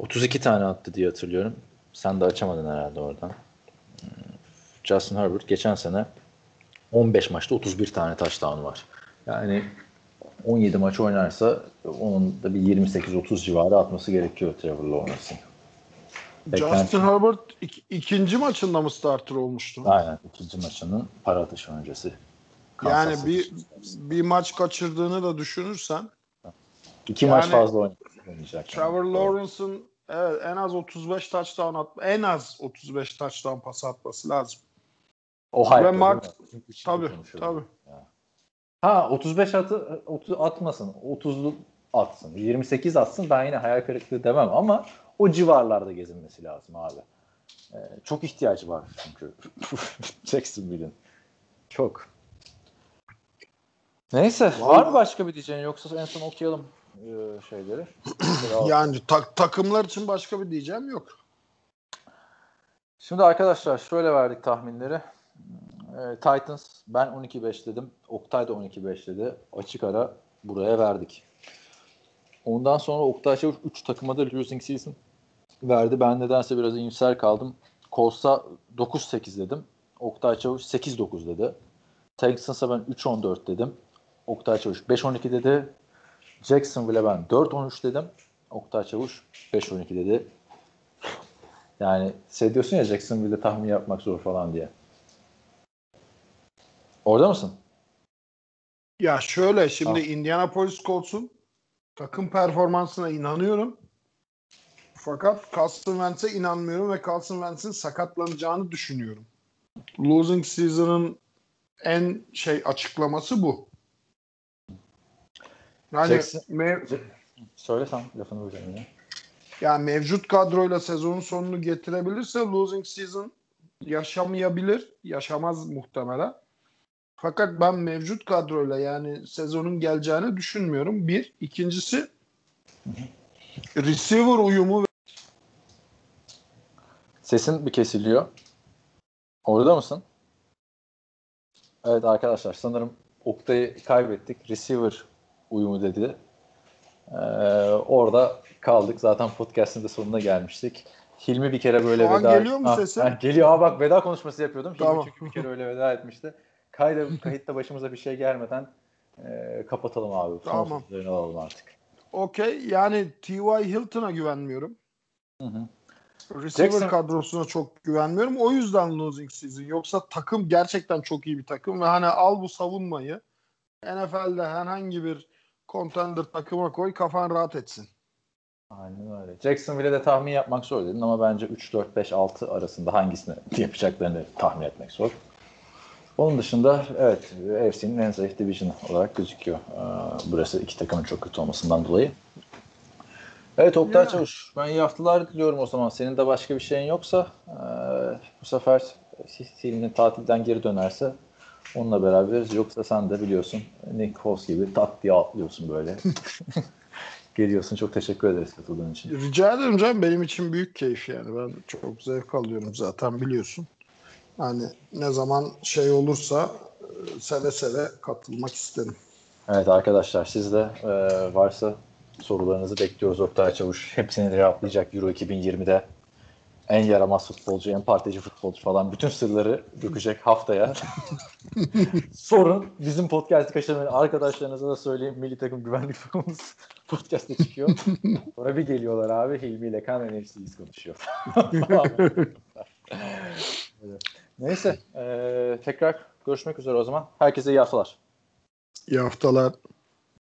32 tane attı diye hatırlıyorum. Sen de açamadın herhalde oradan. Hmm, Justin Herbert geçen sene 15 maçta 31 tane touchdown var. Yani 17 maç oynarsa onun da bir 28-30 civarı atması gerekiyor Trevor Lawrence'ın. Justin Herbert ik- ikinci maçında mı starter olmuştu? Aynen ikinci maçının para atışı öncesi. Kansas yani bir bir maç kaçırdığını da düşünürsen iki yani, maç fazla oynayacak. Trevor yani. Lawrence'ın evet en az 35 touchdown at en az 35 touchdown pas atması lazım. O hype. Ve Mark tabii tabii. Ha 35 atı 30 atmasın. 30'lu atsın. 28 atsın ben yine hayal kırıklığı demem ama o civarlarda gezinmesi lazım abi. Ee, çok ihtiyacı var çünkü Jacksonville'in. Çok. Neyse Vallahi... var mı başka bir diyeceğin yoksa en son okuyalım e, şeyleri. yani tak, takımlar için başka bir diyeceğim yok. Şimdi arkadaşlar şöyle verdik tahminleri. E, Titans ben 12-5 dedim. Oktay da 12-5 dedi. Açık ara buraya verdik. Ondan sonra Oktay Çavuş 3 takıma da losing season verdi. Ben nedense biraz iyimser kaldım. Colts'a 9-8 dedim. Oktay Çavuş 8-9 dedi. Texans'a ben 3-14 dedim. Oktay Çavuş 5-12 dedi. Jacksonville'e ben 4-13 dedim. Oktay Çavuş 5-12 dedi. Yani şey diyorsun ya Jacksonville'de tahmin yapmak zor falan diye. Orada mısın? Ya şöyle şimdi ah. Indianapolis Colts'un takım performansına inanıyorum. Fakat Carson Wentz'e inanmıyorum ve Carson Wentz'in sakatlanacağını düşünüyorum. Losing season'ın en şey açıklaması bu. Yani Jackson, mev- söyle sen lafını böleceğim yine. Yani mevcut kadroyla sezonun sonunu getirebilirse losing season yaşamayabilir. Yaşamaz muhtemelen. Fakat ben mevcut kadroyla yani sezonun geleceğini düşünmüyorum. Bir. ikincisi receiver uyumu Sesin bir kesiliyor. Orada mısın? Evet arkadaşlar sanırım Oktay'ı kaybettik. Receiver uyumu dedi. Ee, orada kaldık. Zaten podcast'ın da sonuna gelmiştik. Hilmi bir kere böyle Şu veda... geliyor mu sesin? Ha, geliyor. Aa bak veda konuşması yapıyordum. Hilmi tamam. çünkü bir kere öyle veda etmişti. Kayda, kayıtta başımıza bir şey gelmeden e, kapatalım abi. Son tamam. alalım artık. Okey. Yani T.Y. Hilton'a güvenmiyorum. Hı hı. Receiver Jackson... kadrosuna çok güvenmiyorum. O yüzden losing season. Yoksa takım gerçekten çok iyi bir takım ve hani al bu savunmayı NFL'de herhangi bir contender takıma koy kafan rahat etsin. Aynen öyle. Jacksonville'e de tahmin yapmak zor dedin ama bence 3, 4, 5, 6 arasında hangisini yapacaklarını tahmin etmek zor. Onun dışında evet AFC'nin en zayıf division olarak gözüküyor. Ee, burası iki takımın çok kötü olmasından dolayı. Evet Oktay. Çavuş ben iyi haftalar diliyorum o zaman. Senin de başka bir şeyin yoksa e, bu sefer Hilmi'nin tatilden geri dönerse onunla beraberiz. Yoksa sen de biliyorsun Nick Foles gibi tat diye atlıyorsun böyle. Geliyorsun. Çok teşekkür ederiz katıldığın için. Rica ederim canım benim için büyük keyif yani. Ben çok zevk alıyorum zaten biliyorsun. Hani ne zaman şey olursa e, seve seve katılmak isterim. Evet arkadaşlar siz de e, varsa sorularınızı bekliyoruz Oktay Çavuş. Hepsini cevaplayacak Euro 2020'de. En yaramaz futbolcu, en partici futbolcu falan bütün sırları dökecek haftaya. Sorun. Bizim podcast'ı kaçırmayın. Arkadaşlarınıza da söyleyeyim. Milli takım güvenlik firmamız podcast'te çıkıyor. Sonra bir geliyorlar abi. Hilmi ile Kan NFC'yiz konuşuyor. Evet. Neyse. e, tekrar görüşmek üzere o zaman. Herkese iyi haftalar. İyi haftalar.